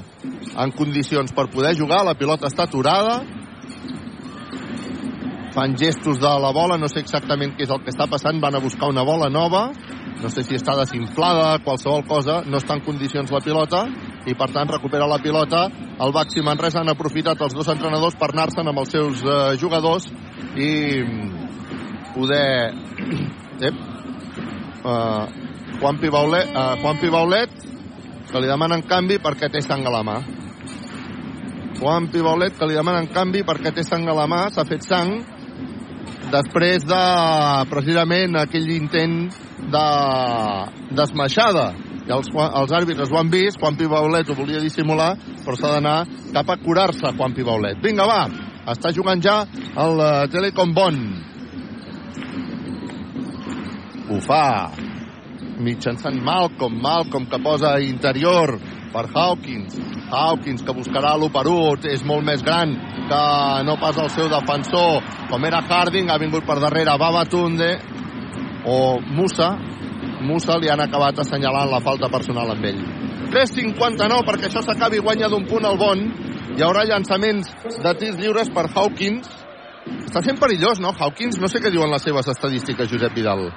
en condicions per poder jugar, la pilota està aturada, fan gestos de la bola, no sé exactament què és el que està passant, van a buscar una bola nova, no sé si està desinflada, qualsevol cosa, no està en condicions la pilota, i per tant recupera la pilota el Baxi Manresa han aprofitat els dos entrenadors per anar-se'n amb els seus eh, jugadors i mm, poder Ep. Uh, Juan Pibaulet, uh, Juan Pibaulet que li demanen canvi perquè té sang a la mà Juan Pibaulet que li demanen canvi perquè té sang a la mà s'ha fet sang després de precisament aquell intent de d'esmaixada i els, els àrbitres ho han vist, Juan Pibaulet ho volia dissimular, però s'ha d'anar cap a curar-se Juan Pibaulet. Vinga, va, està jugant ja el uh, Telecom Bon. Ho fa mitjançant Malcolm, Malcolm que posa interior per Hawkins. Hawkins que buscarà l'1 per 1, és molt més gran que no pas el seu defensor, com era Harding, ha vingut per darrere Babatunde o Musa, Musa li han acabat assenyalant la falta personal amb ell. 3.59 perquè això s'acabi guanya d'un punt al bon. Hi haurà llançaments de tirs lliures per Hawkins. Està sent perillós, no, Hawkins? No sé què diuen les seves estadístiques, Josep Vidal.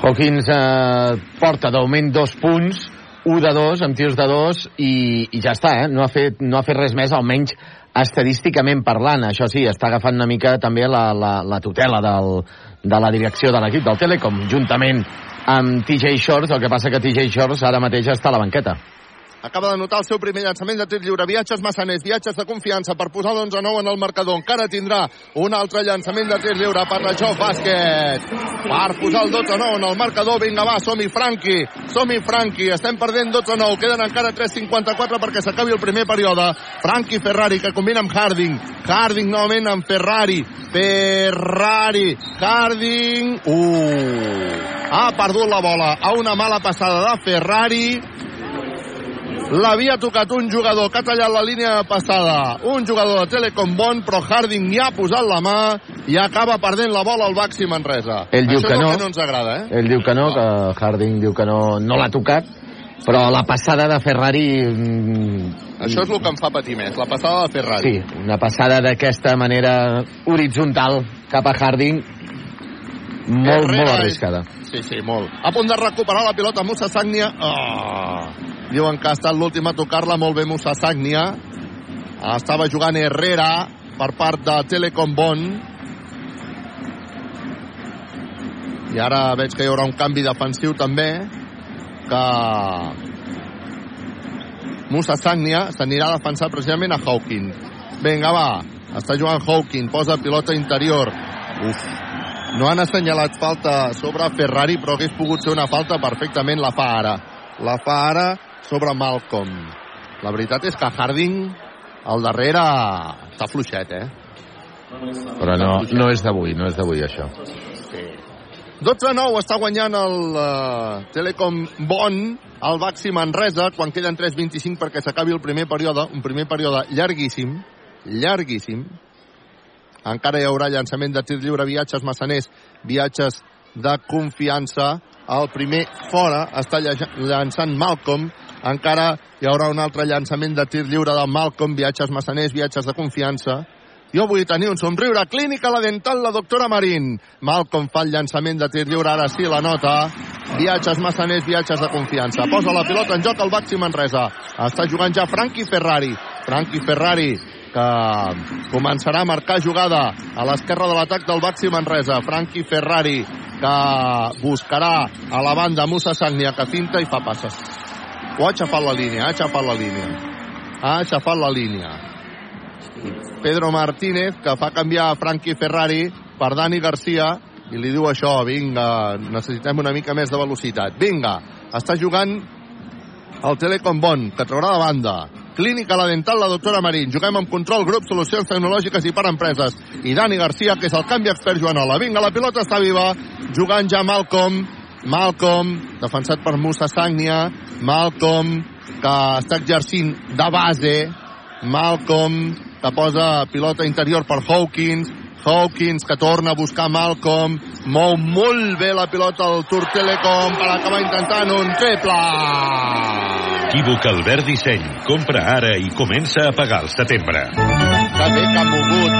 Hawkins eh, porta d'augment dos punts, 1 de 2 amb tirs de 2 i, i ja està, eh? no, ha fet, no ha fet res més, almenys estadísticament parlant. Això sí, està agafant una mica també la, la, la tutela del, de la direcció de l'equip del Telecom, juntament amb TJ Shorts, el que passa que TJ Shorts ara mateix està a la banqueta. Acaba de notar el seu primer llançament de tir lliure. Viatges massaners, viatges de confiança per posar l'11-9 en el marcador. Encara tindrà un altre llançament de tir lliure per la Joc Bàsquet. Per posar el 12-9 en el marcador. Vinga, va, som-hi, Franqui. Som-hi, Franqui. Estem perdent 12-9. Queden encara 3.54 perquè s'acabi el primer període. Franqui Ferrari, que combina amb Harding. Harding novament amb Ferrari. Ferrari. Harding. Uh. Ha perdut la bola a una mala passada de Ferrari l'havia tocat un jugador que ha tallat la línia passada, un jugador de Telecom Bon, però Harding hi ha posat la mà i acaba perdent la bola al Baxi Manresa. Ell diu Això que és el no. que no ens agrada, eh? Ell diu que no, que Harding diu que no, no l'ha tocat, però la passada de Ferrari... mm, Això és el que em fa patir més, la passada de Ferrari. Sí, una passada d'aquesta manera horitzontal cap a Harding, molt, Herrera molt és- arriscada. Sí, sí, molt. A punt de recuperar la pilota Musa Sagnia. Oh. Diuen que ha estat l'últim a tocar-la molt bé Musa Sagnia. Estava jugant Herrera per part de Telecom Bon. I ara veig que hi haurà un canvi defensiu també que Musa Sagnia s'anirà a defensar precisament a Hawkins. Vinga, va. Està jugant Hawkins, posa pilota interior. Uf, no han assenyalat falta sobre Ferrari, però hagués pogut ser una falta perfectament. La fa ara. La fa ara sobre Malcolm. La veritat és que Harding al darrere està fluixet, eh? Però no, no és d'avui, no és d'avui, això. 12-9 està guanyant el uh, Telecom Bon al Baxi Manresa quan queden 3-25 perquè s'acabi el primer període, un primer període llarguíssim, llarguíssim. Encara hi haurà llançament de tir lliure, viatges massaners, viatges de confiança. El primer fora està lla- llançant Malcolm. Encara hi haurà un altre llançament de tir lliure de Malcolm, viatges massaners, viatges de confiança. Jo vull tenir un somriure. Clínica La Dental, la doctora Marín. Malcolm fa el llançament de tir lliure, ara sí la nota. Viatges massaners, viatges de confiança. Posa la pilota en joc al Baxi Manresa. Està jugant ja Franqui Ferrari. Franqui Ferrari que començarà a marcar jugada a l'esquerra de l'atac del Baxi Manresa. Franqui Ferrari que buscarà a la banda Musa Sagnia que finta i fa passes. Ho ha aixafat la línia, ha aixafat la línia. Ha aixafat la línia. Pedro Martínez, que fa canviar Frankie Ferrari per Dani Garcia, i li diu això, vinga, necessitem una mica més de velocitat. Vinga, està jugant el Telecom Bon, que traurà de banda. Clínica La Dental, la doctora Marín. Juguem amb control, grup, solucions tecnològiques i per empreses. I Dani Garcia, que és el canvi expert Joanola. Vinga, la pilota està viva, jugant ja Malcolm. Malcolm, defensat per Musa Sagnia. Malcolm, que està exercint de base. Malcolm, que posa pilota interior per Hawkins. Hawkins, que torna a buscar Malcolm. Mou molt bé la pilota al Tour Telecom per acabar intentant un triple. Equívoc Albert Disseny. Compra ara i comença a pagar al setembre. Que bé que ha mogut,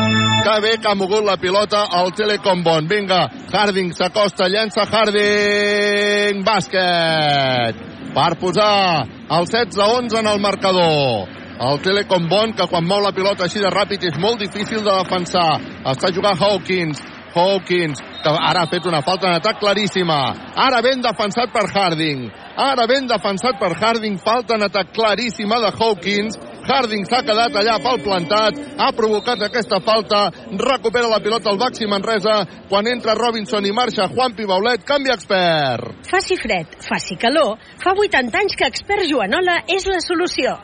que bé que ha mogut la pilota al Telecom Bon. Vinga, Harding s'acosta, llença Harding, bàsquet, per posar el 16-11 en el marcador. El Telecom Bon, que quan mou la pilota així de ràpid és molt difícil de defensar. Està jugant Hawkins, Hawkins, que ara ha fet una falta en atac claríssima. Ara ben defensat per Harding. Ara ben defensat per Harding. Falta en atac claríssima de Hawkins. Harding s'ha quedat allà pel plantat, ha provocat aquesta falta, recupera la pilota al Baxi Manresa, quan entra Robinson i marxa Juan Pibaulet, canvi expert. Faci fred, faci calor, fa 80 anys que expert Joanola és la solució.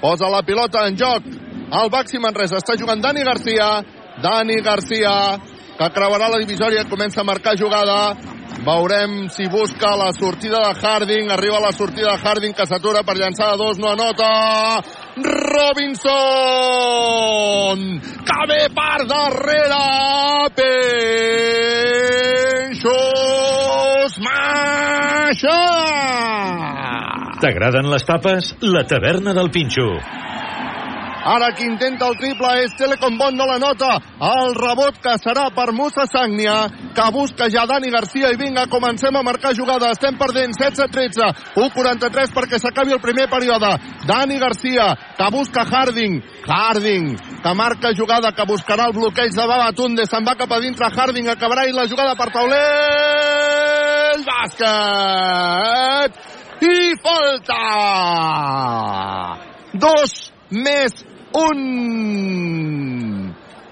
Posa la pilota en joc. El Baxi Manresa està jugant Dani Garcia, Dani Garcia, que creuarà la divisòria, comença a marcar jugada. Veurem si busca la sortida de Harding. Arriba la sortida de Harding, que s'atura per llançar de dos, no anota. Robinson! Que ve per darrere! Peixos Maixa! T'agraden les tapes? La taverna del Pinxo. Ara qui intenta el triple és Telecom Bon, no la nota. El rebot que serà per Musa Sagnia, que busca ja Dani Garcia i vinga, comencem a marcar jugada. Estem perdent 16-13, 1-43 perquè s'acabi el primer període. Dani Garcia, que busca Harding. Harding, que marca jugada, que buscarà el bloqueig de Babatunde. Se'n va cap a dintre Harding, acabarà i la jugada per taulell. Bàsquet! I falta! Dos més un.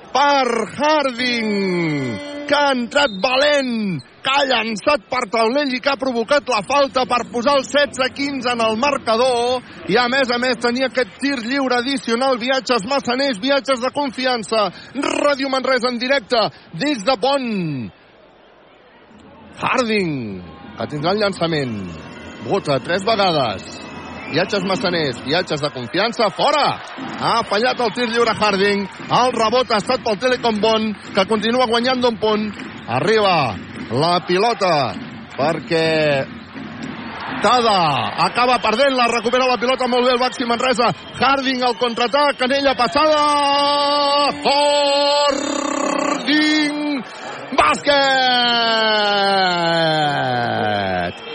Per Harding que ha entrat valent que ha llançat per taulell i que ha provocat la falta per posar el 16-15 en el marcador. I a més a més tenia aquest tir lliure addicional. Viatges massaners, viatges de confiança. Ràdio Manresa en directe des de Bonn Harding que tindrà el llançament. Vota tres vegades viatges massaners, viatges de confiança, fora! Ha fallat el tir lliure Harding, el rebot ha estat pel Telecom Bon, que continua guanyant d'un punt. Arriba la pilota perquè Tada acaba perdent, la recupera la pilota molt bé el Baxi Manresa. Harding al contraatac, canella passada. Harding bàsquet!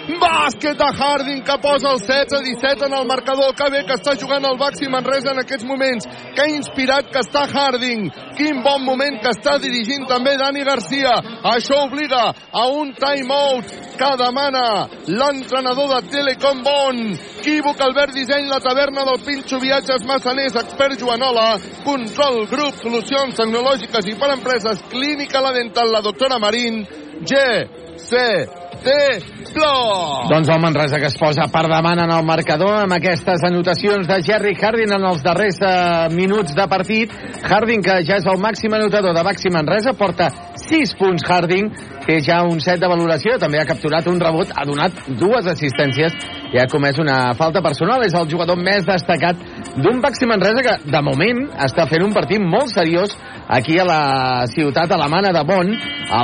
Bàsquet de Harding que posa el 16-17 en el marcador. Que bé que està jugant el Baxi Manresa en aquests moments. Que inspirat que està Harding. Quin bon moment que està dirigint també Dani Garcia. Això obliga a un timeout que demana l'entrenador de Telecom Bon. Equívoc, Albert Disseny, la taverna del Pinxo, viatges massaners, expert Joanola, control, grup, solucions tecnològiques i per empreses, clínica la dental, la doctora Marín, G, C, T, Flor. Doncs el Manresa que es posa per davant en el marcador amb aquestes anotacions de Jerry Harding en els darrers eh, minuts de partit. Harding, que ja és el màxim anotador de Baxi Manresa, porta 6 punts Harding, té ja un set de valoració, també ha capturat un rebot, ha donat dues assistències i ha comès una falta personal. És el jugador més destacat d'un Baxi Manresa que, de moment, està fent un partit molt seriós aquí a la ciutat alemana de Bonn.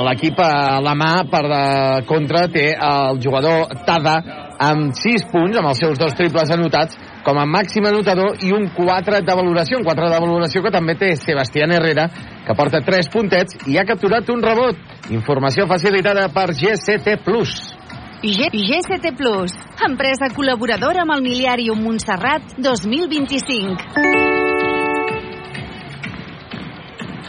L'equip alemà, per de contra, té el jugador Tada amb 6 punts, amb els seus dos triples anotats, com a màxim anotador i un 4 de valoració, un 4 de valoració que també té Sebastián Herrera, que porta 3 puntets i ha capturat un rebot. Informació facilitada per GCT+. G GCT Plus, empresa col·laboradora amb el Miliàrium Montserrat 2025.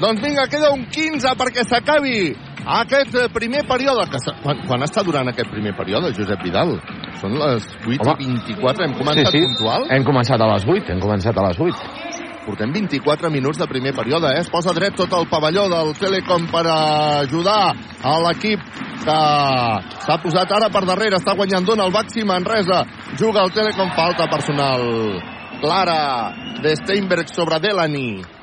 Doncs vinga, queda un 15 perquè s'acabi aquest eh, primer període. Que quan, quan està durant aquest primer període, Josep Vidal? Són les 8 Home. i 24, hem començat puntual? Hem començat a les 8, hem començat a les 8. Portem 24 minuts de primer període, eh? Es posa dret tot el pavelló del Telecom per ajudar a l'equip que s'ha posat ara per darrere, està guanyant dona el Baxi Manresa, juga el Telecom, falta personal clara de Steinberg sobre Delany.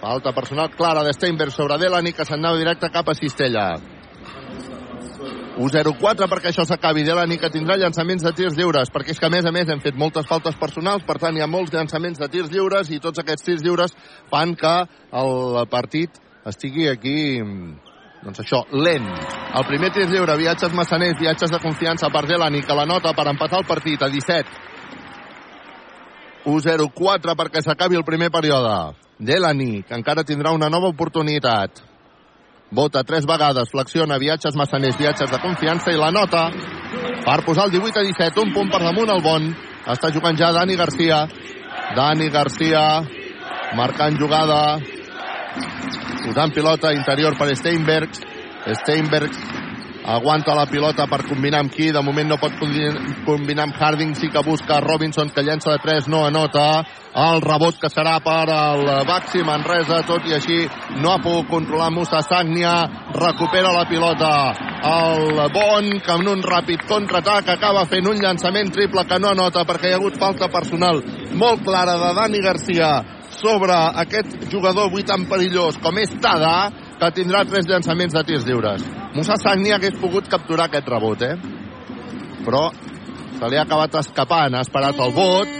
Falta personal clara de Steinberg sobre Delany, que se'n anava directe cap a Cistella. 1-0-4 perquè això s'acabi. Delany que tindrà llançaments de tirs lliures, perquè és que a més a més hem fet moltes faltes personals, per tant hi ha molts llançaments de tirs lliures i tots aquests tirs lliures fan que el partit estigui aquí doncs això, lent. El primer tir lliure, viatges massaners, viatges de confiança per Delany, que la nota per empatar el partit a 17. 1-0-4 perquè s'acabi el primer període. Delany, que encara tindrà una nova oportunitat. Vota tres vegades, flexiona viatges massaners, viatges de confiança i la nota per posar el 18 a 17, un punt per damunt el bon. Està jugant ja Dani Garcia. Dani Garcia marcant jugada posant pilota interior per Steinbergs Steinbergs aguanta la pilota per combinar amb qui de moment no pot combinar amb Harding. Sí que busca Robinson que llença de 3 no anota. El rebot que serà per el Baxi Manresa. Tot i així no ha pogut controlar Musa Sagnia. Recupera la pilota. El Bon que en un ràpid contraatac acaba fent un llançament triple que no anota perquè hi ha hagut falta personal molt clara de Dani Garcia sobre aquest jugador avui tan perillós com és Tada, que tindrà tres llançaments de tirs lliures. Musa Sagni hagués pogut capturar aquest rebot, eh? Però se li ha acabat escapant, ha esperat el vot,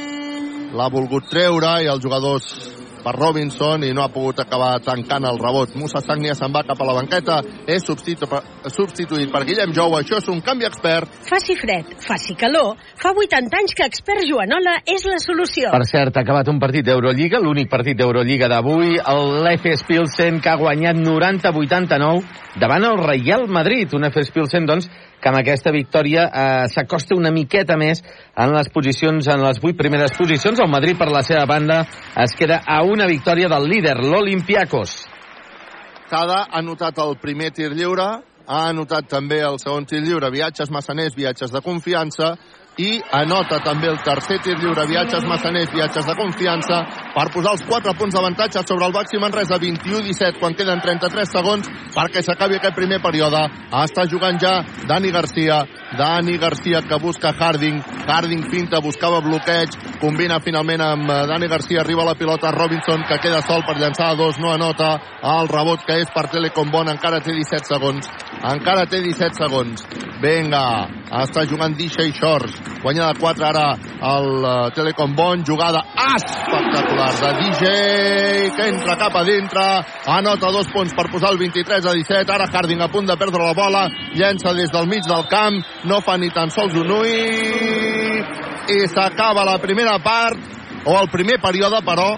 l'ha volgut treure i els jugadors per Robinson i no ha pogut acabar tancant el rebot. Musa Sagnia se'n va cap a la banqueta, és substitu substituït per Guillem Jou. Això és un canvi expert. Faci fred, faci calor. Fa 80 anys que expert Joanola és la solució. Per cert, ha acabat un partit d'Eurolliga, l'únic partit d'Eurolliga d'avui, l'FS Pilsen, que ha guanyat 90-89 davant el Real Madrid. Un FS Pilsen, doncs, que amb aquesta victòria eh, s'acosta una miqueta més en les posicions, en les vuit primeres posicions. El Madrid, per la seva banda, es queda a una victòria del líder, l'Olimpiakos. Cada ha anotat el primer tir lliure, ha anotat també el segon tir lliure, viatges massaners, viatges de confiança, i anota també el tercer tir lliure, viatges massaners, viatges de confiança, per posar els 4 punts d'avantatge sobre el Baxi Manresa, 21-17, quan queden 33 segons perquè s'acabi aquest primer període. Està jugant ja Dani Garcia, Dani Garcia que busca Harding, Harding finta, buscava bloqueig, combina finalment amb eh, Dani Garcia, arriba la pilota Robinson que queda sol per llançar a dos, no anota el rebot que és per Telecom Bon, encara té 17 segons, encara té 17 segons. Vinga, està jugant DJ Shores, guanya de 4 ara el uh, Telecom Bon, jugada espectacular de DJ que entra cap a dintre, anota dos punts per posar el 23 a 17, ara Harding a punt de perdre la bola, llença des del mig del camp, no fa ni tan sols un ull. I s'acaba la primera part o el primer període però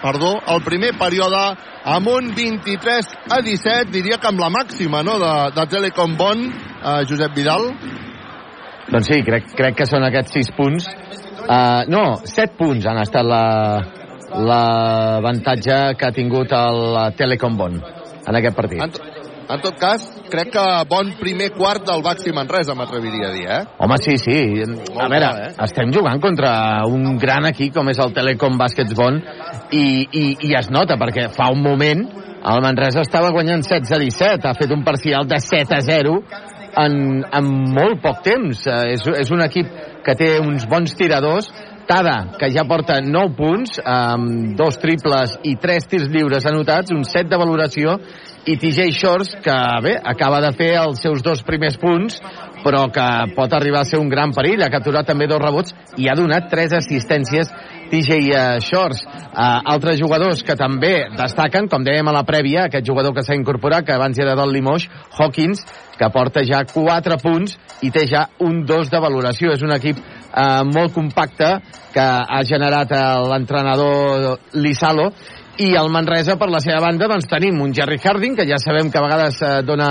perdó, el primer període amb un 23 a 17 diria que amb la màxima no, de, de Telecom Bon eh, Josep Vidal. Doncs sí, crec, crec que són aquests 6 punts. Uh, no, 7 punts han estat la l'avantatge que ha tingut el Telecom Bon en aquest partit. En, tot cas, crec que bon primer quart del Baxi Manresa, m'atreviria a dir, eh? Home, sí, sí. A veure, eh? estem jugant contra un gran equip com és el Telecom Baskets Bon i, i, i es nota, perquè fa un moment el Manresa estava guanyant 16 a 17, ha fet un parcial de 7 a 0 en, en molt poc temps. Eh, és, és un equip que té uns bons tiradors, Tada, que ja porta 9 punts, amb dos triples i 3 tirs lliures anotats, un set de valoració, i TJ Shorts, que bé, acaba de fer els seus dos primers punts, però que pot arribar a ser un gran perill. Ha capturat també dos rebots i ha donat tres assistències TJ Shorts. Uh, altres jugadors que també destaquen, com dèiem a la prèvia, aquest jugador que s'ha incorporat, que abans era del Limoges, Hawkins, que porta ja 4 punts i té ja un 2 de valoració. És un equip eh, molt compacte que ha generat l'entrenador Lisalo i el Manresa, per la seva banda, doncs tenim un Jerry Harding, que ja sabem que a vegades eh, dona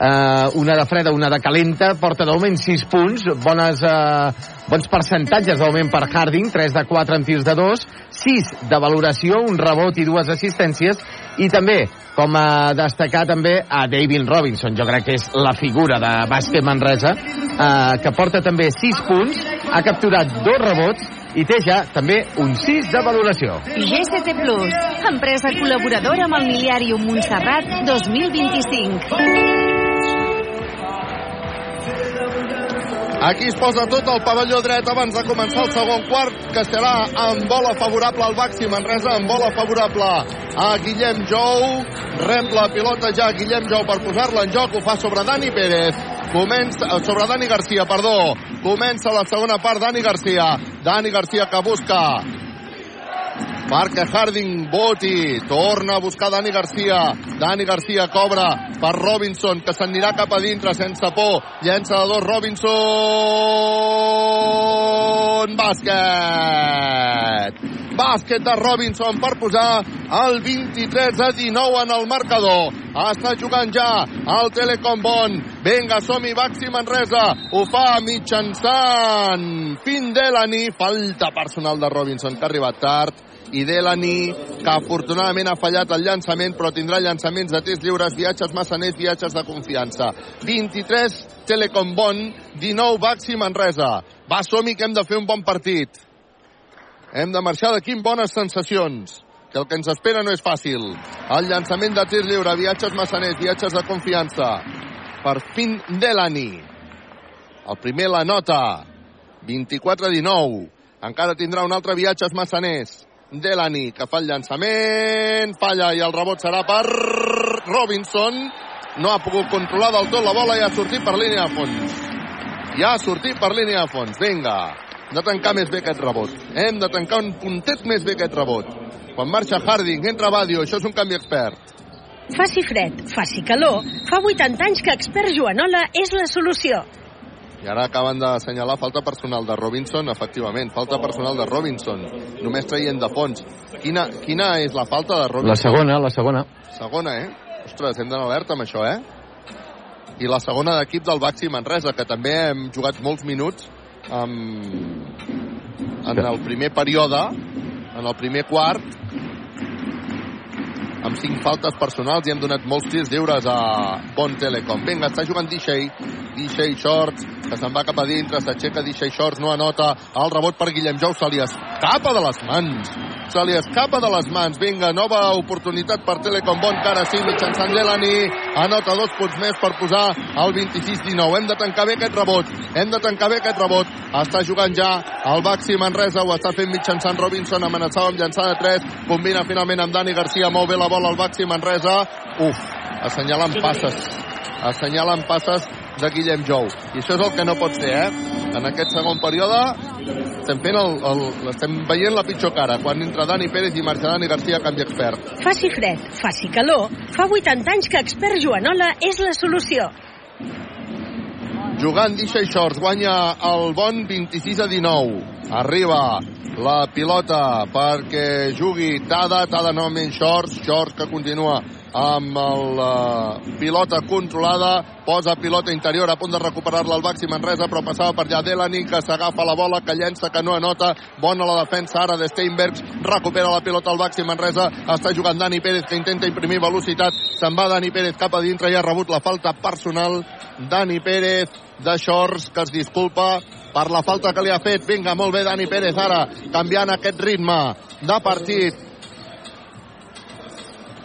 eh, una de freda, una de calenta, porta de moment 6 punts, bones, eh, bons percentatges de moment per Harding, 3 de 4 en tirs de 2, 6 de valoració, un rebot i dues assistències, i també, com a destacar també a David Robinson, jo crec que és la figura de bàsquet Manresa, eh, que porta també 6 punts, ha capturat dos rebots, i té ja també un 6 de valoració. GCT Plus, empresa col·laboradora amb el Miliàrium Montserrat 2025. Aquí es posa tot el pavelló dret abans de començar el segon quart, que serà amb bola favorable al Baxi Manresa, amb bola favorable a Guillem Jou. Rep la pilota ja Guillem Jou per posar-la en joc, ho fa sobre Dani Pérez. Comença, sobre Dani Garcia, perdó. Comença la segona part, Dani Garcia. Dani Garcia que busca perquè Harding voti, torna a buscar Dani Garcia, Dani Garcia cobra per Robinson, que s'anirà cap a dintre sense por, llença de dos Robinson bàsquet! Bàsquet de Robinson per posar el 23 a 19 en el marcador. Està jugant ja el Telecom Bon. Vinga, som-hi, Baxi Manresa. Ho fa mitjançant Fin Delany. Falta personal de Robinson, que ha arribat tard i Delany, que afortunadament ha fallat el llançament, però tindrà llançaments de temps lliures, viatges massaners, viatges de confiança. 23, Telecom Bon, 19, Baxi Manresa. Va, som que hem de fer un bon partit. Hem de marxar d'aquí amb bones sensacions, que el que ens espera no és fàcil. El llançament de tir lliure, viatges massaners, viatges de confiança. Per fin Delany. El primer la nota. 24-19. Encara tindrà un altre viatges massaners. Delany, que fa el llançament, falla i el rebot serà per Robinson. No ha pogut controlar del tot la bola i ha sortit per línia de fons. Ja ha sortit per línia de fons. Vinga, hem de tancar més bé aquest rebot. Hem de tancar un puntet més bé aquest rebot. Quan marxa Harding, entra Badio, això és un canvi expert. Faci fred, faci calor, fa 80 anys que expert Joanola és la solució. I ara acaben d'assenyalar falta personal de Robinson, efectivament, falta personal de Robinson, només traient de fons. Quina, quina és la falta de Robinson? La segona, la segona. Segona, eh? Ostres, hem d'anar alerta amb això, eh? I la segona d'equip del Baxi Manresa, que també hem jugat molts minuts amb... en el primer període, en el primer quart, amb cinc faltes personals i hem donat molts tirs lliures a Bon Telecom. Vinga, està jugant Dixey, Dixey Shorts, que se'n va cap a dintre, s'aixeca Dixey Shorts, no anota, el rebot per Guillem Jou, se li escapa de les mans. Se li escapa de les mans. Vinga, nova oportunitat per Telecom Bon, que ara sí, mitjançant Delany, anota dos punts més per posar el 26-19. Hem de tancar bé aquest rebot, hem de tancar bé aquest rebot. Està jugant ja el Baxi Manresa, ho està fent mitjançant Robinson, amenaçava amb llançar de 3, combina finalment amb Dani Garcia, molt bé la bola al Baxi Manresa. Uf, assenyalant passes, assenyalant passes de Guillem Jou. I això és el que no pot ser, eh? En aquest segon període estem, fent el, el, estem veient la pitjor cara. Quan entra Dani Pérez i marxa Dani Garcia, canvi expert. Faci fred, faci calor, fa 80 anys que expert Joanola és la solució. Jugant Disha Shorts, guanya el bon 26 a 19. Arriba la pilota perquè jugui Tada, Tada novament Shorts, Shorts que continua amb la uh, pilota controlada, posa pilota interior a punt de recuperar-la al Baxi Manresa, però passava per allà. Delany, que s'agafa la bola, que llença, que no anota, bona la defensa ara de Steinbergs, recupera la pilota al Baxi Manresa, està jugant Dani Pérez, que intenta imprimir velocitat, se'n va Dani Pérez cap a dintre i ha rebut la falta personal, Dani Pérez de Shorts, que es disculpa per la falta que li ha fet. Vinga, molt bé Dani Pérez ara, canviant aquest ritme de partit.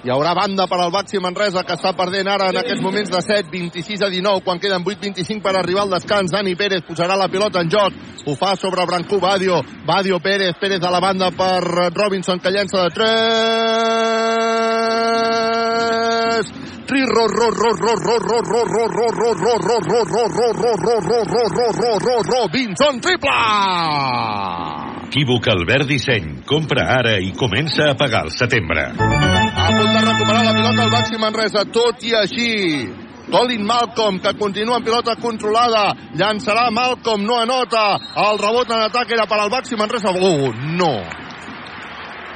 Hi haurà banda per al Baxi Manresa que està perdent ara en aquests moments de 7, 26 a 19 quan queden 8-25 per arribar al descans. Dani Pérez posarà la pilota en joc. Ho fa sobre Brancú Badio. Badio Pérez, Pérez a la banda per Robinson que llença de 3 Rodríguez. Robinson triple! el verd Disseny. Compra ara i comença a pagar el setembre. A punt de recuperar la pilota al màxim Manresa, tot i així. Colin Malcolm, que continua en pilota controlada. Llançarà Malcolm, no anota. El rebot en atac era per al Baxi Manresa. Oh, no.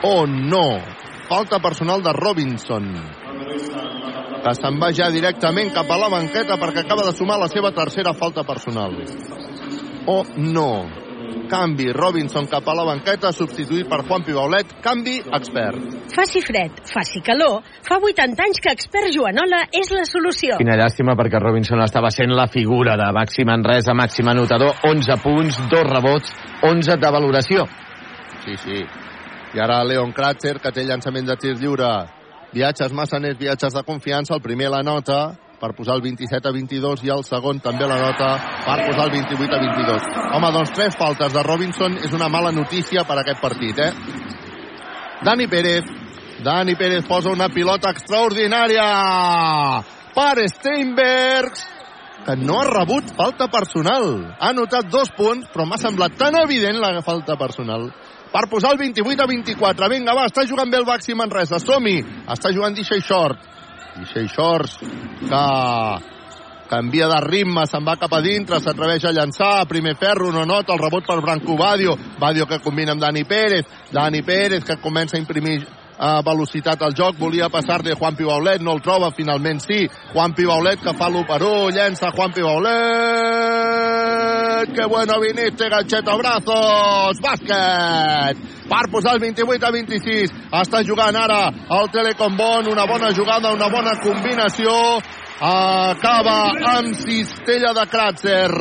Oh, no. Falta personal de Robinson que se'n va ja directament cap a la banqueta perquè acaba de sumar la seva tercera falta personal. Oh, no. Canvi, Robinson cap a la banqueta, substituït per Juan Pibaulet. Canvi, expert. Faci fred, faci calor, fa 80 anys que expert Joanola és la solució. Quina llàstima perquè Robinson estava sent la figura de màxim Manresa, màxim anotador, 11 punts, dos rebots, 11 de valoració. Sí, sí. I ara Leon Kratzer, que té llançament de tir lliure. Viatges massaners, viatges de confiança. El primer la nota per posar el 27 a 22 i el segon també la nota per posar el 28 a 22. Home, doncs tres faltes de Robinson és una mala notícia per aquest partit, eh? Dani Pérez. Dani Pérez posa una pilota extraordinària per Steinbergs que no ha rebut falta personal. Ha notat dos punts, però m'ha semblat tan evident la falta personal per posar el 28 a 24. Vinga, va, està jugant bé el Baxi Manresa. Som-hi. Està jugant Dixey Short. Dixey Shorts, que, canvia de ritme, se'n va cap a dintre, s'atreveix a llançar, primer ferro, no nota, el rebot per Branco Badio, Badio que combina amb Dani Pérez, Dani Pérez que comença a imprimir a velocitat al joc, volia passar de Juan Pibaulet, no el troba, finalment sí, Juan Pibaulet que fa l'1 per 1, llença Juan Pibaulet, que bueno viniste, gancheta brazos, bàsquet, per posar el 28 a 26, està jugant ara el Telecom Bon, una bona jugada, una bona combinació, acaba amb cistella de Kratzer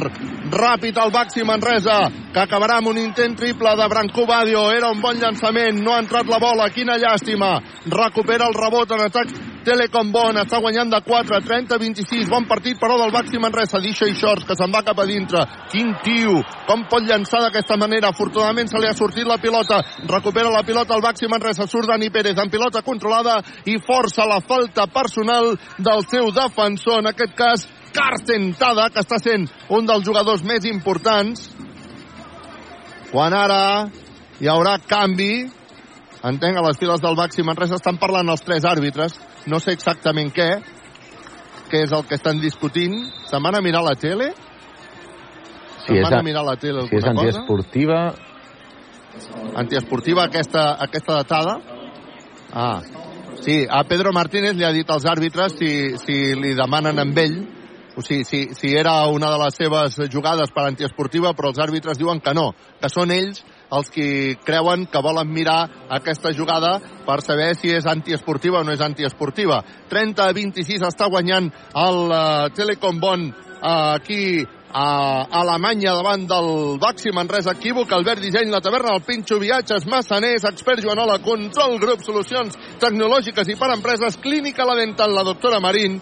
ràpid al Baxi Manresa que acabarà amb un intent triple de Branco Badio. Era un bon llançament, no ha entrat la bola quina llàstima, recupera el rebot en atac Telecom Bon està guanyant de 4, 30, 26 bon partit però del Baxi Manresa, Disha i Shorts que se'n va cap a dintre, quin tiu com pot llançar d'aquesta manera, afortunadament se li ha sortit la pilota, recupera la pilota el Baxi Manresa, surt Dani Pérez amb pilota controlada i força la falta personal del seu defensor, en aquest cas Carsten Tada, que està sent un dels jugadors més importants. Quan ara hi haurà canvi, entenc, a les files del Baxi Manresa estan parlant els tres àrbitres, no sé exactament què, què és el que estan discutint. Se'n van a mirar la tele? Si Se'n és, van a- a mirar la tele si és alguna cosa? antiesportiva, Antiesportiva aquesta, aquesta datada? Ah, sí, a Pedro Martínez li ha dit als àrbitres si, si li demanen amb ell, o sigui, si, si era una de les seves jugades per antiesportiva, però els àrbitres diuen que no, que són ells els qui creuen que volen mirar aquesta jugada per saber si és antiesportiva o no és antiesportiva. 30 a 26 està guanyant el uh, Telecom Bon uh, aquí a Alemanya davant del Baxi Manresa equívoc, Albert Disseny, la taverna, el Pinxo Viatges, Massaners, Expert Joanola, Control Grup, Solucions Tecnològiques i per Empreses, Clínica La Dental, la doctora Marín,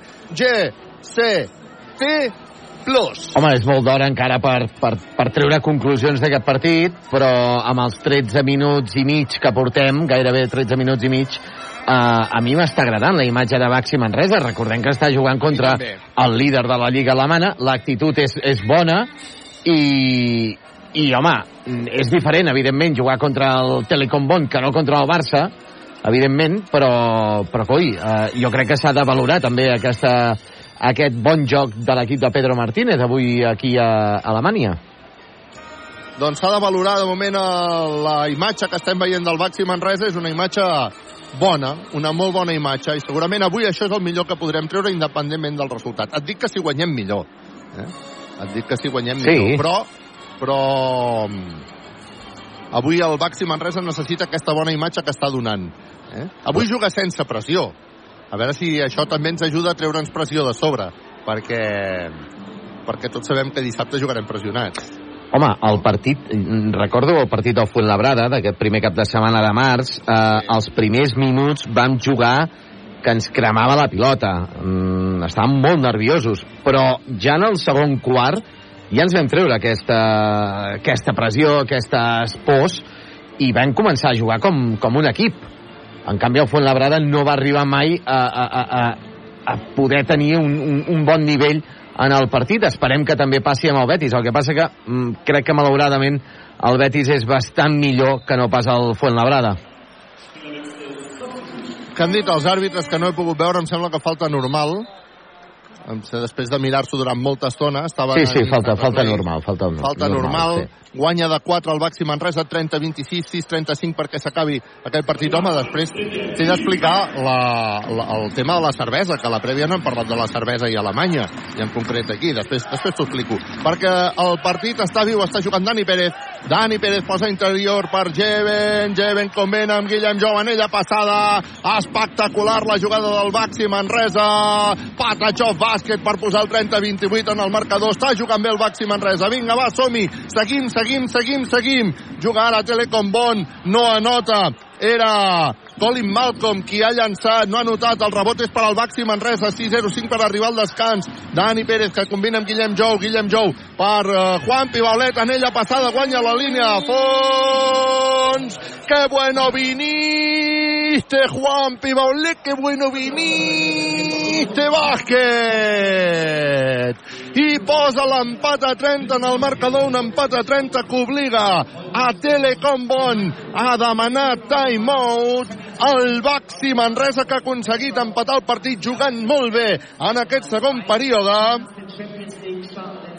GCT Plus. Home, és molt d'hora encara per, per, per treure conclusions d'aquest partit, però amb els 13 minuts i mig que portem, gairebé 13 minuts i mig, eh, a mi m'està agradant la imatge de Baxi Manresa. Recordem que està jugant contra el líder de la Lliga Alemana, l'actitud és, és bona i, i, home, és diferent, evidentment, jugar contra el Telecom Bon que no contra el Barça, evidentment, però, però coi, eh, jo crec que s'ha de valorar també aquesta, aquest bon joc de l'equip de Pedro Martínez avui aquí a Alemanya. Doncs s'ha de valorar de moment la imatge que estem veient del Baxi Manresa és una imatge bona, una molt bona imatge i segurament avui això és el millor que podrem treure independentment del resultat. Et dic que si guanyem millor. Eh? Et dic que si guanyem Sí. millor. Però, però avui el Baxi Manresa necessita aquesta bona imatge que està donant. Eh? Avui juga sense pressió. A veure si això també ens ajuda a treure'ns pressió de sobre, perquè, perquè tots sabem que dissabte jugarem pressionats. Home, el partit, recordo el partit del Fuenlabrada, d'aquest primer cap de setmana de març, eh, els primers minuts vam jugar que ens cremava la pilota. Mm, estàvem molt nerviosos, però ja en el segon quart ja ens vam treure aquesta, aquesta pressió, aquesta pors, i vam començar a jugar com, com un equip. En canvi, el Fuenlabrada no va arribar mai a, a, a, a, a poder tenir un, un, un bon nivell en el partit. Esperem que també passi amb el Betis. El que passa que mm, crec que malauradament el Betis és bastant millor que no pas el Fuenlabrada. que han dit els àrbitres que no he pogut veure, em sembla que falta normal. Després de mirar-s'ho durant molta estona, estava... Sí, sí, falta, falta normal. Falta, Falta normal, sí. Guanya de 4 al Baxi Manresa, 30-26, 6-35 perquè s'acabi aquest partit. Home, després t'he d'explicar el tema de la cervesa, que a la prèvia no hem parlat de la cervesa i Alemanya, i en concret aquí, després després t'ho explico. Perquè el partit està viu, està jugant Dani Pérez, Dani Pérez posa interior per Jeven, Jeven combina amb Guillem Jou, anella passada, espectacular la jugada del Baxi Manresa, Patachov bàsquet per posar el 30-28 en el marcador, està jugant bé el Baxi Manresa, vinga va, som-hi, seguim, seguim, seguim, seguim, juga ara Telecom Bon, no anota, era Colin Malcolm qui ha llançat, no ha notat, el rebot és per al Baxi Manresa, 6-0-5 per arribar al descans, Dani Pérez que combina amb Guillem Jou, Guillem Jou per uh, Juan Pibaulet, anella passada, guanya la línia. Fons, que bueno viniste Juan Pibaulet, que bueno viniste bàsquet. I posa l'empat a 30 en el marcador, un empat a 30 que obliga a Telecom Bon a demanar timeout el Baxi Manresa que ha aconseguit empatar el partit jugant molt bé en aquest segon període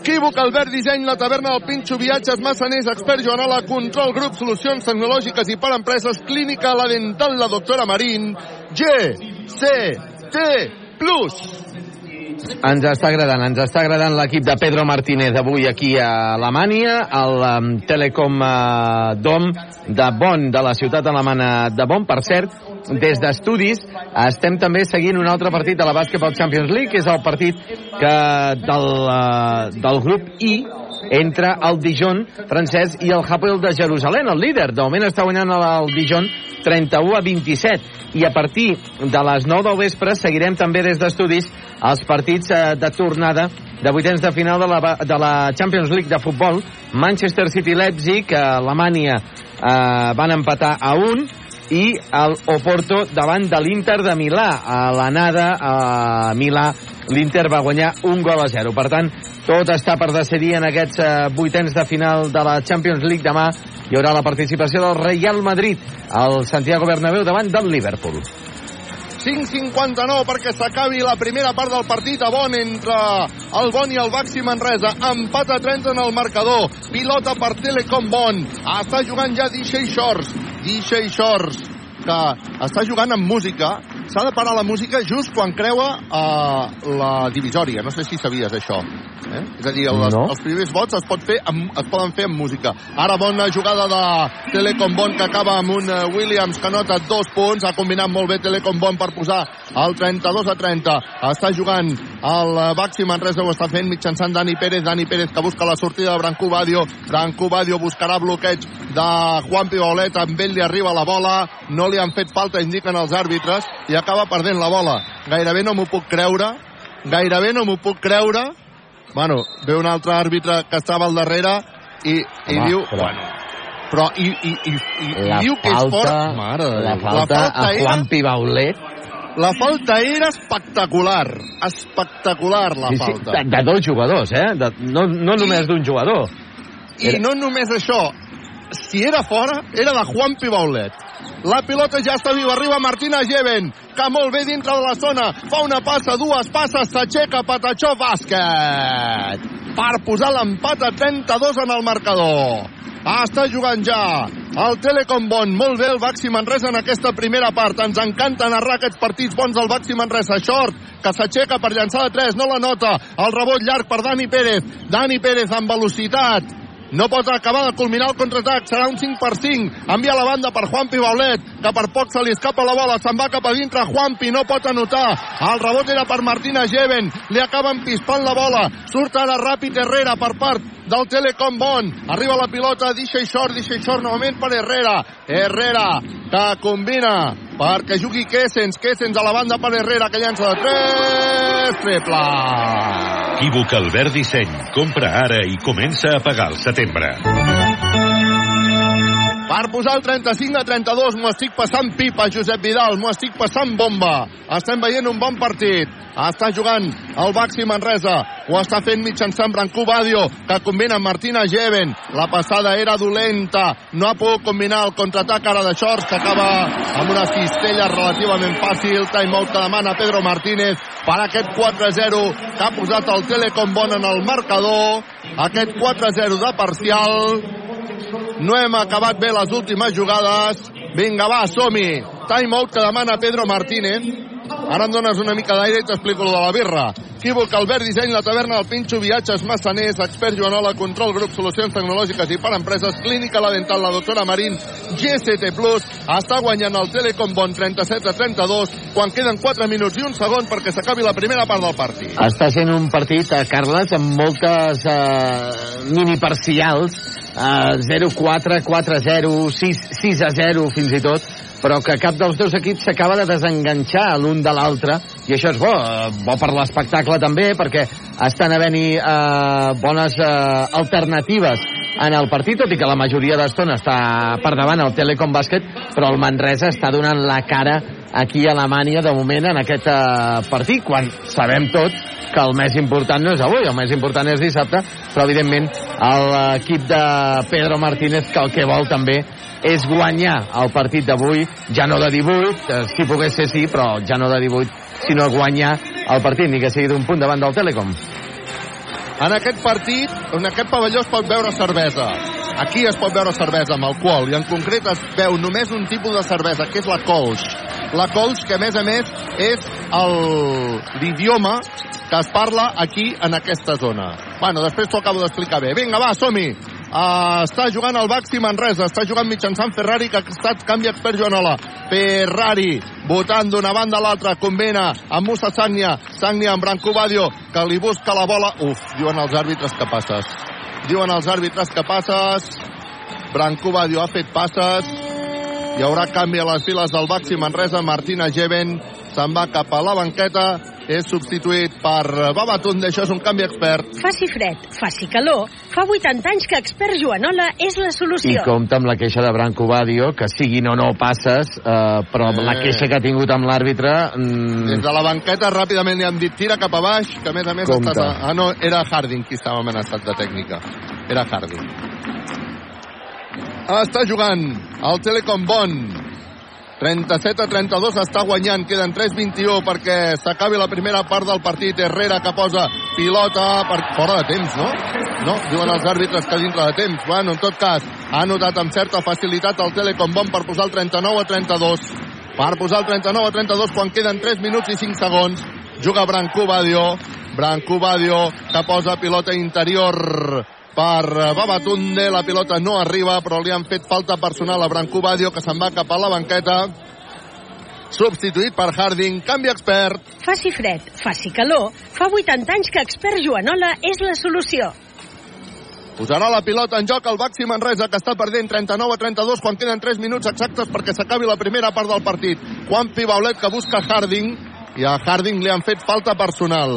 Equívoc, Albert Disseny, la taverna del Pinxo, viatges, massaners, expert Joanola, control grup, solucions tecnològiques i per empreses, clínica, la dental, la doctora Marín, G, C, T, plus. Ens està agradant, ens està agradant l'equip de Pedro Martínez avui aquí a Alemanya, al um, Telecom uh, Dom de Bonn, de la ciutat alemana de Bonn. Per cert, des d'estudis estem també seguint un altre partit de la Basketball Champions League, que és el partit que del, uh, del grup I, entre el Dijon francès i el Hapoel de Jerusalem, el líder. De moment està guanyant el Dijon 31 a 27. I a partir de les 9 del vespre seguirem també des d'estudis els partits eh, de tornada de vuitens de final de la, de la Champions League de futbol. Manchester City-Leipzig, Alemanya eh, van empatar a un i el Oporto davant de l'Inter de Milà. A l'anada a Milà l'Inter va guanyar un gol a zero. Per tant, tot està per decidir en aquests eh, vuitens de final de la Champions League. Demà hi haurà la participació del Real Madrid al Santiago Bernabéu davant del Liverpool. 5.59 perquè s'acabi la primera part del partit a Bon entre el Bon i el Baxi Manresa. Empat a 30 en el marcador. Pilota per Telecom Bon. Està jugant ja DJ Shores. DJ Shores que està jugant amb música. S'ha de parar la música just quan creua uh, la divisòria. No sé si sabies això. Eh? És a dir, les, No. els primers vots es, pot fer amb, es poden fer amb música. Ara bona jugada de Telecom Bon que acaba amb un eh, Williams que nota dos punts. Ha combinat molt bé Telecom Bon per posar el 32 a 30. Està jugant el eh, Baxi Manresa, ho està fent mitjançant Dani Pérez. Dani Pérez que busca la sortida de Branco Badio. Branco Badio buscarà bloqueig de Juan Pibolet. Amb ell li arriba la bola. No li han fet falta, indiquen els àrbitres. I acaba perdent la bola. Gairebé no m'ho puc creure. Gairebé no m'ho puc creure. Bueno, ve un altre àrbitre que estava al darrere i, i Home, diu... però- Bueno, però i, i, i, i, i La diu que és falta, fora... Mare la Déu. falta a era, Juan Pibaulet. la falta era espectacular. Espectacular, la Sí, sí, falta. de, de dos jugadors, eh? De, no, no només d'un jugador. I no només això, si era fora, era de Juan Pibaulet. La pilota ja està viva, arriba Martina Geven, que molt bé dintre de la zona, fa una passa, dues passes, s'aixeca Patachó Bàsquet per posar l'empat a 32 en el marcador. Està jugant ja el Telecom Bon. Molt bé el Baxi Manresa en aquesta primera part. Ens encanta narrar aquests partits bons del Baxi Manresa. Short, que s'aixeca per llançar de 3, no la nota. El rebot llarg per Dani Pérez. Dani Pérez amb velocitat. No pot acabar de culminar el contraatac, serà un 5 per 5. Envia la banda per Juanpi Baulet, que per poc se li escapa la bola, se'n va cap a dintre, Juanpi no pot anotar. El rebot era per Martina Geven, li acaben pispant la bola. Surt ara ràpid Herrera per part del Telecom Bon. Arriba la pilota, deixa short, deixa short novament per Herrera. Herrera, que combina perquè jugui Kessens, Kessens a la banda per Herrera, que llança de 3, triple. Equívoc Albert Disseny. Compra ara i comença a pagar al setembre. Per posar el 35 a 32, m'ho estic passant pipa, Josep Vidal, m'ho estic passant bomba. Estem veient un bon partit. Està jugant el Baxi Manresa. Ho està fent mitjançant Brancú Badio, que combina amb Martina Geven. La passada era dolenta. No ha pogut combinar el contraatac ara de Shorts, que acaba amb una cistella relativament fàcil. Timeout que demana Pedro Martínez per aquest 4-0 que ha posat el Telecom Bon en el marcador. Aquest 4-0 de parcial. No hem acabat bé les últimes jugades. Vinga, va, som-hi. Timeout que demana Pedro Martínez. Ara em dones una mica d'aire i t'explico lo de la birra. Equívoc, Albert Disseny, la taverna del Pinxo, viatges massaners, expert Joanola, control grup, solucions tecnològiques i per empreses, clínica la dental, la doctora Marín, GST Plus, està guanyant el Telecom Bon 37 a 32, quan queden 4 minuts i un segon perquè s'acabi la primera part del partit. Està sent un partit, eh, Carles, amb moltes eh, mini parcials, eh, 0-4, 4-0, 6, 6 a 0 fins i tot, però que cap dels dos equips s'acaba de desenganxar l'un de l'altre, i això és bo, eh, bo per l'espectacle també, perquè estan havent-hi eh, bones eh, alternatives en el partit, tot i que la majoria d'estona està per davant el Telecom Bàsquet, però el Manresa està donant la cara aquí a Alemanya de moment en aquest eh, partit, quan sabem tots que el més important no és avui, el més important és dissabte, però evidentment l'equip de Pedro Martínez que el que vol també és guanyar el partit d'avui, ja no de 18, eh, si pogués ser sí, però ja no de 18, sinó guanyar el partit, ni que sigui d'un punt davant del Telecom. En aquest partit, en aquest pavelló es pot veure cervesa. Aquí es pot veure cervesa amb alcohol i en concret es veu només un tipus de cervesa, que és la Colch. La Colch, que a més a més és l'idioma que es parla aquí en aquesta zona. Bueno, després t'ho acabo d'explicar bé. Vinga, va, som-hi! Uh, està jugant el Baxi Manresa, està jugant mitjançant Ferrari, que ha estat canvi expert Joanola. Ferrari, votant d'una banda a l'altra, combina amb Musa Sagnia, Sagnia amb Branco Badio, que li busca la bola. Uf, diuen els àrbitres que passes. Diuen els àrbitres que passes. Branco Badio ha fet passes. Hi haurà canvi a les files del Baxi Manresa. Martina Geven se'n va cap a la banqueta. És substituït per Babatunde. Això és un canvi expert. Faci fred, faci calor, fa 80 anys que expert Joanola és la I solució. compta amb la queixa de Branco Badio, que siguin o no passes, eh, però amb la Eh. queixa que ha tingut amb l'àrbitre... Mm, Des de la banqueta ràpidament li han dit tira cap a baix, que a més a més Compte. estàs... A... Ah, no, era Harding qui estava amenaçat de tècnica. Era Harding. Està jugant el Telecom Bon. 37 a 32 està guanyant, queden 3-21 perquè s'acabi la primera part del partit. Herrera que posa pilota per fora de temps, no? No, diuen els àrbitres que dintre de temps. Bueno, en tot cas, ha notat amb certa facilitat el Telecom Bon per posar el 39 a 32. Per posar el 39 a 32 quan queden 3 minuts i 5 segons. Juga Branco Badio. Branco Badio que posa pilota interior per eh, Babatunde. La pilota no arriba, però li han fet falta personal a Branco Badio, que se'n va cap a la banqueta. Substituït per Harding. Canvi expert. Faci fred, faci calor, fa 80 anys que expert Joanola és la solució. Posarà la pilota en joc el Baxi Manresa, que està perdent 39 a 32 quan queden 3 minuts exactes perquè s'acabi la primera part del partit. Juan Pibaulet que busca Harding i a Harding li han fet falta personal.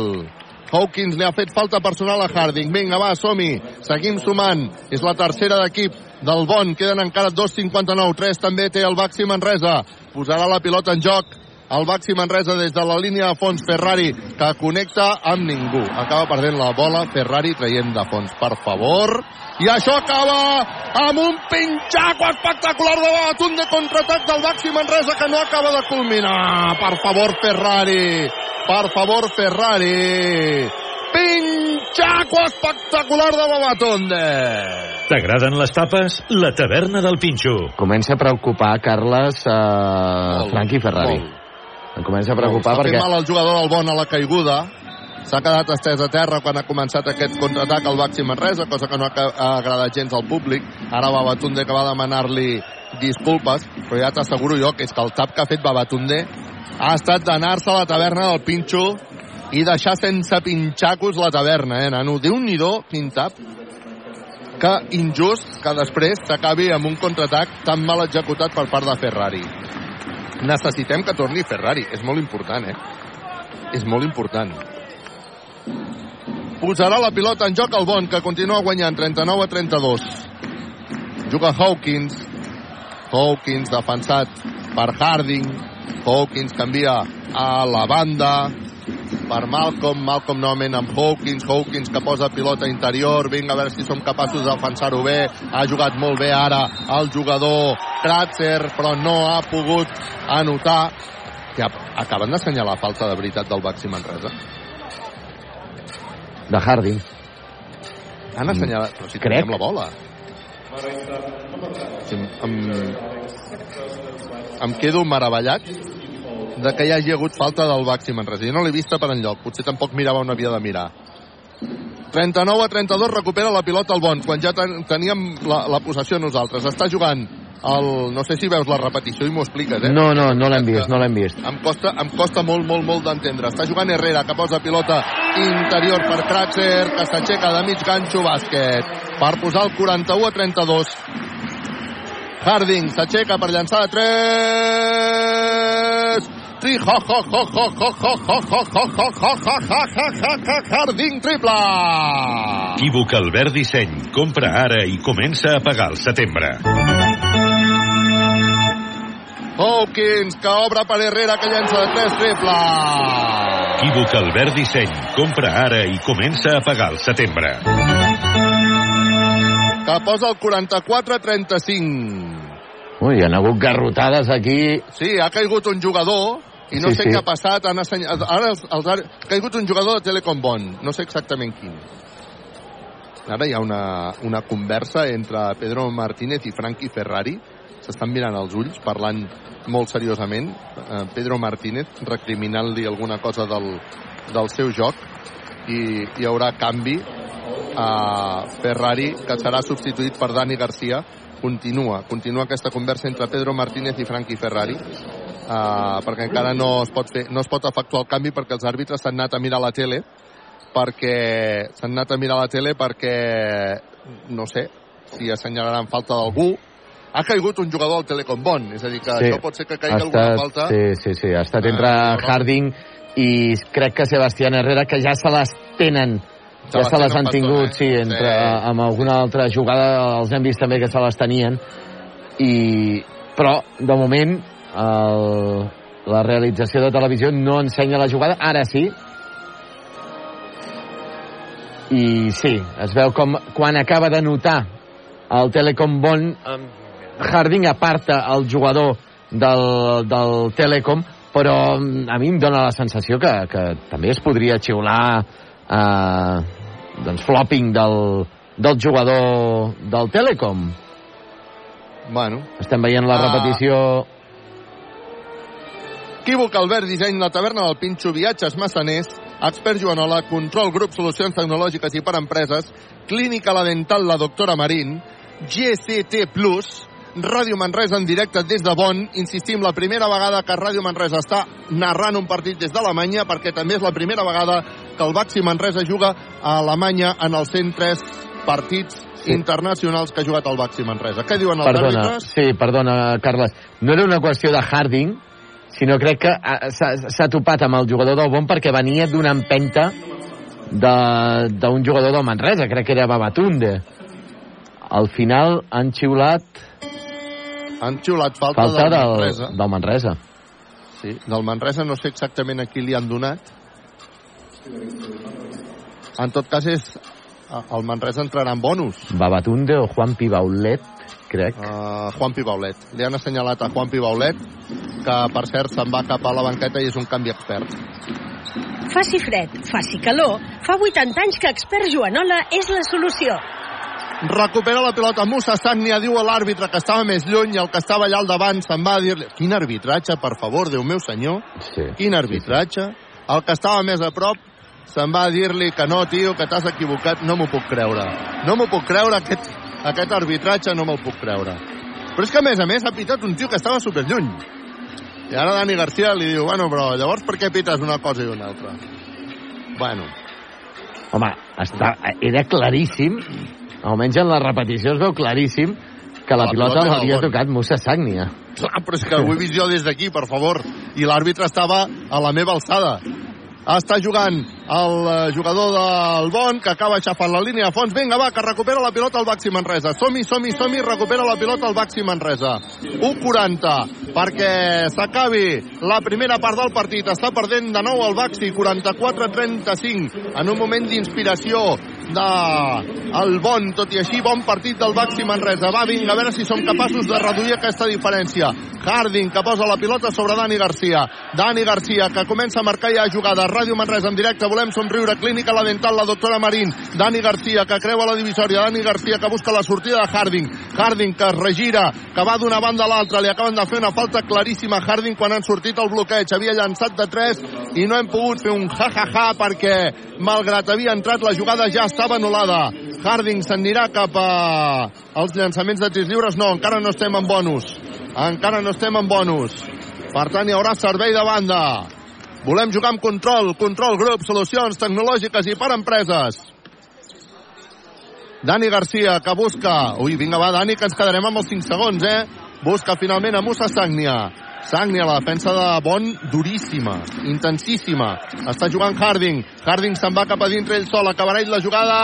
Hawkins li ha fet falta personal a Harding. Vinga, va, som-hi. Seguim sumant. És la tercera d'equip del Bon. Queden encara 2.59. 3 també té el Baxi Manresa. Posarà la pilota en joc el Baxi Manresa des de la línia de fons Ferrari que connecta amb ningú acaba perdent la bola Ferrari traient de fons per favor i això acaba amb un pinxaco espectacular de Babatun de contraatac del Baxi Manresa que no acaba de culminar per favor Ferrari per favor Ferrari pinxaco espectacular de Babatunde T'agraden les tapes? La taverna del Pinxo. Comença a preocupar, Carles, eh, Molt, Franqui Ferrari. molt. Em comença a preocupar Està perquè... fent mal el jugador del Bon a la caiguda. S'ha quedat estès a terra quan ha començat aquest contraatac al Baxi Manresa, cosa que no ha agradat gens al públic. Ara Babatunde que va demanar-li disculpes, però ja t'asseguro jo que és que el tap que ha fet Babatunde ha estat d'anar-se a la taverna del Pinxo i deixar sense pinxacos la taverna, eh, nano? Déu-n'hi-do, quin tap que injust que després s'acabi amb un contraatac tan mal executat per part de Ferrari. Necessitem que torni Ferrari, és molt important, eh? És molt important. Posarà la pilota en joc el Bon, que continua guanyant 39 a 32. Juga Hawkins. Hawkins defensat per Harding. Hawkins canvia a la banda per Malcolm, Malcolm novament amb Hawkins, Hawkins que posa pilota interior, vinga a veure si som capaços de defensar-ho bé, ha jugat molt bé ara el jugador Kratzer, però no ha pogut anotar. Ja, acaben d'assenyalar falta de veritat del Baxi Manresa. De Harding. Han assenyalat, però si Crec. la bola. Sí, em, em quedo meravellat de que hi hagi hagut falta del Baxi Manresa. Jo no l'he vista per enlloc, potser tampoc mirava on havia de mirar. 39 a 32 recupera la pilota el Bon, quan ja ten, teníem la, la possessió nosaltres. Està jugant el, no sé si veus la repetició i m'ho expliques, eh? No, no, no l'hem vist, no l'hem vist. Em costa, em costa molt, molt, molt d'entendre. Està jugant Herrera, que posa pilota interior per Kratzer, que s'aixeca de mig ganxo bàsquet. Per posar el 41 a 32. Harding s'aixeca per llançar de 3. Harding triple! Equívoca el verd disseny. Compra ara i comença a pagar el setembre. Hawkins, que obre per Herrera, que llença de 3 triple! Equívoc Albert Disseny. Compra ara i comença a pagar el setembre. Que posa el 44 a 35. Ui, hi ha hagut garrotades aquí. Sí, ha caigut un jugador i no Sí, sé sí. què ha passat. Han assenyat, ara els, els, ha caigut un jugador de Telecom Bon. No sé exactament quin. Ara hi ha una, una conversa entre Pedro Martínez i Frankie Ferrari. S'estan mirant els ulls, parlant molt seriosament. Eh, Pedro Martínez recriminant-li alguna cosa del, del seu joc i hi haurà canvi a Ferrari, que serà substituït per Dani Garcia. Continua, continua aquesta conversa entre Pedro Martínez i Frankie Ferrari, uh, perquè encara no es, pot fer, no es pot efectuar el canvi perquè els àrbitres s'han anat a mirar la tele, perquè s'han anat a mirar la tele perquè, no sé, si assenyalaran falta d'algú, ha caigut un jugador al Telecom Bon, és a dir, que sí, això pot ser que caigui alguna falta. Sí, sí, sí, ha estat entre uh, Harding i crec que Sebastián Herrera, que ja se les tenen ja se les han tingut, sí, entre, sí. amb alguna altra jugada els hem vist també que se les tenien. I però de moment el, la realització de televisió no ensenya la jugada, ara sí. I sí, es veu com quan acaba de notar el Telecom Bon Harding aparta el jugador del, del Telecom però a mi em dóna la sensació que, que també es podria xiular eh, doncs flopping del, del jugador del Telecom. Bueno. Estem veient la uh, repetició. Equívoc Albert Disseny, la taverna del Pinxo, viatges massaners, expert Joanola, control grup, solucions tecnològiques i per empreses, clínica la dental, la doctora Marín, GCT Plus, Ràdio Manresa en directe des de Bonn. Insistim, la primera vegada que Ràdio Manresa està narrant un partit des d'Alemanya, perquè també és la primera vegada que el Baxi Manresa juga a Alemanya en els 103 partits sí. internacionals que ha jugat el Baxi Manresa. Què diuen els perdona, àrbitres? Sí, perdona, Carles. No era una qüestió de Harding, sinó crec que s'ha topat amb el jugador del Bon perquè venia d'una empenta d'un jugador del Manresa, crec que era Babatunde. Al final han xiulat han xiulat falta, falta del, del Manresa. Del Manresa. Sí, del Manresa no sé exactament a qui li han donat. En tot cas és el Manresa entrarà en bonus. Babatunde o Juan Pibaulet, crec. Uh, Juan Pibaulet. Li han assenyalat a Juan Pibaulet, que per cert se'n va cap a la banqueta i és un canvi expert. Faci fred, faci calor, fa 80 anys que expert Joanola és la solució. Recupera la pilota Musa Sagnia, diu a l'àrbitre que estava més lluny i el que estava allà al davant se'n va a dir-li... Quin arbitratge, per favor, Déu meu senyor. Sí. Quin arbitratge. El que estava més a prop se'n va a dir-li que no, tio, que t'has equivocat. No m'ho puc creure. No m'ho puc creure, aquest, aquest arbitratge no me'l puc creure. Però és que, a més a més, ha pitat un tio que estava super lluny. I ara Dani Garcia li diu, bueno, però llavors per què pites una cosa i una altra? Bueno. Home, està, era claríssim almenys en la repetició es veu claríssim que la, la pilota, l'havia tocat Musa Sagnia. Clar, però és que ho he vist jo des d'aquí, per favor. I l'àrbitre estava a la meva alçada està jugant el eh, jugador del Bon, que acaba aixafant la línia de fons. Vinga, va, que recupera la pilota el Baxi Manresa. Som-hi, som-hi, som-hi, recupera la pilota el Baxi Manresa. 1'40, perquè s'acabi la primera part del partit. Està perdent de nou el Baxi, 44-35, en un moment d'inspiració de Bon. Tot i així, bon partit del Baxi Manresa. Va, vinga, a veure si som capaços de reduir aquesta diferència. Harding, que posa la pilota sobre Dani Garcia. Dani Garcia, que comença a marcar ja jugada. Ràdio Manresa en directe, volem somriure, clínica la dental, la doctora Marín, Dani Garcia, que creua la divisòria, Dani Garcia, que busca la sortida de Harding, Harding, que es regira, que va d'una banda a l'altra, li acaben de fer una falta claríssima a Harding quan han sortit el bloqueig, havia llançat de 3 i no hem pogut fer un ja-ja-ja perquè, malgrat havia entrat, la jugada ja estava anul·lada. Harding s'anirà cap a els llançaments de tirs lliures, no, encara no estem en bonus, encara no estem en bonus. Per tant, hi haurà servei de banda. Volem jugar amb control, control grup, solucions tecnològiques i per empreses. Dani Garcia, que busca... Ui, vinga, va, Dani, que ens quedarem amb els 5 segons, eh? Busca finalment a Musa Sagnia. Sagnia, la defensa de Bon, duríssima, intensíssima. Està jugant Harding. Harding se'n va cap a dintre ell sol. Acabarà ell la jugada.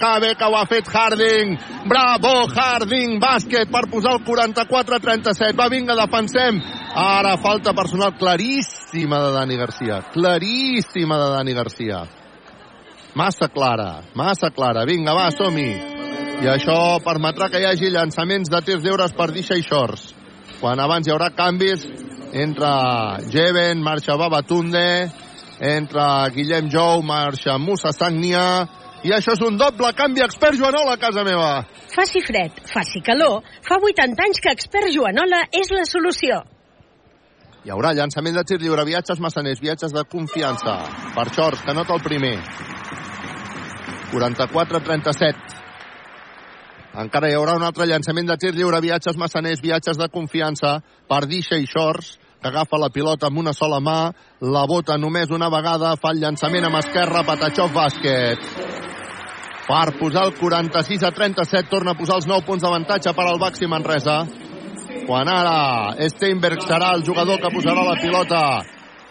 Que bé que ho ha fet Harding. Bravo, Harding. Bàsquet per posar el 44-37. Va, vinga, defensem. Ara falta personal claríssima de Dani Garcia. Claríssima de Dani Garcia. Massa clara, massa clara. Vinga, va, som-hi. I això permetrà que hi hagi llançaments de tirs lliures per Disha i Shorts. Quan abans hi haurà canvis entre Jeven, marxa Babatunde, entre Guillem Jou, marxa Musa Sagnia, i això és un doble canvi expert Joanola a casa meva. Faci fred, faci calor, fa 80 anys que expert Joanola és la solució. Hi haurà llançament de tir lliure, viatges massaners, viatges de confiança. Per Xors, que nota el primer. 44-37. Encara hi haurà un altre llançament de tir lliure, viatges massaners, viatges de confiança per Dixa i Shorts, que agafa la pilota amb una sola mà, la bota només una vegada, fa el llançament amb esquerra, Patachov bàsquet. Per posar el 46 a 37, torna a posar els 9 punts d'avantatge per al Baxi Manresa. Quan ara Steinberg serà el jugador que posarà la pilota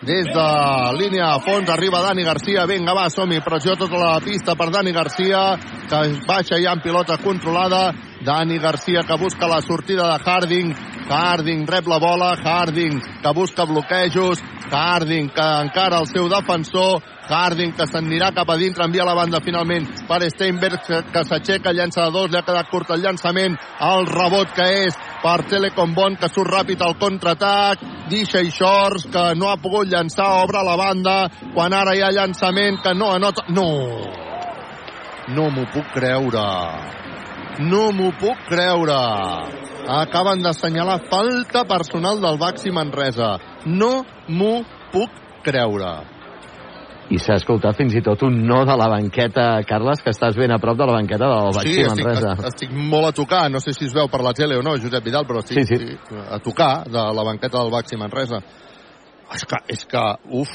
des de línia a fons arriba Dani Garcia, vinga va, som-hi, pressió tota la pista per Dani Garcia, que baixa ja en pilota controlada, Dani Garcia que busca la sortida de Harding, Harding rep la bola, Harding que busca bloquejos, Harding que encara el seu defensor, Harding que s'anirà cap a dintre, envia la banda finalment per Steinberg que, s'aixeca, llença de dos, li ha quedat curt el llançament, el rebot que és per Telecom Bon que surt ràpid al contraatac, Disha i Shorts que no ha pogut llançar, obre la banda, quan ara hi ha llançament que no anota... No! No m'ho puc creure. No m'ho puc creure. Acaben d'assenyalar falta personal del Baxi Manresa. No m'ho puc creure. I s'ha escoltat fins i tot un no de la banqueta, Carles, que estàs ben a prop de la banqueta del Baxi sí, estic, Manresa. estic molt a tocar, no sé si es veu per la tele o no, Josep Vidal, però estic Sí, sí. a tocar de la banqueta del Baxi Manresa. És que, és que, uf,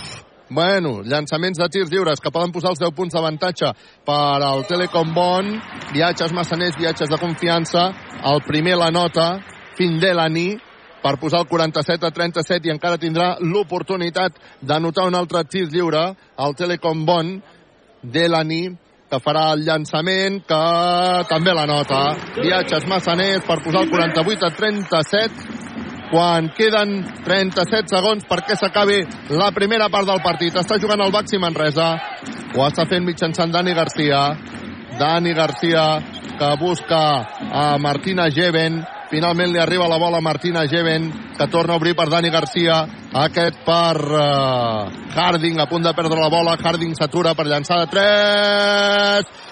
Bueno, llançaments de tirs lliures que poden posar els 10 punts d'avantatge per al Telecom Bon. Viatges massaners, viatges de confiança. El primer la nota, Findelani, per posar el 47 a 37 i encara tindrà l'oportunitat d'anotar un altre tir lliure al Telecom Bon. Delani, que farà el llançament, que també la nota. Viatges massaners per posar el 48 a 37 quan queden 37 segons perquè s'acabi la primera part del partit. Està jugant el Baxi Manresa. Ho està fent mitjançant Dani Garcia. Dani Garcia que busca a Martina Geven. Finalment li arriba la bola a Martina Geven, que torna a obrir per Dani Garcia. Aquest per uh, Harding, a punt de perdre la bola. Harding s'atura per llançar de 3.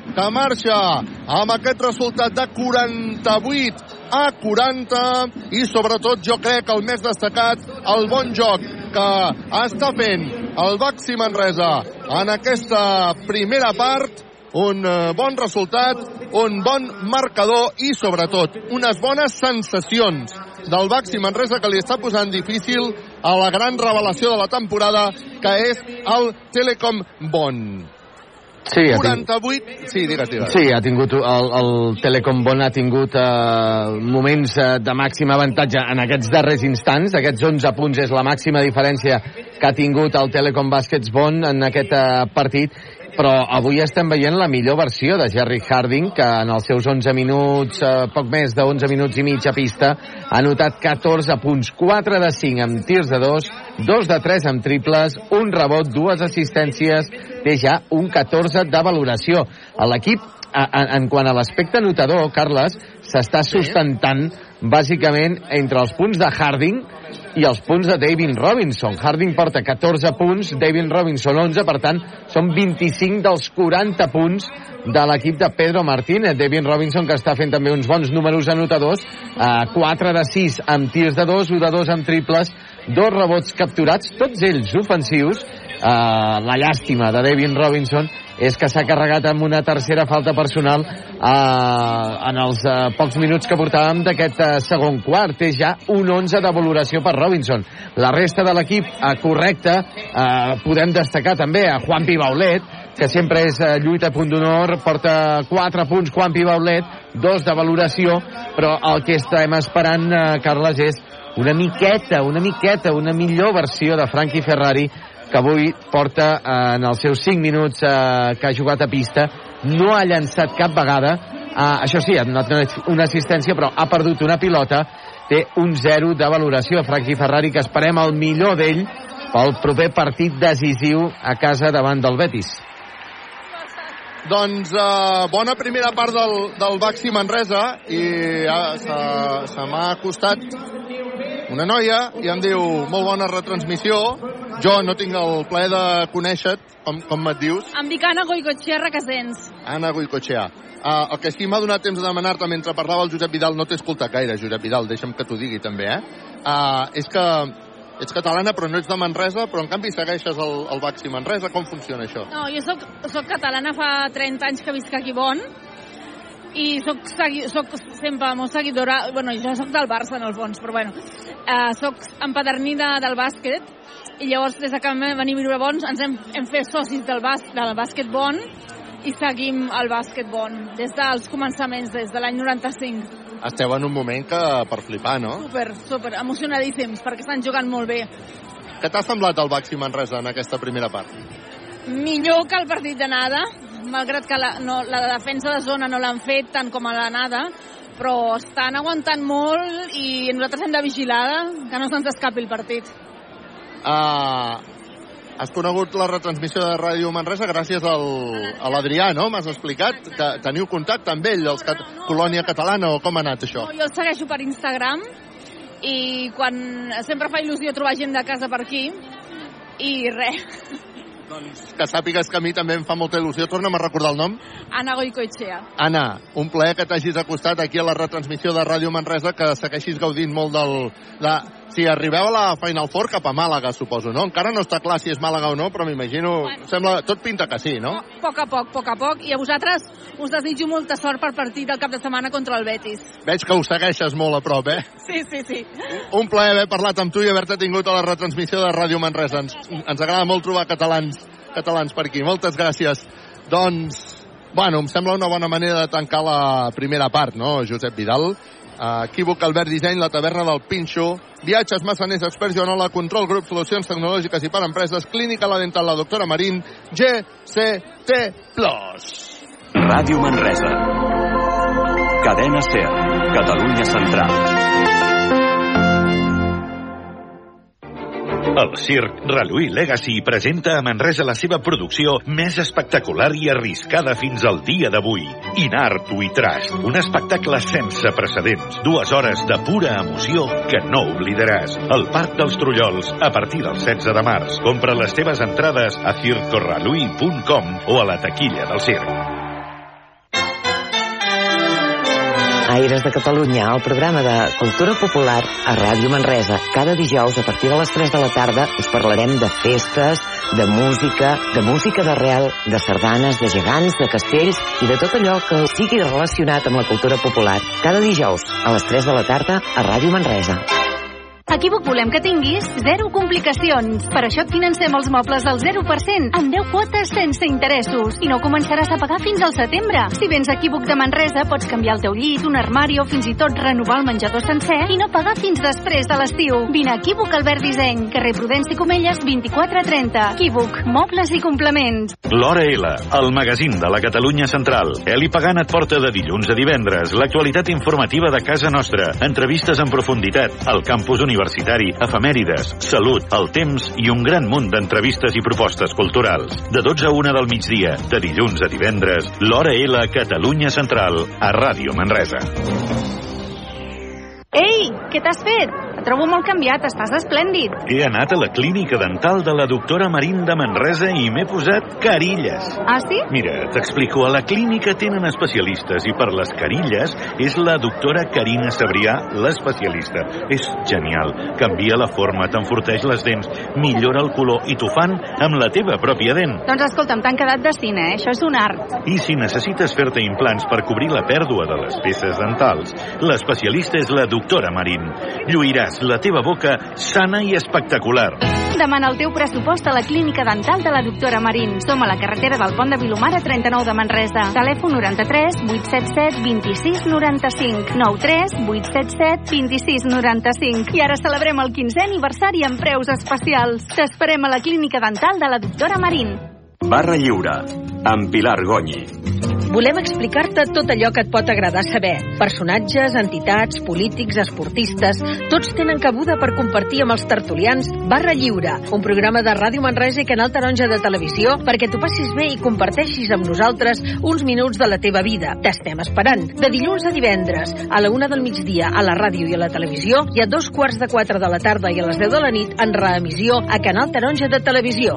que marxa amb aquest resultat de 48 a 40 i sobretot jo crec que el més destacat el bon joc que està fent el Baxi Manresa en aquesta primera part un eh, bon resultat, un bon marcador i, sobretot, unes bones sensacions del Baxi Manresa que li està posant difícil a la gran revelació de la temporada, que és el Telecom Bon. Sí, ha tingut, 48... Sí, digues, digues. sí, ha tingut el, el Telecom Bon ha tingut eh, moments eh, de màxim avantatge en aquests darrers instants. Aquests 11 punts és la màxima diferència que ha tingut el Telecom Baskets Bon en aquest eh, partit però avui estem veient la millor versió de Jerry Harding, que en els seus 11 minuts, eh, poc més de 11 minuts i mig a pista, ha anotat 14 punts, 4 de 5 amb tirs de 2, 2 de 3 amb triples, un rebot, dues assistències, té ja un 14 de valoració. L'equip, en, en quant a l'aspecte notador, Carles, s'està sustentant bàsicament entre els punts de Harding i els punts de David Robinson. Harding porta 14 punts, David Robinson 11, per tant, són 25 dels 40 punts de l'equip de Pedro Martínez. David Robinson, que està fent també uns bons números anotadors, eh, 4 de 6 amb tirs de 2, 1 de 2 amb triples, dos rebots capturats, tots ells ofensius. Eh, la llàstima de David Robinson és que s'ha carregat amb una tercera falta personal eh, en els eh, pocs minuts que portàvem d'aquest eh, segon quart. Té ja un 11 de valoració per Robinson. La resta de l'equip eh, correcte, eh, podem destacar també a Juan Pibaulet, que sempre és eh, lluita a punt d'honor, porta 4 punts Juan Pibaulet, 2 de valoració, però el que estem esperant, eh, Carles, és una miqueta, una miqueta, una millor versió de Frankie Ferrari que avui porta eh, en els seus 5 minuts eh, que ha jugat a pista no ha llançat cap vegada Uh, això sí, ha donat una assistència, però ha perdut una pilota, té un 0 de valoració. Franchi Ferrari, que esperem el millor d'ell pel proper partit decisiu a casa davant del Betis. Doncs uh, bona primera part del, del Baxi Manresa i uh, se, m'ha acostat una noia i em diu molt bona retransmissió. Jo no tinc el plaer de conèixer-te, com, com et dius? Em dic Anna Goicochea Requesens. Anna Goicochea. Uh, el que sí m'ha donat temps de demanar-te mentre parlava el Josep Vidal, no t'he escoltat gaire, Josep Vidal, deixa'm que t'ho digui també, eh? Uh, és que ets catalana però no ets de Manresa, però en canvi segueixes el, el Baxi Manresa. Com funciona això? No, jo soc, soc catalana fa 30 anys que visc aquí Bon i soc, segui, soc sempre molt seguidora, bueno, jo soc del Barça en el fons, però bueno, eh, soc empadernida del bàsquet i llavors des que vam venir a viure a Bons ens hem, hem fet socis del, bàs, del bàsquet Bon i seguim el bàsquet Bon des dels començaments, des de l'any 95. Esteu en un moment que per flipar, no? Super, super, emocionadíssims, perquè estan jugant molt bé. Què t'ha semblat el Baxi Manresa en aquesta primera part? Millor que el partit d'anada, malgrat que la, no, la defensa de zona no l'han fet tant com a l'anada, però estan aguantant molt i nosaltres hem de vigilar que no se'ns escapi el partit. Uh, has conegut la retransmissió de Ràdio Manresa gràcies al, a l'Adrià, no? M'has explicat que teniu contacte amb ell, els cat Colònia Catalana, o com ha anat això? No, jo el segueixo per Instagram i quan sempre fa il·lusió trobar gent de casa per aquí i res. Doncs que sàpigues que a mi també em fa molta il·lusió. Torna'm a recordar el nom. Ana Goicoechea. Anna, un plaer que t'hagis acostat aquí a la retransmissió de Ràdio Manresa, que segueixis gaudint molt del... De, si arribeu a la Final Four cap a Màlaga, suposo, no? Encara no està clar si és Màlaga o no, però m'imagino... Bueno. Sembla... Tot pinta que sí, no? A poc a poc, a poc a poc. I a vosaltres us desitjo molta sort per partit del cap de setmana contra el Betis. Veig que ho segueixes molt a prop, eh? Sí, sí, sí. Un plaer haver parlat amb tu i haver-te tingut a la retransmissió de Ràdio Manresa. Ens, ens agrada molt trobar catalans catalans per aquí. Moltes gràcies. Doncs, bueno, em sembla una bona manera de tancar la primera part, no, Josep Vidal? Uh, equívoc Albert Disseny, la taverna del Pinxo, viatges, massaners, experts, Joanola, control, grup, solucions tecnològiques i per empreses, clínica, la dental, la doctora Marín, GCT+. Ràdio Manresa. Cadena SER. Catalunya Central. El circ Reluí Legacy presenta a Manresa la seva producció més espectacular i arriscada fins al dia d'avui. Inart We Trust, un espectacle sense precedents. Dues hores de pura emoció que no oblidaràs. El Parc dels Trullols, a partir del 16 de març. Compra les teves entrades a circorreluí.com o a la taquilla del circ. Aires de Catalunya, el programa de cultura popular a Ràdio Manresa. Cada dijous, a partir de les 3 de la tarda, us parlarem de festes, de música, de música d'arrel, de sardanes, de gegants, de castells i de tot allò que sigui relacionat amb la cultura popular. Cada dijous, a les 3 de la tarda, a Ràdio Manresa. A Equívoc volem que tinguis zero complicacions. Per això et financem els mobles al 0%, amb 10 quotes sense interessos. I no començaràs a pagar fins al setembre. Si vens a Equívoc de Manresa, pots canviar el teu llit, un armari o fins i tot renovar el menjador sencer i no pagar fins després de l'estiu. Vine a Equívoc Albert Disseny, carrer Prudenci Comelles 2430. Equívoc, mobles i complements. L'Hora L, el magazín de la Catalunya Central. Eli Pagant et porta de dilluns a divendres l'actualitat informativa de casa nostra, entrevistes en profunditat, el campus universitari, efemèrides, salut, el temps i un gran munt d'entrevistes i propostes culturals. De 12 a 1 del migdia, de dilluns a divendres, l'Hora L Catalunya Central, a Ràdio Manresa. Ei, què t'has fet? Et trobo molt canviat, estàs esplèndid. He anat a la clínica dental de la doctora Marín de Manresa i m'he posat carilles. Ah, sí? Mira, t'explico. A la clínica tenen especialistes i per les carilles és la doctora Carina Sabrià l'especialista. És genial. Canvia la forma, t'enforteix les dents, millora el color i t'ho fan amb la teva pròpia dent. Doncs escolta'm, t'han quedat de cine, eh? Això és un art. I si necessites fer-te implants per cobrir la pèrdua de les peces dentals, l'especialista és la doctora Marín. Lluiràs la teva boca sana i espectacular. Demana el teu pressupost a la clínica dental de la doctora Marín. Som a la carretera del Pont de Vilomara 39 de Manresa. Telèfon 93 877 26 95 93 877 26 95 I ara celebrem el 15è aniversari amb preus especials. T'esperem a la clínica dental de la doctora Marín. Barra Lliure, amb Pilar Gonyi. Volem explicar-te tot allò que et pot agradar saber. Personatges, entitats, polítics, esportistes, tots tenen cabuda per compartir amb els tertulians Barra Lliure, un programa de Ràdio Manresa i Canal Taronja de Televisió perquè t'ho passis bé i comparteixis amb nosaltres uns minuts de la teva vida. T'estem esperant. De dilluns a divendres, a la una del migdia, a la ràdio i a la televisió, i a dos quarts de quatre de la tarda i a les 10 de la nit en reemissió a Canal Taronja de Televisió.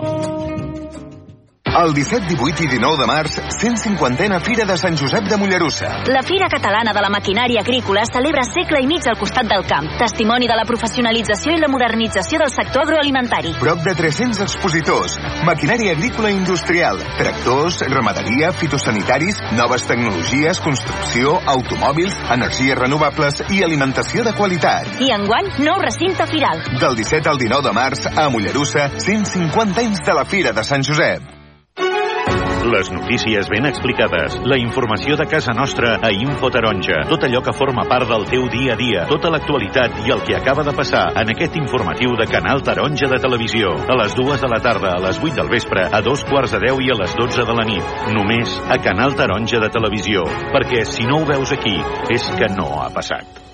El 17, 18 i 19 de març, 150a Fira de Sant Josep de Mollerussa. La Fira Catalana de la Maquinària Agrícola celebra segle i mig al costat del camp, testimoni de la professionalització i la modernització del sector agroalimentari. Prop de 300 expositors, maquinària agrícola i industrial, tractors, ramaderia, fitosanitaris, noves tecnologies, construcció, automòbils, energies renovables i alimentació de qualitat. I enguany, nou recinte firal. Del 17 al 19 de març, a Mollerussa, 150 anys de la Fira de Sant Josep. Les notícies ben explicades, la informació de casa nostra a Info Taronja, tot allò que forma part del teu dia a dia, tota l'actualitat i el que acaba de passar en aquest informatiu de Canal Taronja de Televisió. A les dues de la tarda, a les 8 del vespre, a dos quarts de 10 i a les 12 de la nit. Només a Canal Taronja de Televisió, perquè si no ho veus aquí, és que no ha passat.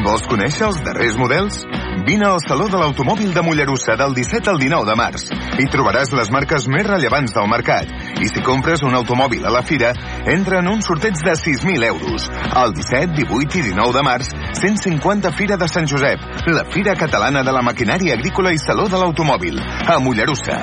Vols conèixer els darrers models? Vine al Saló de l'Automòbil de Mollerussa del 17 al 19 de març. Hi trobaràs les marques més rellevants del mercat. I si compres un automòbil a la fira, entra en un sorteig de 6.000 euros. El 17, 18 i 19 de març, 150 Fira de Sant Josep, la Fira Catalana de la Maquinària Agrícola i Saló de l'Automòbil, a Mollerussa.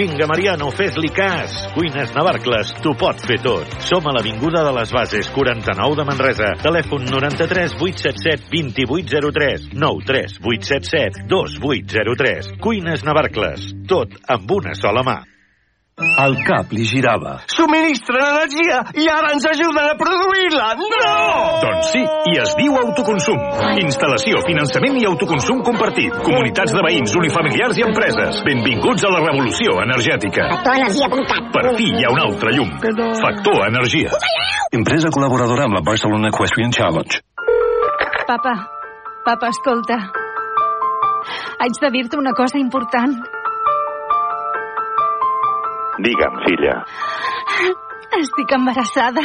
Vinga, Mariano, fes-li cas. Cuines Navarcles, t'ho pot fer tot. Som a l'Avinguda de les Bases, 49 de Manresa. Telèfon 93 877 2803 93 877 2803. Cuines Navarcles, tot amb una sola mà. El cap li girava. Subministren energia i ara ens ajuden a produir-la! No! Doncs sí, i es diu autoconsum. Instal·lació, finançament i autoconsum compartit. Comunitats de veïns, unifamiliars i empreses. Benvinguts a la revolució energètica. Factorenergia.cat Per fi hi ha un altre llum. Factor Energia. Empresa col·laboradora amb la Barcelona Equestrian Challenge. Papa, papa, escolta. Haig de dir-te una cosa important. Digue'm, filla. Estic embarassada.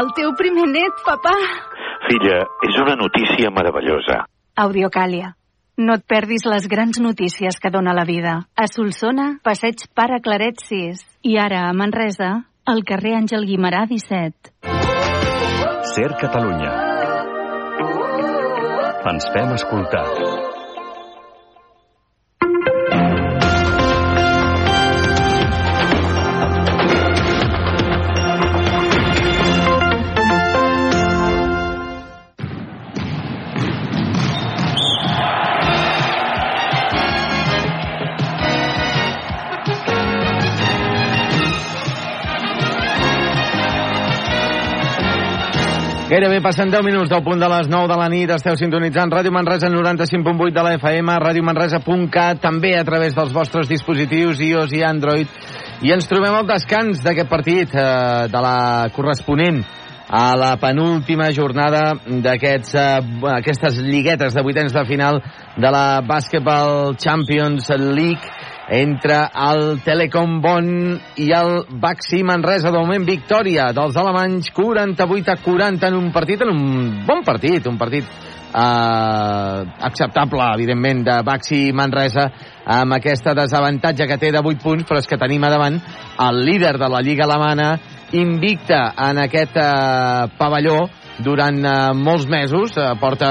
El teu primer net, papà. Filla, és una notícia meravellosa. Audiocàlia. No et perdis les grans notícies que dona la vida. A Solsona, passeig Pare Claret 6. I ara, a Manresa, al carrer Àngel Guimarà 17. Ser Catalunya. Ens fem escoltar. Gairebé passen 10 minuts del punt de les 9 de la nit. Esteu sintonitzant Ràdio Manresa 95.8 de la FM, radiomanresa.cat, també a través dels vostres dispositius iOS i Android. I ens trobem al descans d'aquest partit, eh, de la corresponent a la penúltima jornada d'aquestes eh, aquestes lliguetes de vuitens de final de la Basketball Champions League entre el Telecom Bon i el Baxi Manresa. De moment, victòria dels alemanys 48 a 40 en un partit, en un bon partit, un partit eh, acceptable, evidentment, de Baxi Manresa amb aquesta desavantatge que té de 8 punts, però és que tenim a davant el líder de la Lliga Alemana, invicta en aquest eh, pavelló, durant uh, molts mesos, uh, porta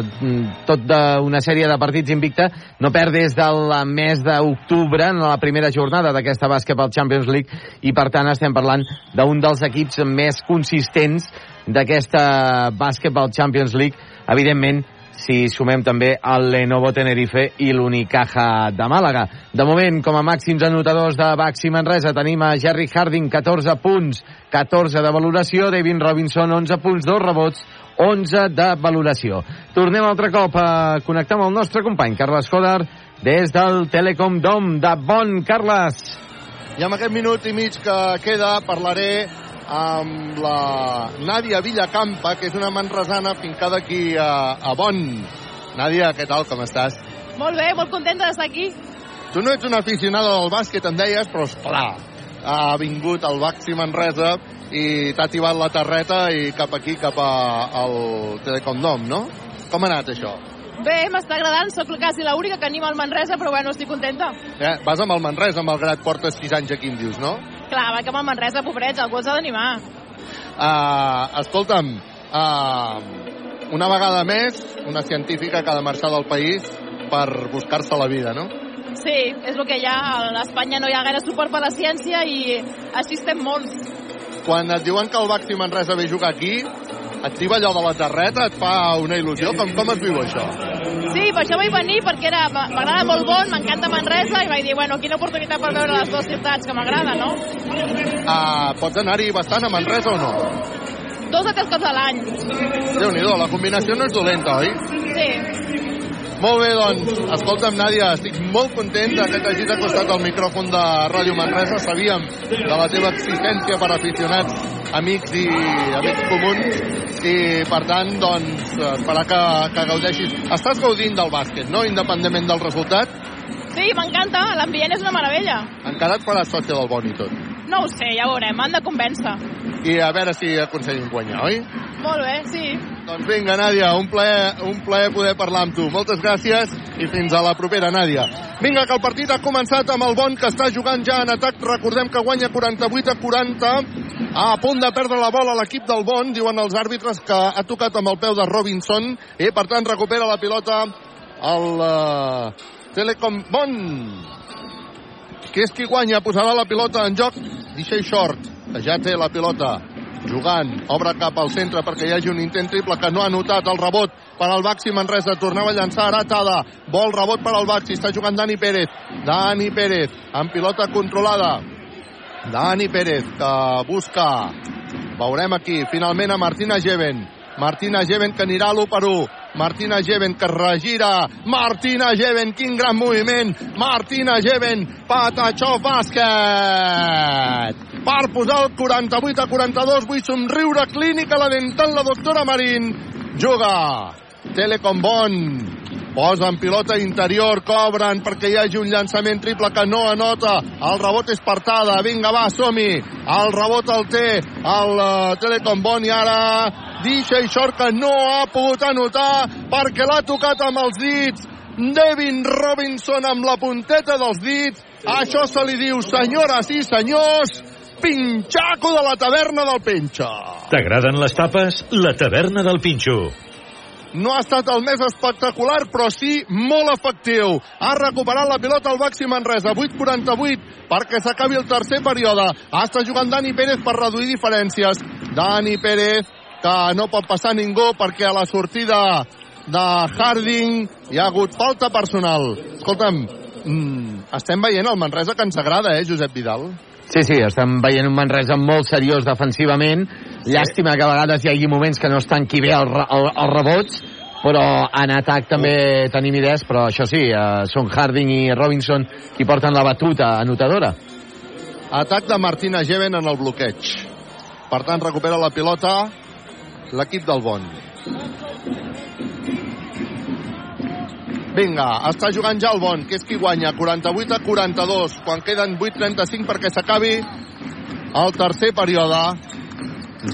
uh, tot d'una sèrie de partits invicta, no perd des del mes d'octubre en la primera jornada d'aquesta Basketball Champions League i per tant estem parlant d'un dels equips més consistents d'aquesta Basketball Champions League, evidentment si sumem també el Lenovo Tenerife i l'Unicaja de Màlaga. De moment, com a màxims anotadors de Baxi Manresa, tenim a Jerry Harding, 14 punts, 14 de valoració, Devin Robinson, 11 punts, 2 rebots, 11 de valoració. Tornem altre cop a connectar amb el nostre company, Carles Coder, des del Telecom Dom de Bon. Carles. I amb aquest minut i mig que queda parlaré amb la Nàdia Villacampa, que és una manresana fincada aquí a, a Bon. Nàdia, què tal, com estàs? Molt bé, molt contenta d'estar aquí. Tu no ets una aficionada del bàsquet, em deies, però esclar, ha vingut al Baxi Manresa i t'ha tibat la terreta i cap aquí, cap a, al Telecom Dom, no? Com ha anat això? Bé, m'està agradant, sóc quasi l'única que anima el Manresa, però bueno, estic contenta. Eh, vas amb el Manresa, malgrat portes 6 anys aquí, em dius, no? Clar, va que amb el Manresa, pobrets, algú els ha d'animar. Uh, escolta'm, uh, una vegada més, una científica que ha de marxar del país per buscar-se la vida, no? Sí, és el que hi ha. A Espanya no hi ha gaire suport per la ciència i així estem molts. Quan et diuen que el Baxi Manresa ve a jugar aquí, diu allò de la terreta, et fa una il·lusió? Com, com es viu això? Sí, per això vaig venir, perquè era m'agrada molt bon, m'encanta Manresa, i vaig dir, bueno, quina oportunitat per veure les dues ciutats que m'agrada, no? Uh, pots anar-hi bastant a Manresa o no? Dos o tres cops a l'any. Déu-n'hi-do, la combinació no és dolenta, oi? Sí. Molt bé, doncs, escolta'm, Nàdia, estic molt content que t'hagis acostat al micròfon de Ràdio Manresa. Sabíem de la teva existència per aficionats, amics i amics comuns, i per tant, doncs, esperar que, que gaudeixis. Estàs gaudint del bàsquet, no?, independentment del resultat? Sí, m'encanta, l'ambient és una meravella. Encara et faràs sòcia del bon i tot. No ho sé, ja ho veurem, m'han de convèncer. I a veure si aconseguim guanyar, oi? Molt bé, sí. Doncs vinga, Nàdia, un plaer, un plaer poder parlar amb tu. Moltes gràcies i fins a la propera, Nàdia. Vinga, que el partit ha començat amb el Bon, que està jugant ja en atac. Recordem que guanya 48 a 40. A punt de perdre la bola l'equip del Bon. Diuen els àrbitres que ha tocat amb el peu de Robinson i, per tant, recupera la pilota el uh, Telecom Bon. Qui és qui guanya? Posarà la pilota en joc. Deixa short, que ja té la pilota jugant, obre cap al centre perquè hi hagi un intent triple que no ha notat el rebot per al Baxi Manresa, tornava a llançar Aratada, vol rebot per al Baxi. Està jugant Dani Pérez, Dani Pérez amb pilota controlada. Dani Pérez que busca. Veurem aquí, finalment a Martina Geven Martina Geven que anirà a l'1 per 1 Martina Geven que regira. Martina Geven, quin gran moviment. Martina Geven, Patachó bàsquet. Per posar el 48 a 42 vull somriure clínica la dental la doctora Marín. Juga Telecom Bon posen pilota interior, cobren perquè hi hagi un llançament triple que no anota el rebot és partada, vinga va, som-hi el rebot el té el uh, Telecom Bon i ara DJ Short que no ha pogut anotar perquè l'ha tocat amb els dits Devin Robinson amb la punteta dels dits això se li diu, senyores i senyors Pinxaco de la taverna del Penxa. T'agraden les tapes? La taverna del Pinxo. No ha estat el més espectacular, però sí molt efectiu. Ha recuperat la pilota al Baxi Manresa, 8-48, perquè s'acabi el tercer període. Està jugant Dani Pérez per reduir diferències. Dani Pérez, que no pot passar ningú perquè a la sortida de Harding hi ha hagut falta personal. Escolta'm, mm, estem veient el Manresa que ens agrada, eh, Josep Vidal? Sí, sí, estem veient un Manresa molt seriós defensivament, Llàstima que a vegades hi hagi moments que no estan qui bé els, el, els rebots, però en atac també tenim idees, però això sí, eh, són Harding i Robinson qui porten la batuta anotadora. Atac de Martina Geven en el bloqueig. Per tant, recupera la pilota l'equip del Bon. Vinga, està jugant ja el Bon, que és qui guanya, 48 a 42, quan queden 8.35 perquè s'acabi el tercer període.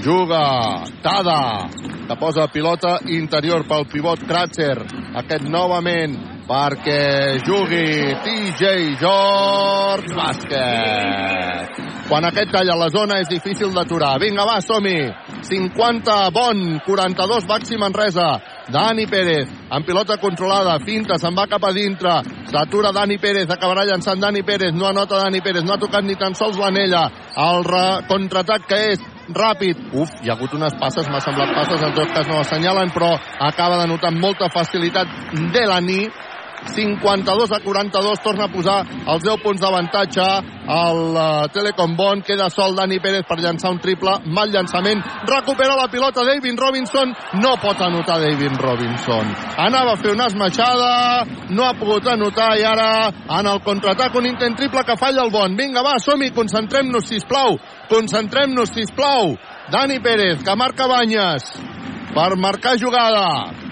Juga Tada, que posa pilota interior pel pivot Kratzer. Aquest novament perquè jugui TJ George Bàsquet. Quan aquest talla la zona és difícil d'aturar. Vinga, va, som-hi. 50 Bon, 42 Baxi Manresa. Dani Pérez, amb pilota controlada, finta, se'n va cap a dintre, s'atura Dani Pérez, acabarà llançant Dani Pérez, no anota Dani Pérez, no ha tocat ni tan sols l'anella, el contraatac que és ràpid. Uf, hi ha hagut unes passes, m'ha semblat passes, en tot cas no assenyalen, però acaba de notar molta facilitat Delany, 52 a 42, torna a posar els 10 punts d'avantatge el uh, Telecom Bon, queda sol Dani Pérez per llançar un triple, mal llançament, recupera la pilota David Robinson, no pot anotar David Robinson. Anava a fer una esmaixada, no ha pogut anotar i ara en el contraatac un intent triple que falla el Bon. Vinga, va, som-hi, concentrem-nos, sisplau, concentrem-nos, sisplau. Dani Pérez, que marca banyes per marcar jugada.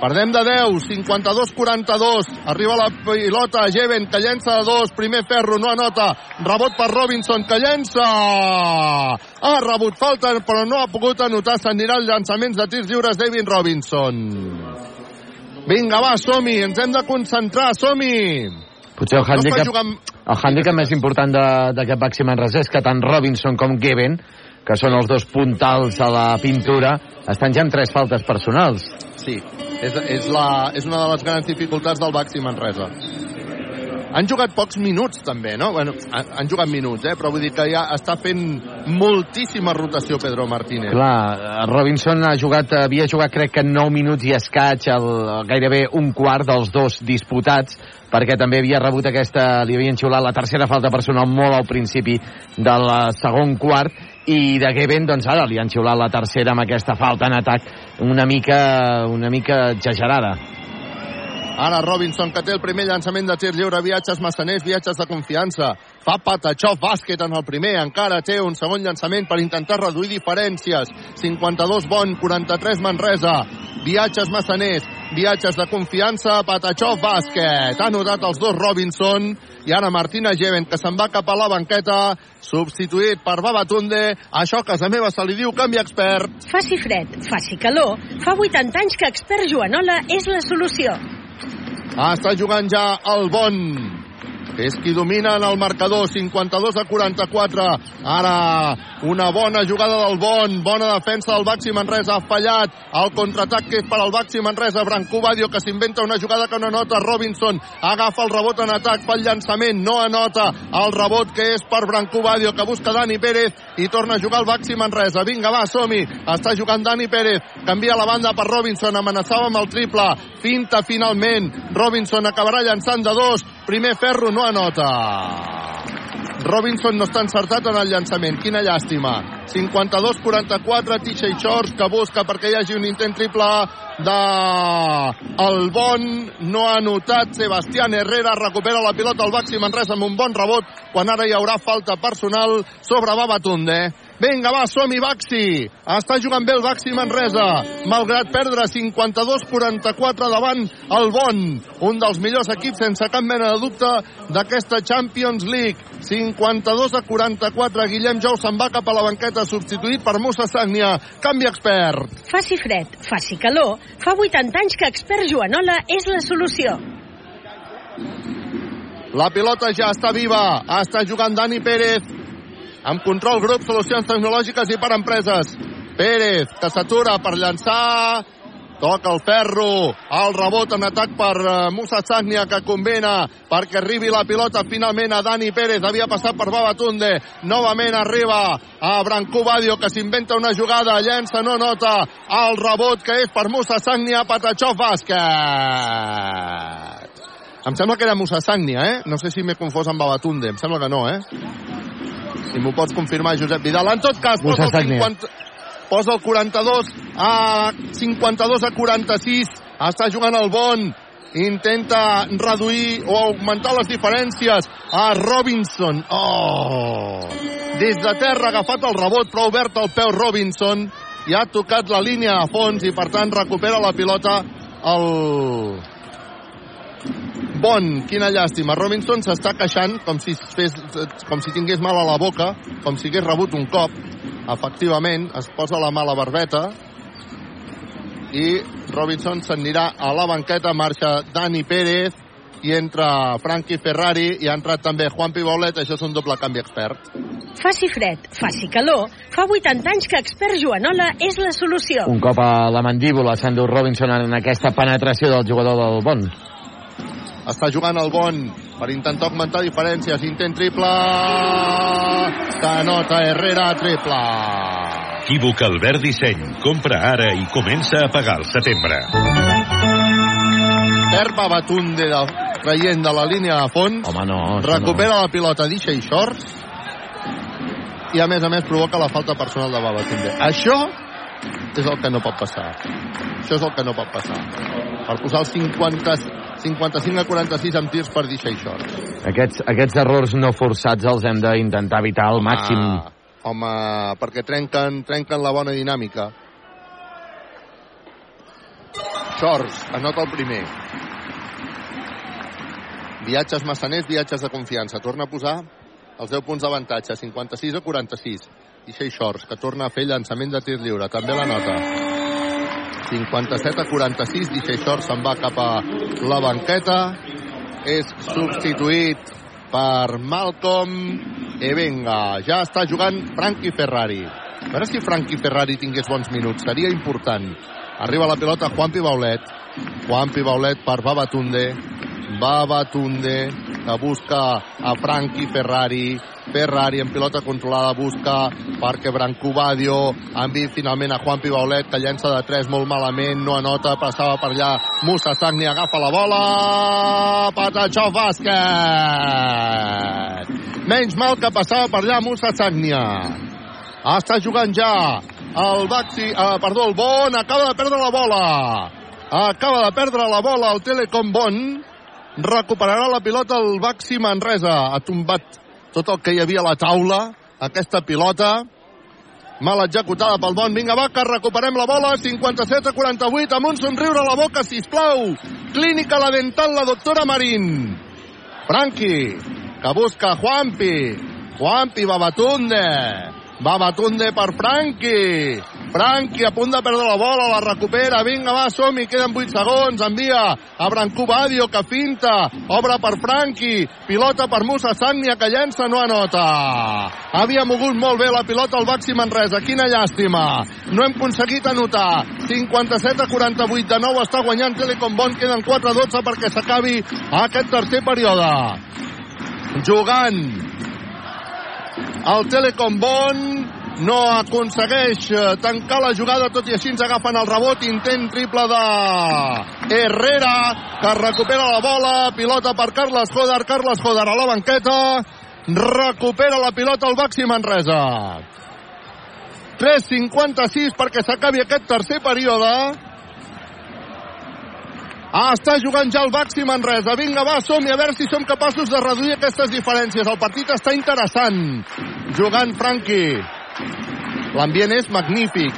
Perdem de 10, 52-42. Arriba la pilota, Jeven, que llença de dos. Primer ferro, no anota. Rebot per Robinson, que llença. Ha rebut falta, però no ha pogut anotar. S'anirà els llançaments de tirs lliures David Robinson. Vinga, va, som-hi. Ens hem de concentrar, som-hi. Potser el handicap, no el handicap més important d'aquest Baxi Manresa és que tant Robinson com Geben, que són els dos puntals a la pintura, estan ja amb tres faltes personals. Sí, és, és, la, és una de les grans dificultats del Baxi Manresa. Han jugat pocs minuts, també, no? Bueno, han, han jugat minuts, eh? Però vull dir que ja està fent moltíssima rotació Pedro Martínez. Clar, Robinson ha jugat, havia jugat crec que 9 minuts i escaig, el, gairebé un quart dels dos disputats, perquè també havia rebut aquesta, li havien xiulat la tercera falta personal molt al principi del segon quart, i de Geben, doncs ara li han xiulat la tercera amb aquesta falta en atac una mica, una mica exagerada. Ara Robinson, que té el primer llançament de tir lliure, viatges massaners, viatges de confiança. Fa Patachov bàsquet en el primer, encara té un segon llançament per intentar reduir diferències. 52 Bon, 43 Manresa. Viatges massaners, viatges de confiança, Patachov bàsquet. Ha notat els dos Robinson i ara Martina Geven, que se'n va cap a la banqueta, substituït per Babatunde. Això a casa meva se li diu canvi expert. Faci fred, faci calor. Fa 80 anys que expert Joanola és la solució. Ah, està jugant ja el Bon. És qui domina en el marcador, 52 a 44. Ara una bona jugada del Bon, bona defensa del Baxi Manresa, ha fallat. El contraatac que és per al Baxi Manresa, Brancú Badio que s'inventa una jugada que no anota, Robinson agafa el rebot en atac, fa el llançament, no anota el rebot que és per Brancú Badio que busca Dani Pérez i torna a jugar el Baxi Manresa. Vinga, va, som-hi, està jugant Dani Pérez, canvia la banda per Robinson, amenaçava amb el triple, finta finalment, Robinson acabarà llançant de dos, primer ferro no anota. Robinson no està encertat en el llançament. Quina llàstima. 52-44, TJ Shorts que busca perquè hi hagi un intent triple de el Bon. No ha notat Sebastián Herrera. Recupera la pilota al Baxi Manresa amb un bon rebot quan ara hi haurà falta personal sobre Babatunde. Vinga, va, som-hi, Baxi. Està jugant bé el Baxi Manresa, malgrat perdre 52-44 davant el Bon, un dels millors equips sense cap mena de dubte d'aquesta Champions League. 52 a 44, Guillem Jou se'n va cap a la banqueta, substituït per Musa Sagnia. Canvi expert. Faci fred, faci calor, fa 80 anys que expert Joanola és la solució. La pilota ja està viva, està jugant Dani Pérez, amb control grup, solucions tecnològiques i per empreses. Pérez, que s'atura per llançar, toca el ferro, el rebot en atac per Musa Sagnia que combina perquè arribi la pilota finalment a Dani Pérez, havia passat per Babatunde novament arriba a Brancú Badio que s'inventa una jugada, llença, no nota el rebot que és per Musa Sagnia, Patachov bàsquet em sembla que era Musa Sagnia, eh? No sé si m'he confós amb Babatunde, em sembla que no, eh? Si m'ho pots confirmar, Josep Vidal. En tot cas, posa el 50... posa el 42 a 52 a 46, està jugant el Bon, intenta reduir o augmentar les diferències a Robinson. Oh! Des de terra ha agafat el rebot, però ha obert el peu Robinson i ha tocat la línia a fons i, per tant, recupera la pilota el Bon, quina llàstima. Robinson s'està queixant com si, fes, com si tingués mal a la boca, com si hagués rebut un cop. Efectivament, es posa la mà a la barbeta i Robinson s'anirà a la banqueta, marxa Dani Pérez i entra Frankie Ferrari i ha entrat també Juan Pibaulet, això és un doble canvi expert. Faci fred, faci calor, fa 80 anys que expert Joanola és la solució. Un cop a la mandíbula s'endú Robinson en aquesta penetració del jugador del Bon. Està jugant el Bon per intentar augmentar diferències. Intent triple. Canota Herrera, triple. Equívoc Albert Disseny. Compra ara i comença a pagar al setembre. Herba Batunde de, traient de la línia de fons. Home, no. Recupera no. la pilota d'Ixa i Shorts. I a més a més provoca la falta personal de Babatunde. Això és el que no pot passar. Això és el que no pot passar. Per posar els 50, 55 a 46 amb tirs per deixar Shorts. Aquests, aquests errors no forçats els hem d'intentar evitar al màxim. Home, perquè trenquen, trenquen la bona dinàmica. Shorts, anota el primer. Viatges massaners, viatges de confiança. Torna a posar els 10 punts d'avantatge, 56 a 46. I Shea Shorts, que torna a fer llançament de tir lliure. També la nota. 57 a 46. Shea Shorts se'n va cap a la banqueta. És substituït per Malcolm Evenga. Ja està jugant Frankie Ferrari. A veure si Frankie Ferrari tingués bons minuts. Seria important. Arriba la pilota Juanpi Baulet. Juanpi Baulet per Babatunde. Babatunde que busca a Frankie Ferrari. Ferrari en pilota controlada busca perquè Brancobadio envia finalment a Juan Pibaulet que llença de 3 molt malament, no anota, passava per allà. Musa Sagni agafa la bola. Patachó bàsquet. Menys mal que passava per allà Musa Sagnia està jugant ja el Baxi, eh, perdó, el Bon acaba de perdre la bola acaba de perdre la bola el Telecom Bon recuperarà la pilota el Baxi Manresa ha tombat tot el que hi havia a la taula aquesta pilota mal executada pel Bon. Vinga, va, que recuperem la bola. 57 a 48, amb un somriure a la boca, si plau. Clínica La Dental, la doctora Marín. Franqui, que busca Juanpi. Juanpi, Babatunde. Babatunde per Franqui. Franqui a punt de perdre la bola, la recupera. Vinga, va, som-hi, queden 8 segons. Envia a Brancú Badio, que finta. Obre per Franqui. Pilota per Musa Sagnia, que llença, no anota. Havia mogut molt bé la pilota al Baxi Manresa. Quina llàstima. No hem aconseguit anotar. 57 a 48. De nou està guanyant Telecom Bon. Queden 4 a 12 perquè s'acabi aquest tercer període. Jugant el Telecom Bon no aconsegueix tancar la jugada, tot i així ens agafen el rebot, intent triple de Herrera, que recupera la bola, pilota per Carles Joder, Carles Joder a la banqueta, recupera la pilota al Baxi Manresa. 3.56 perquè s'acabi aquest tercer període. Ah, està jugant ja el Baxi Manresa. Vinga, va, som a veure si som capaços de reduir aquestes diferències. El partit està interessant. Jugant Franqui. L'ambient és magnífic.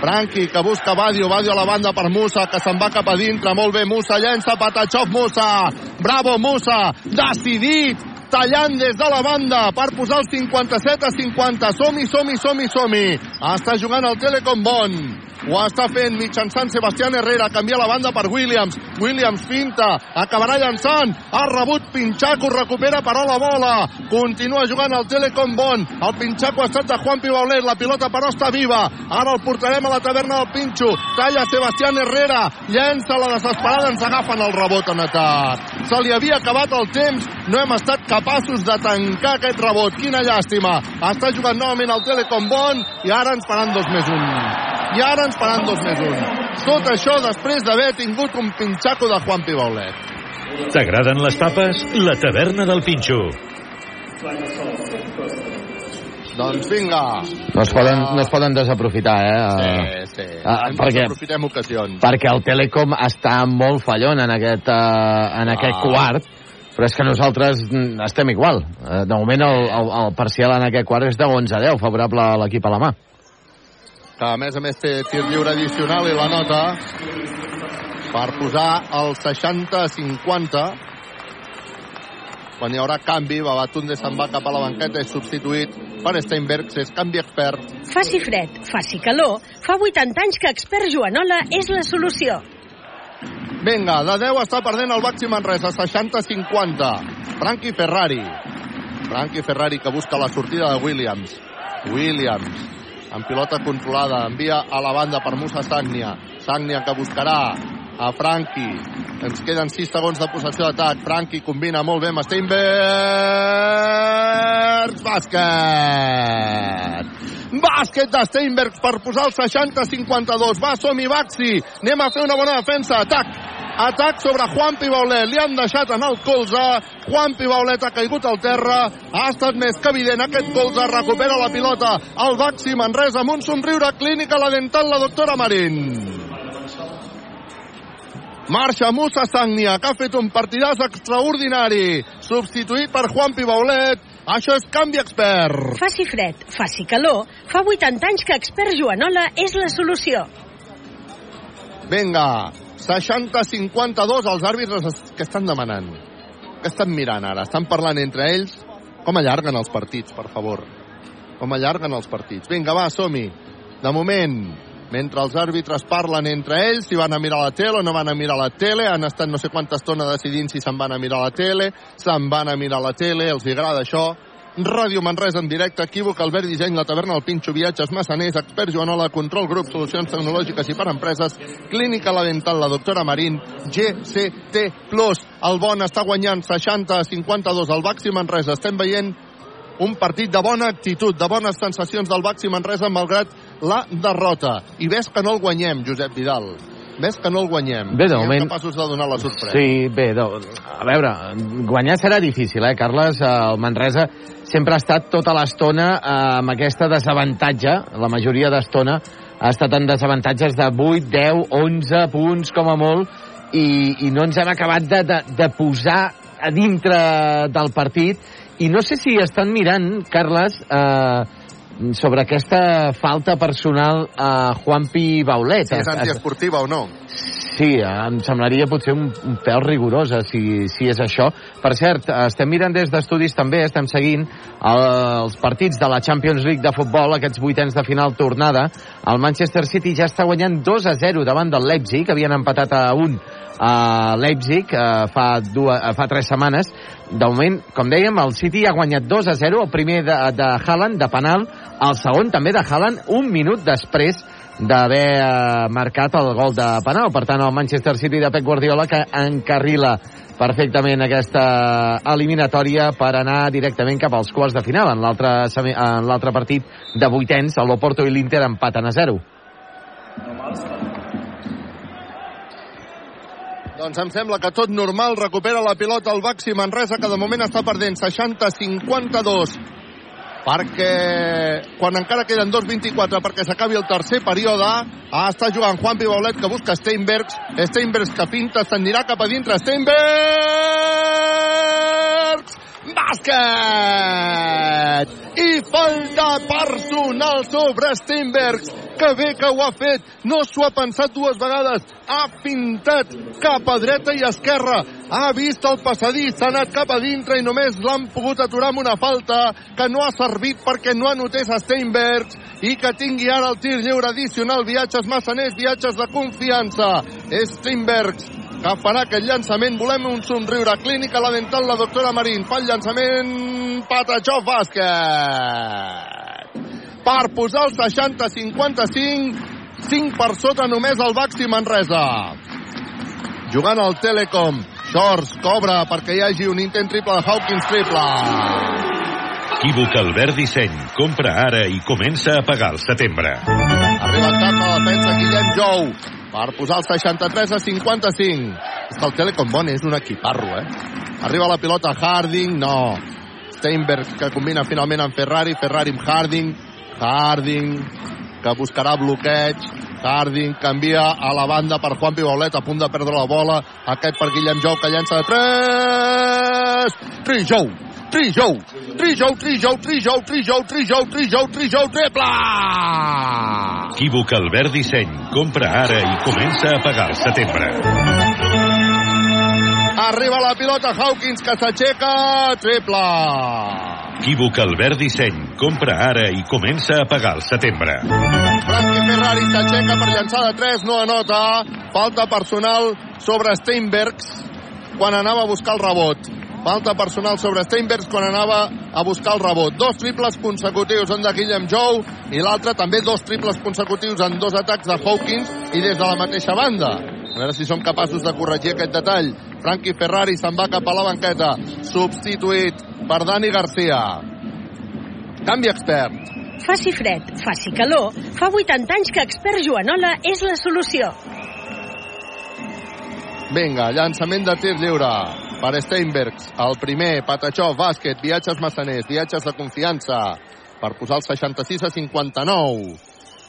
Franqui, que busca Badio, Badio a la banda per Musa, que se'n va cap a dintre. Molt bé, Musa llença, Patachov, Musa. Bravo, Musa. Decidit, tallant des de la banda per posar el 57 a 50. Som-hi, som-hi, som-hi, som-hi. Està jugant el Telecom Bon. Ho està fent mitjançant Sebastián Herrera. Canvia la banda per Williams. Williams finta. Acabarà llançant. Ha rebut Pinchaco. Recupera però la bola. Continua jugant el Telecom Bon. El Pinchaco ha estat de Juan Pibaulet. La pilota però està viva. Ara el portarem a la taverna del Pinxo. Talla Sebastián Herrera. Llença la desesperada. Ens agafen el rebot en atac. Se li havia acabat el temps. No hem estat capaços de tancar aquest rebot. Quina llàstima. Està jugant novament el Telecom Bon i ara ens faran dos més un. I ara ens faran dos més un. Tot això després d'haver tingut un pinxaco de Juan Pibaulet. T'agraden les tapes? La taverna del Pinxo. Doncs vinga. No es poden, no es poden desaprofitar, eh? Sí, sí. Ah, perquè- aprofitem ocasions. perquè el Telecom està molt fallon en aquest, uh, en aquest Ah. quart, però és que nosaltres estem igual. Eh, De moment el, el, el parcial en aquest quart és de 11-10, favorable a l'equip a la mà. Que a més a més té tir lliure addicional i la nota per posar el 60-50 quan hi haurà canvi Babatunde se'n va cap a la banqueta és substituït per Steinbergs és canvi expert Faci fred, faci calor, fa 80 anys que expert Joanola és la solució. Vinga, de 10 està perdent el Baxi Manresa, 60-50. Frankie Ferrari. Frankie Ferrari que busca la sortida de Williams. Williams, amb pilota controlada, envia a la banda per Musa Sagnia. Sagnia que buscarà a Frankie. Ens queden 6 segons de possessió d'atac. Frankie combina molt bé amb Steinbergs. Bàsquet! Bàsquet de Steinbergs per posar el 60-52. Va, som-hi, Baxi. Anem a fer una bona defensa. Atac. Atac sobre Juan Pibaulet. Li han deixat en el colze. Juan Pibaulet ha caigut al terra. Ha estat més que evident aquest colze. Recupera la pilota. El Baxi Manresa amb un somriure clínic a la dental la doctora Marín. Marxa Musa Sagnia, que ha fet un partidàs extraordinari. Substituït per Juan Pibaulet. Això és canvi expert. Faci fred, faci calor, fa 80 anys que expert Joanola és la solució. Vinga, 60-52 els àrbitres es- que estan demanant. Què estan mirant ara? Estan parlant entre ells? Com allarguen els partits, per favor? Com allarguen els partits? Vinga, va, som-hi. De moment, mentre els àrbitres parlen entre ells, si van a mirar la tele o no van a mirar la tele, han estat no sé quanta estona decidint si se'n van a mirar la tele, se'n van a mirar la tele, els agrada això. Ràdio Manresa en directe, equívoc, Albert Disseny, la taverna, el Pinxo, viatges, massaners, expert Joanola, control grup, solucions tecnològiques i per empreses, clínica la dental, la doctora Marín, GCT+. El bon està guanyant 60-52 al Baxi Manresa. Estem veient un partit de bona actitud, de bones sensacions del Baxi Manresa malgrat la derrota. I ves que no el guanyem, Josep Vidal. Ves que no el guanyem. Bé, de moment- capaços de donar la sorpresa. Sí, bé, de, a veure, guanyar serà difícil, eh, Carles? El Manresa sempre ha estat tota l'estona eh, amb aquesta desavantatge, la majoria d'estona ha estat en desavantatges de 8, 10, 11 punts com a molt, i, i no ens hem acabat de, de, de posar a dintre del partit, i no sé si estan mirant, Carles, eh, sobre aquesta falta personal a Juanpi Baulet. Si és antiesportiva o no. Sí, em semblaria potser un, un pèl rigorosa, si, si és això. Per cert, estem mirant des d'estudis també, estem seguint els partits de la Champions League de futbol, aquests vuitens de final tornada. El Manchester City ja està guanyant 2 a 0 davant del Leipzig, havien empatat a 1 a Leipzig eh, fa, dues, eh, fa tres setmanes. De moment, com dèiem, el City ha guanyat 2 a 0, el primer de, de Haaland, de penal, el segon també de Haaland, un minut després d'haver eh, marcat el gol de penal. Per tant, el Manchester City de Pep Guardiola que encarrila perfectament aquesta eliminatòria per anar directament cap als quarts de final. En l'altre partit de vuitens, Loporto i l'Inter empaten a 0. Doncs em sembla que tot normal recupera la pilota el Baxi Manresa, que de moment està perdent 60-52 perquè quan encara queden 2.24 perquè s'acabi el tercer període ah, està jugant Juan Pibaulet que busca Steinbergs. Steinbergs que pinta, s'anirà cap a dintre. Steinbergs bàsquet! I falta personal sobre Steinbergs que bé que ho ha fet. No s'ho ha pensat dues vegades. Ha pintat cap a dreta i esquerra. Ha vist el passadís, s'ha anat cap a dintre i només l'han pogut aturar amb una falta que no ha servit perquè no anotés a Steinbergs i que tingui ara el tir lliure addicional viatges massaners, viatges de confiança. Steinbergs que farà aquest llançament. Volem un somriure clínic a la dental la doctora Marín. Fa el llançament Patachó Bàsquet. Per posar el 60-55, 5 per sota només el Baxi Manresa. Jugant al Telecom. Shorts cobra perquè hi hagi un intent triple de Hawkins triple. Equívoc Albert Disseny. Compra ara i comença a pagar el setembre. Arriba el cap a la defensa Guillem Jou per posar el 63 a 55. És que el Telecom Bon és un equiparro, eh? Arriba la pilota Harding, no. Steinberg que combina finalment amb Ferrari, Ferrari amb Harding, Harding que buscarà bloqueig, Harding canvia a la banda per Juan Pibaulet a punt de perdre la bola, aquest per Guillem Jou que llença de 3 Trijou, Trijou, Trijou, Trijou, Trijou, Trijou, Trijou, Trijou, Trijou, triple! Equívoc Albert Disseny. Compra ara i comença a pagar al setembre. Arriba la pilota Hawkins que s'aixeca, triple! Equívoc Albert Disseny. Compra ara i comença a pagar al setembre. Frankie Ferrari s'aixeca per llançar de 3, no anota. Falta personal sobre Steinbergs quan anava a buscar el rebot. Falta personal sobre Steinbergs quan anava a buscar el rebot. Dos triples consecutius en de Guillem Jou i l'altre també dos triples consecutius en dos atacs de Hawkins i des de la mateixa banda. A veure si som capaços de corregir aquest detall. Frankie Ferrari se'n va cap a la banqueta, substituït per Dani Garcia. Canvi expert. Faci fred, faci calor. Fa 80 anys que expert Joanola és la solució. Vinga, llançament de tir lliure per Steinbergs. El primer, Patachó, bàsquet, viatges massaners, viatges de confiança per posar el 66 a 59.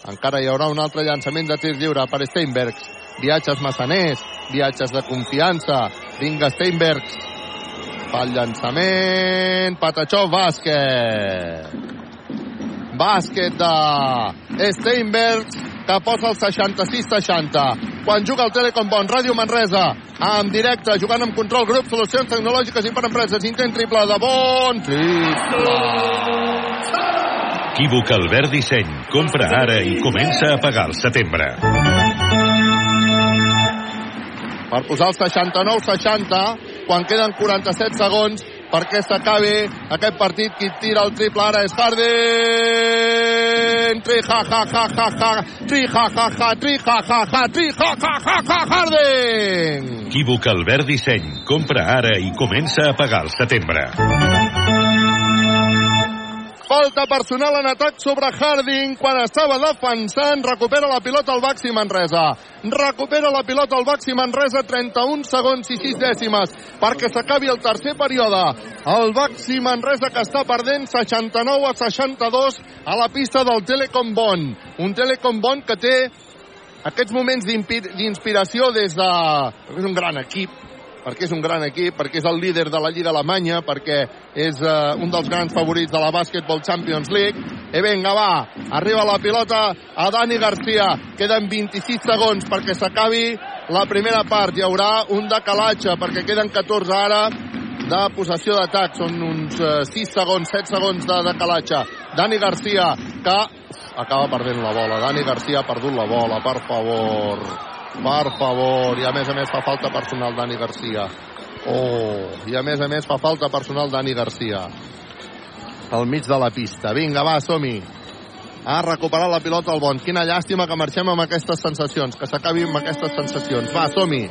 Encara hi haurà un altre llançament de tir lliure per Steinbergs. Viatges massaners, viatges de confiança. Vinga, Steinbergs. Fa el llançament. Patachó, bàsquet. Bàsquet de Steinbergs que posa el 66-60. Quan juga el Telecom Bon, Ràdio Manresa, en directe, jugant amb control grup, solucions tecnològiques i per empreses, intent triple de Bon, triple. Equívoc Albert Disseny. Compra ara i comença a pagar al setembre. Per posar el 69-60, quan queden 47 segons, perquè s'acabi aquest partit. Qui tira el triple ara és Harden. Tri ha ha ha ha ha. Tri ha ha ha. Tri ha ha ha. Tri ha ha ha ha. Harden. Equívoc Albert Disseny. Compra ara i comença a pagar al setembre. Falta personal en atac sobre Harding quan estava defensant. Recupera la pilota al Baxi Manresa. Recupera la pilota al Baxi Manresa 31 segons i 6 dècimes perquè s'acabi el tercer període. El Baxi Manresa que està perdent 69 a 62 a la pista del Telecom Bon. Un Telecom Bon que té aquests moments d'inspiració des de... És un gran equip, perquè és un gran equip, perquè és el líder de la Lliga Alemanya, perquè és uh, un dels grans favorits de la Basketball Champions League. I vinga, va, arriba la pilota a Dani Garcia. Queden 26 segons perquè s'acabi la primera part. Hi haurà un decalatge, perquè queden 14 ara de possessió d'atac. Són uns uh, 6 segons, 7 segons de decalatge. Dani Garcia, que acaba perdent la bola. Dani Garcia ha perdut la bola, per favor. Per favor. I a més a més fa falta personal Dani Garcia. Oh, i a més a més fa falta personal Dani Garcia. Al mig de la pista. Vinga, va, som-hi. Ha recuperat la pilota al bon. Quina llàstima que marxem amb aquestes sensacions, que s'acabi amb aquestes sensacions. Va, som-hi.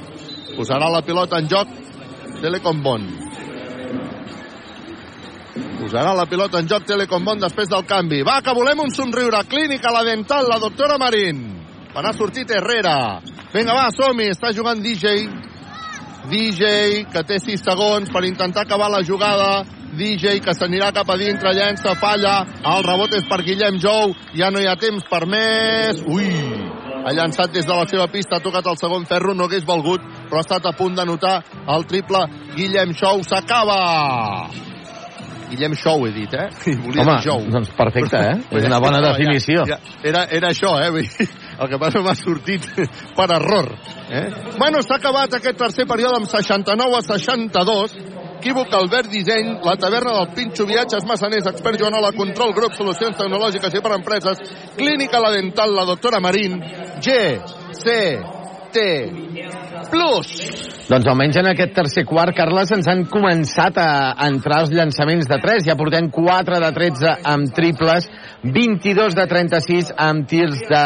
Posarà la pilota en joc Telecom Bon. Posarà la pilota en joc Telecom Bon després del canvi. Va, que volem un somriure. Clínica, la dental, la doctora Marín. Quan ha sortit Herrera. Vinga, va, som-hi. Està jugant DJ. DJ, que té 6 segons per intentar acabar la jugada. DJ, que s'anirà cap a dintre, llença, falla. El rebot és per Guillem Jou. Ja no hi ha temps per més. Ui, ha llançat des de la seva pista, ha tocat el segon ferro, no hagués valgut, però ha estat a punt de notar el triple Guillem Jou. S'acaba! Guillem Show, he dit, eh? Volia Home, dir Jou. doncs perfecte, eh? És una bona definició. Ja, ja, era, era això, eh? El que passa m'ha sortit per error. Eh? Bueno, s'ha acabat aquest tercer període amb 69 a 62. Equívoc, Albert Disseny, la taverna del Pinxo, viatges massaners, expert Joanola, control, grup, solucions tecnològiques i per empreses, clínica la dental, la doctora Marín, G, C, T, plus. Doncs almenys en aquest tercer quart, Carles, ens han començat a entrar els llançaments de 3. Ja portem 4 de 13 amb triples, 22 de 36 amb tirs de,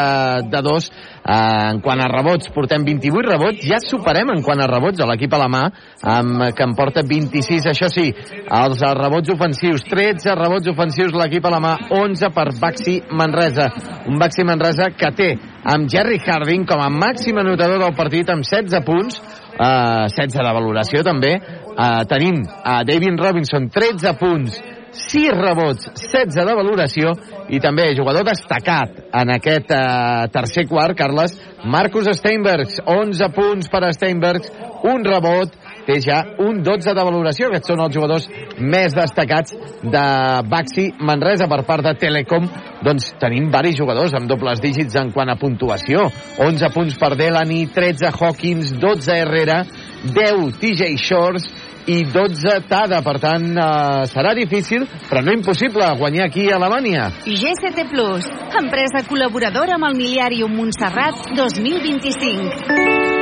de 2. Eh, en quant a rebots, portem 28 rebots. Ja superem en quant a rebots a l'equip alemà, amb, que en porta 26. Això sí, els rebots ofensius, 13 rebots ofensius l'equip alemà, 11 per Baxi Manresa. Un Baxi Manresa que té amb Jerry Harding com a màxim anotador del partit amb 16 punts, eh, 16 de valoració també. Eh, tenim a David Robinson 13 punts 6 rebots, 16 de valoració i també jugador destacat en aquest eh, tercer quart, Carles, Marcus Steinbergs, 11 punts per a Steinbergs, un rebot, té ja un 12 de valoració. Aquests són els jugadors més destacats de Baxi Manresa per part de Telecom. Doncs tenim varis jugadors amb dobles dígits en quant a puntuació. 11 punts per Delany, 13 Hawkins, 12 Herrera, 10 TJ Shores i 12 Tada. Per tant, eh, serà difícil, però no impossible, guanyar aquí a Alemanya. GCT Plus, empresa col·laboradora amb el Miliàrium Montserrat 2025.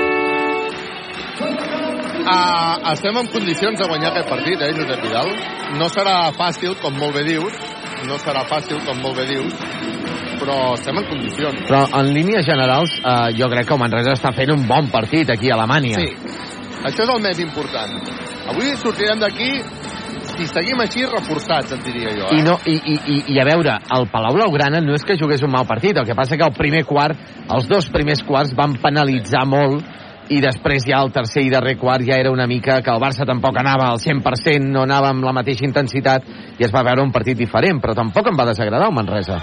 Uh, estem en condicions de guanyar aquest partit, eh, Josep Vidal? No serà fàcil, com molt bé dius, no serà fàcil, com molt bé dius, però estem en condicions. Però en línies generals, eh, jo crec que el Manresa està fent un bon partit aquí a Alemanya. Sí, això és el més important. Avui sortirem d'aquí si seguim així reforçats, et diria jo. Eh? I, no, i, i, i, I a veure, el Palau Blaugrana no és que jugués un mal partit, el que passa que el primer quart, els dos primers quarts van penalitzar molt i després ja el tercer i darrer quart ja era una mica que el Barça tampoc anava al 100%, no anava amb la mateixa intensitat i es va veure un partit diferent, però tampoc em va desagradar el Manresa.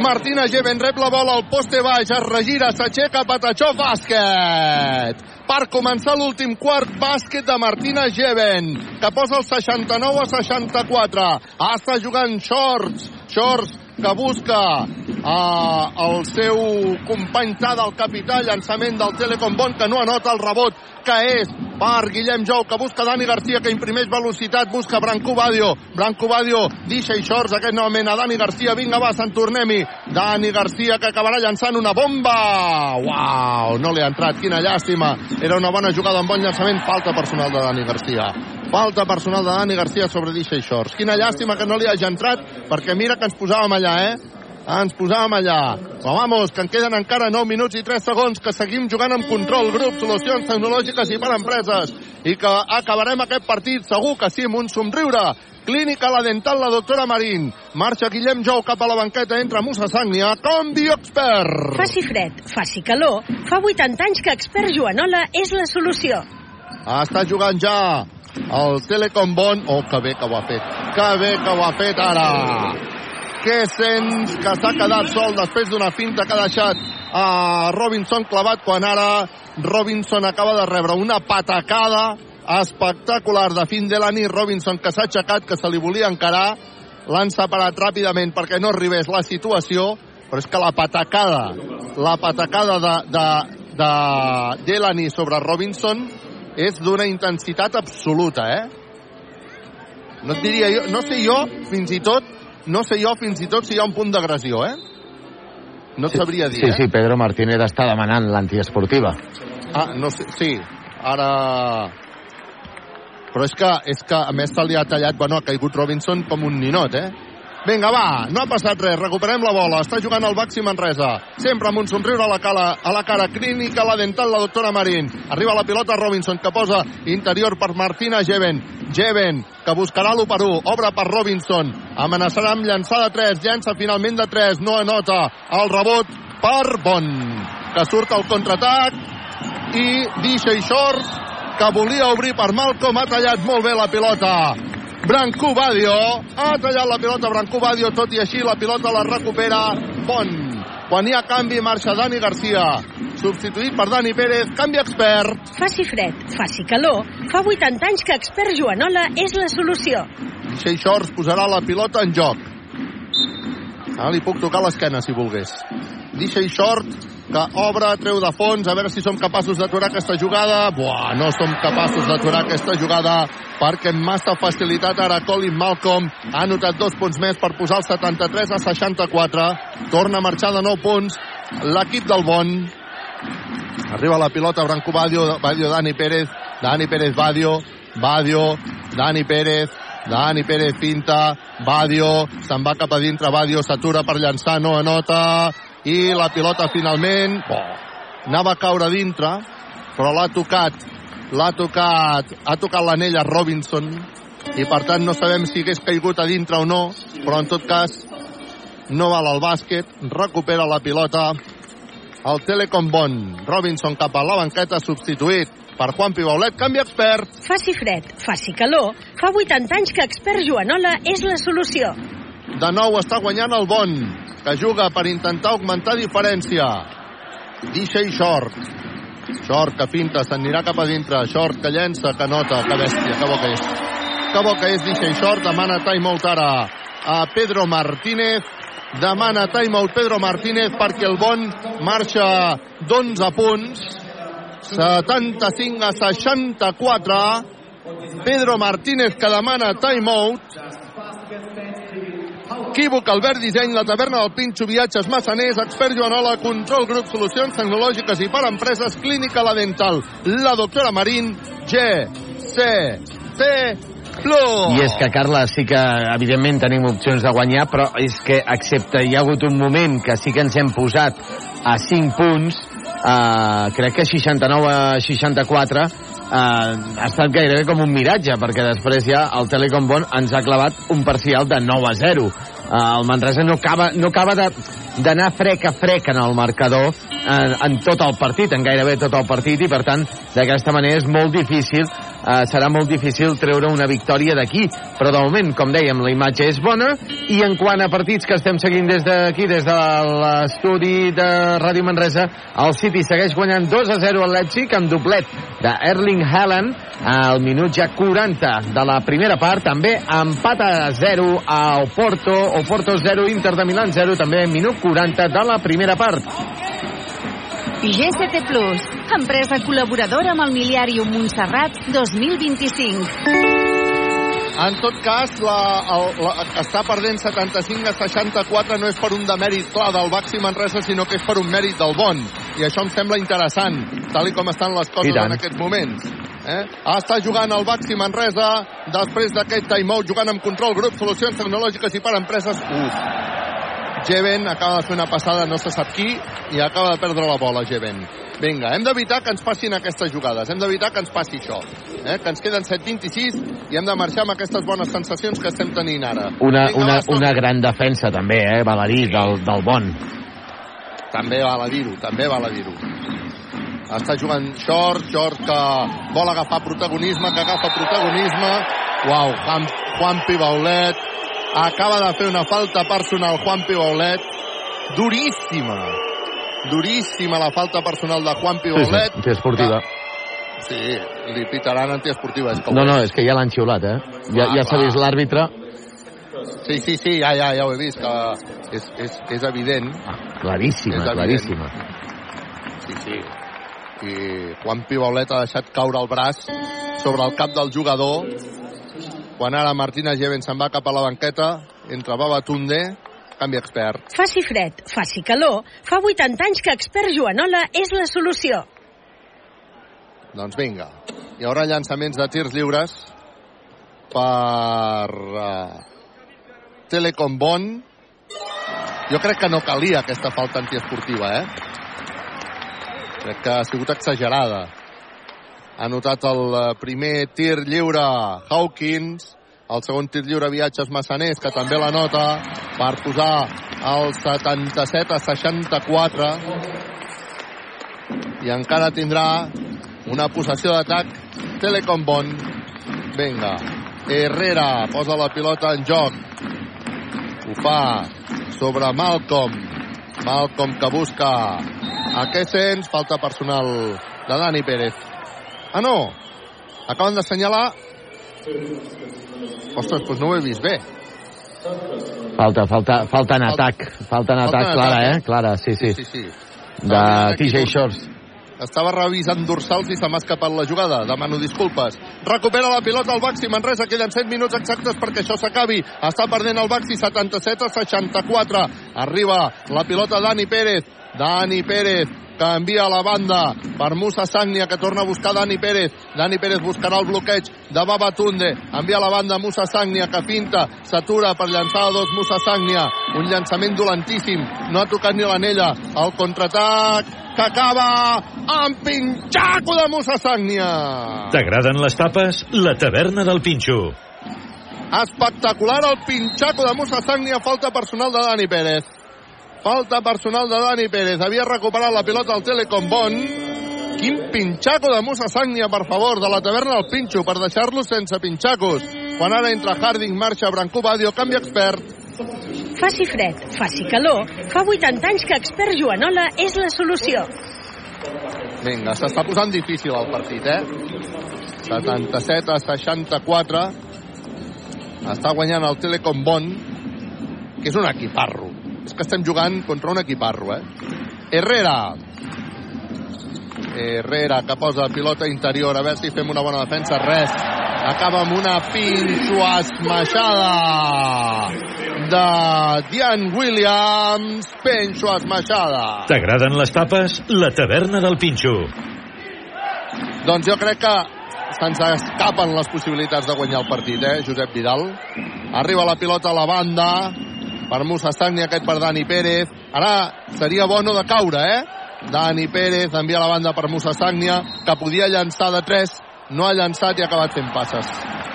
Martina Geven rep la bola al poste baix, es regira, s'aixeca, Patachó, bàsquet! Per començar l'últim quart, bàsquet de Martina Geven, que posa el 69 a 64. Està jugant Shorts, Shorts que busca uh, el seu company Tada, el capità, llançament del Telecom Bon, que no anota el rebot, que és per Guillem Jou, que busca Dani Garcia, que imprimeix velocitat, busca Branco Badio, Branco Badio, deixa i shorts aquest novament a Dani Garcia, vinga va, se'n tornem-hi, Dani Garcia que acabarà llançant una bomba, uau, no li ha entrat, quina llàstima, era una bona jugada amb bon llançament, falta personal de Dani Garcia, falta personal de Dani Garcia sobre deixa i shorts, quina llàstima que no li hagi entrat, perquè mira que ens posàvem allà, eh, ens posàvem allà. Però vamos, que en queden encara 9 minuts i 3 segons, que seguim jugant amb control, grup, solucions tecnològiques i per empreses, i que acabarem aquest partit segur que sí, amb un somriure. Clínica La Dental, la doctora Marín. Marxa Guillem Jou cap a la banqueta, entra Musa Sàgnia, com bioexpert. Faci fred, faci calor, fa 80 anys que Expert Joanola és la solució. Està jugant ja el Telecom Bon. Oh, que bé que ho ha fet. Que bé que ho ha fet ara. Que sents que s'ha quedat sol després d'una finta que ha deixat a Robinson clavat quan ara Robinson acaba de rebre una patacada espectacular de fin de la nit. Robinson que s'ha aixecat, que se li volia encarar, l'han separat ràpidament perquè no arribés la situació, però és que la patacada, la patacada de, de, de Delany sobre Robinson és d'una intensitat absoluta, eh? No et diria jo, no sé jo, fins i tot, no sé jo fins i tot si hi ha un punt d'agressió, eh? No et sabria dir, Sí, eh? sí, Pedro Martínez està demanant l'antiesportiva. Ah, no sé, sí, ara... Però és que, és que a més se li ha tallat, bueno, ha caigut Robinson com un ninot, eh? Vinga, va, no ha passat res, recuperem la bola, està jugant el Baxi Manresa, sempre amb un somriure a la, cara, a la cara, clínica, la dental, la doctora Marín, arriba la pilota Robinson, que posa interior per Martina Jeven, Jeven, que buscarà l'1 per 1, obre per Robinson, amenaçarà amb llançar de 3, llança finalment de 3, no anota. El rebot per Bon, que surt al contraatac, i deixa i Shorts, que volia obrir per Malcolm, ha tallat molt bé la pilota, Branco Badio ha tallat la pilota Branco Badio, tot i així la pilota la recupera Bon. Quan hi ha canvi marxa Dani Garcia, substituït per Dani Pérez, canvi expert. Faci fred, faci calor, fa 80 anys que Expert Joanola és la solució. Shea Shorts posarà la pilota en joc. Ara li puc tocar l'esquena, si volgués. Deixa Short, que obre, treu de fons, a veure si som capaços d'aturar aquesta jugada. Buah, no som capaços d'aturar aquesta jugada perquè amb massa facilitat ara Colin Malcolm ha anotat dos punts més per posar el 73 a 64. Torna a marxar de 9 punts l'equip del Bon. Arriba la pilota Branco Badio, Badio Dani Pérez, Dani Pérez Badio, Badio, Dani Pérez, Dani Pérez finta, Badio, se'n va cap a dintre, Badio s'atura per llançar, no anota, i la pilota finalment, oh, anava a caure dintre, però l'ha tocat, l'ha tocat, ha tocat l'anell a Robinson, i per tant no sabem si hagués caigut a dintre o no, però en tot cas no val el bàsquet, recupera la pilota el Telecom Bon. Robinson cap a la banqueta, substituït per Juan Pibaulet, canvi expert. Faci fred, faci calor, fa 80 anys que expert Joanola és la solució. De nou està guanyant el Bon, que juga per intentar augmentar diferència. DJ Short. Short que pinta, s'anirà cap a dintre. Short que llença, que nota, que bèstia, que bo que és. Que bo que és DJ Short, demana timeout ara a Pedro Martínez. Demana timeout Pedro Martínez perquè el Bon marxa d'11 punts. 75 a 64. Pedro Martínez que demana timeout. Equívoc, Albert Disseny, la taverna del Pinxo, viatges massaners, expert Joanola, control grup, solucions tecnològiques i per empreses, clínica la dental, la doctora Marín, G, C, T, Plus. I és que, Carla, sí que, evidentment, tenim opcions de guanyar, però és que, excepte hi ha hagut un moment que sí que ens hem posat a 5 punts, eh, crec que 69 a 64, eh, ha estat gairebé com un miratge, perquè després ja el Telecom Bon ens ha clavat un parcial de 9 a 0. Eh, el Manresa no acaba, no acaba d'anar frec a frec en el marcador en, en tot el partit, en gairebé tot el partit, i per tant, d'aquesta manera és molt difícil, eh, serà molt difícil treure una victòria d'aquí, però de moment, com dèiem, la imatge és bona, i en quant a partits que estem seguint des d'aquí, des de l'estudi de Ràdio Manresa, el City segueix guanyant 2 a 0 al Leipzig amb doblet d'Erling Haaland al minut ja 40 de la primera part, també empat a 0 al Porto, o Porto 0, Inter de Milan 0, també minut 40 de la primera part. GCT Plus, empresa col·laboradora amb el miliàrium Montserrat 2025. En tot cas, la, el, la, està perdent 75 a 64 no és per un demèrit clar del Baxi Manresa, sinó que és per un mèrit del Bon. I això em sembla interessant, tal i com estan les coses en aquests moments. Eh? Està jugant el Baxi Manresa després d'aquest timeout, jugant amb control grup, solucions tecnològiques i per empreses. Uf, Jeven acaba de fer una passada no se sap qui i acaba de perdre la bola Jeven. Vinga, hem d'evitar que ens passin aquestes jugades hem d'evitar que ens passi això eh? que ens queden 7-26 i hem de marxar amb aquestes bones sensacions que estem tenint ara. Una, Vinga, una, una gran defensa també, eh, val a dir, del, del Bon. també val a dir-ho també val a dir-ho. Està jugant Short, Short que vol agafar protagonisme, que agafa protagonisme. Uau, Juan, Juan Pibaulet acaba de fer una falta personal Juan Pibaulet duríssima duríssima la falta personal de Juan Sí, Pibaulet sí, antiesportiva. sí, li pitaran antiesportiva és que No, no, és. que ja l'han xiulat, eh? Ja, Ah, ja s'ha vist l'àrbitre. sí, sí, sí, ja, ja, ja ho he vist que és, és, és evident Claríssima, És evident. claríssima. Sí, sí. I Juan Pibaulet ha deixat caure el braç sobre el cap del jugador quan ara Martina Jeven se'n va cap a la banqueta entre Baba Tunde canvi expert. Faci fred, faci calor, fa 80 anys que expert Joanola és la solució. Doncs vinga. Hi haurà llançaments de tirs lliures per uh, Telecom Bon. Jo crec que no calia aquesta falta antiesportiva, eh? Crec que ha sigut exagerada. Ha notat el eh, primer tir lliure Hawkins, el segon tir lliure Viatges Massaners, que també la nota per posar el 77 a 64 i encara tindrà una possessió d'atac Telecom Bon. Vinga, Herrera posa la pilota en joc. Ho fa sobre Malcolm. Malcolm que busca a Kessens. Falta personal de Dani Pérez. Ah, no. Acaben d'assenyalar... Ostres, doncs no ho he vist bé. Falta, falta, falta en atac. Falta en Falta atac, en clara, atac, eh? Clara, sí, sí. Sí, sí. De TJ Shorts. Estava revisant dorsals i se m'ha escapat la jugada. Demano disculpes. Recupera la pilota el Baxi Manresa. Queden 7 minuts exactes perquè això s'acabi. Està perdent el Baxi 77 a 64. Arriba la pilota Dani Pérez. Dani Pérez que envia a la banda per Musa Sagnia que torna a buscar Dani Pérez. Dani Pérez buscarà el bloqueig de Baba Tunde. Envia a la banda Musa Sagnia que finta. S'atura per llançar a dos Musa Sagnia. Un llançament dolentíssim. No ha tocat ni l'anella. El contraatac que acaba amb pinxaco de Musa Sagnia. T'agraden les tapes? La taverna del Pinxo. Espectacular el pinxaco de Musa Sagnia. Falta personal de Dani Pérez. Falta personal de Dani Pérez. Havia recuperat la pilota al Telecom Bon. Quin pinxaco de Musa Sagnia, per favor, de la taverna del Pinxo, per deixar-los sense pinxacos. Quan ara entra Harding, marxa Brancú Badio, canvi expert. Faci fred, faci calor, fa 80 anys que expert Joanola és la solució. Vinga, s'està posant difícil el partit, eh? 77 a 64. Està guanyant el Telecom Bon, que és un equiparro. És que estem jugant contra un equiparro, eh? Herrera. Herrera, que posa pilota interior. A veure si fem una bona defensa. Res. Acaba amb una pinxo esmaixada de Dian Williams. Pinxo esmaixada. T'agraden les tapes? La taverna del Pinxo. Doncs jo crec que se'ns escapen les possibilitats de guanyar el partit, eh, Josep Vidal. Arriba la pilota a la banda per Musa Sagni, aquest per Dani Pérez. Ara seria bo no de caure, eh? Dani Pérez envia la banda per Musa Sagnia, que podia llançar de 3, no ha llançat i ha acabat fent passes.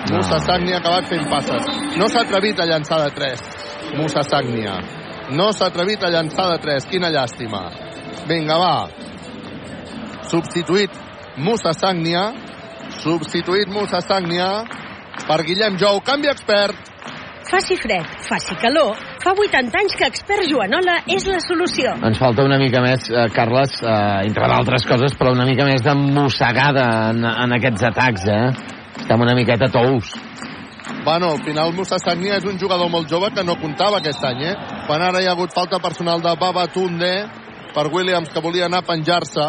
No. Musa Sagnia ha acabat fent passes. No s'ha atrevit a llançar de 3, Musa Sagnia. No s'ha atrevit a llançar de 3, quina llàstima. Vinga, va. Substituït Musa Sagnia, substituït Musa Sagnia per Guillem Jou, canvi expert. Faci fred, faci calor, fa 80 anys que expert Joanola és la solució. Ens falta una mica més, eh, Carles, eh, entre d'altres coses, però una mica més de mossegada en, en aquests atacs, eh? Estem una miqueta tous. Bueno, al final Musa Sagnia és un jugador molt jove que no comptava aquest any, eh? Quan ara hi ha hagut falta personal de Baba Tunde per Williams, que volia anar a penjar-se.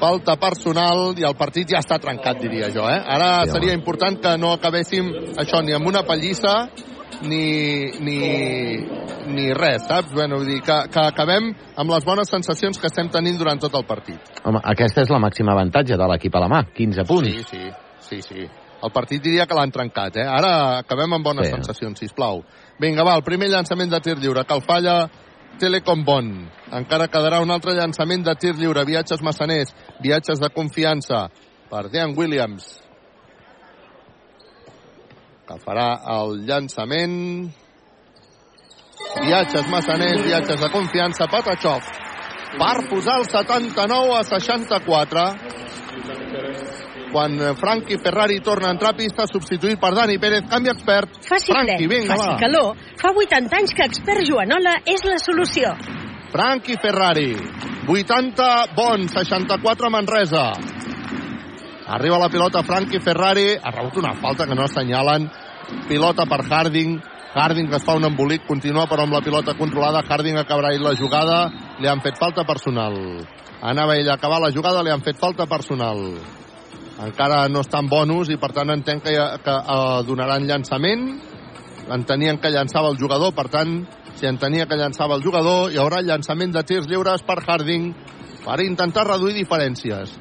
Falta personal i el partit ja està trencat, diria jo, eh? Ara seria important que no acabéssim això ni amb una pallissa ni, ni, ni res, saps? Bueno, vull dir que, que acabem amb les bones sensacions que estem tenint durant tot el partit. Home, aquesta és la màxima avantatge de l'equip a la mà, 15 punts. Sí, sí, sí, sí. El partit diria que l'han trencat, eh? Ara acabem amb bones Sí. sensacions, sisplau. Vinga, va, el primer llançament de tir lliure, que el falla Telecom Bon. Encara quedarà un altre llançament de tir lliure, viatges massaners, viatges de confiança per Dean Williams. Que farà el llançament. Viatges massaners, viatges de confiança, Patachov. Per posar el 79 a 64 quan Frankie Ferrari torna a entrar a pista, substituït per Dani Pérez, canvi expert. Faci fred, vinga, faci va. calor, fa 80 anys que expert Joanola és la solució. Frankie Ferrari, 80 Bon, 64 Manresa. Arriba la pilota Frankie Ferrari, ha rebut una falta que no assenyalen. Pilota per Harding, Harding que es fa un embolic, continua però amb la pilota controlada, Harding acabarà la jugada, li han fet falta personal. Anava ell a acabar la jugada, li han fet falta personal. Encara no estan bonus i per tant entenc que, que eh, donaran llançament. Entenien que llançava el jugador, per tant, si entenia que llançava el jugador, hi haurà llançament de tirs lliures per Harding per intentar reduir diferències.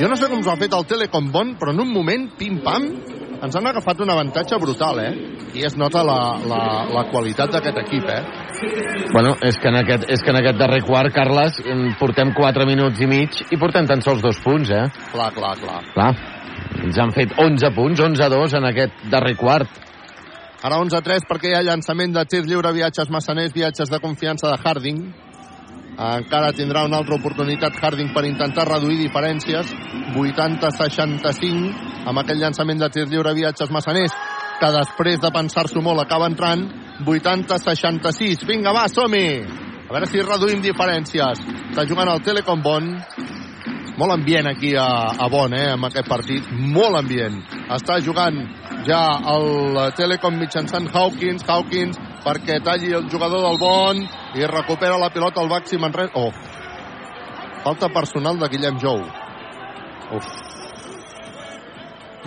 Jo no sé com s'ho ha fet el Telecom Bon, però en un moment, pim-pam, ens han agafat un avantatge brutal, eh? I es nota la, la, la qualitat d'aquest equip, eh? Bueno, és que, en aquest, és que en aquest darrer quart, Carles, em portem 4 minuts i mig i portem tan sols dos punts, eh? Clar, clar, clar. Clar, ens han fet 11 punts, 11 a 2 en aquest darrer quart. Ara 11 a 3 perquè hi ha llançament de tir lliure, viatges massaners, viatges de confiança de Harding. Encara tindrà una altra oportunitat Harding per intentar reduir diferències. 80-65 amb aquell llançament de tir lliure, viatges massaners, que després de pensar-s'ho molt acaba entrant. 80-66. Vinga, va, som-hi! A veure si reduïm diferències. Està jugant el Telecom Bon. Molt ambient aquí a, a Bon, eh, amb aquest partit. Molt ambient. Està jugant ja el Telecom mitjançant Hawkins. Hawkins perquè talli el jugador del Bon i recupera la pilota al Baxi Manresa. Oh, falta personal de Guillem Jou. Uf.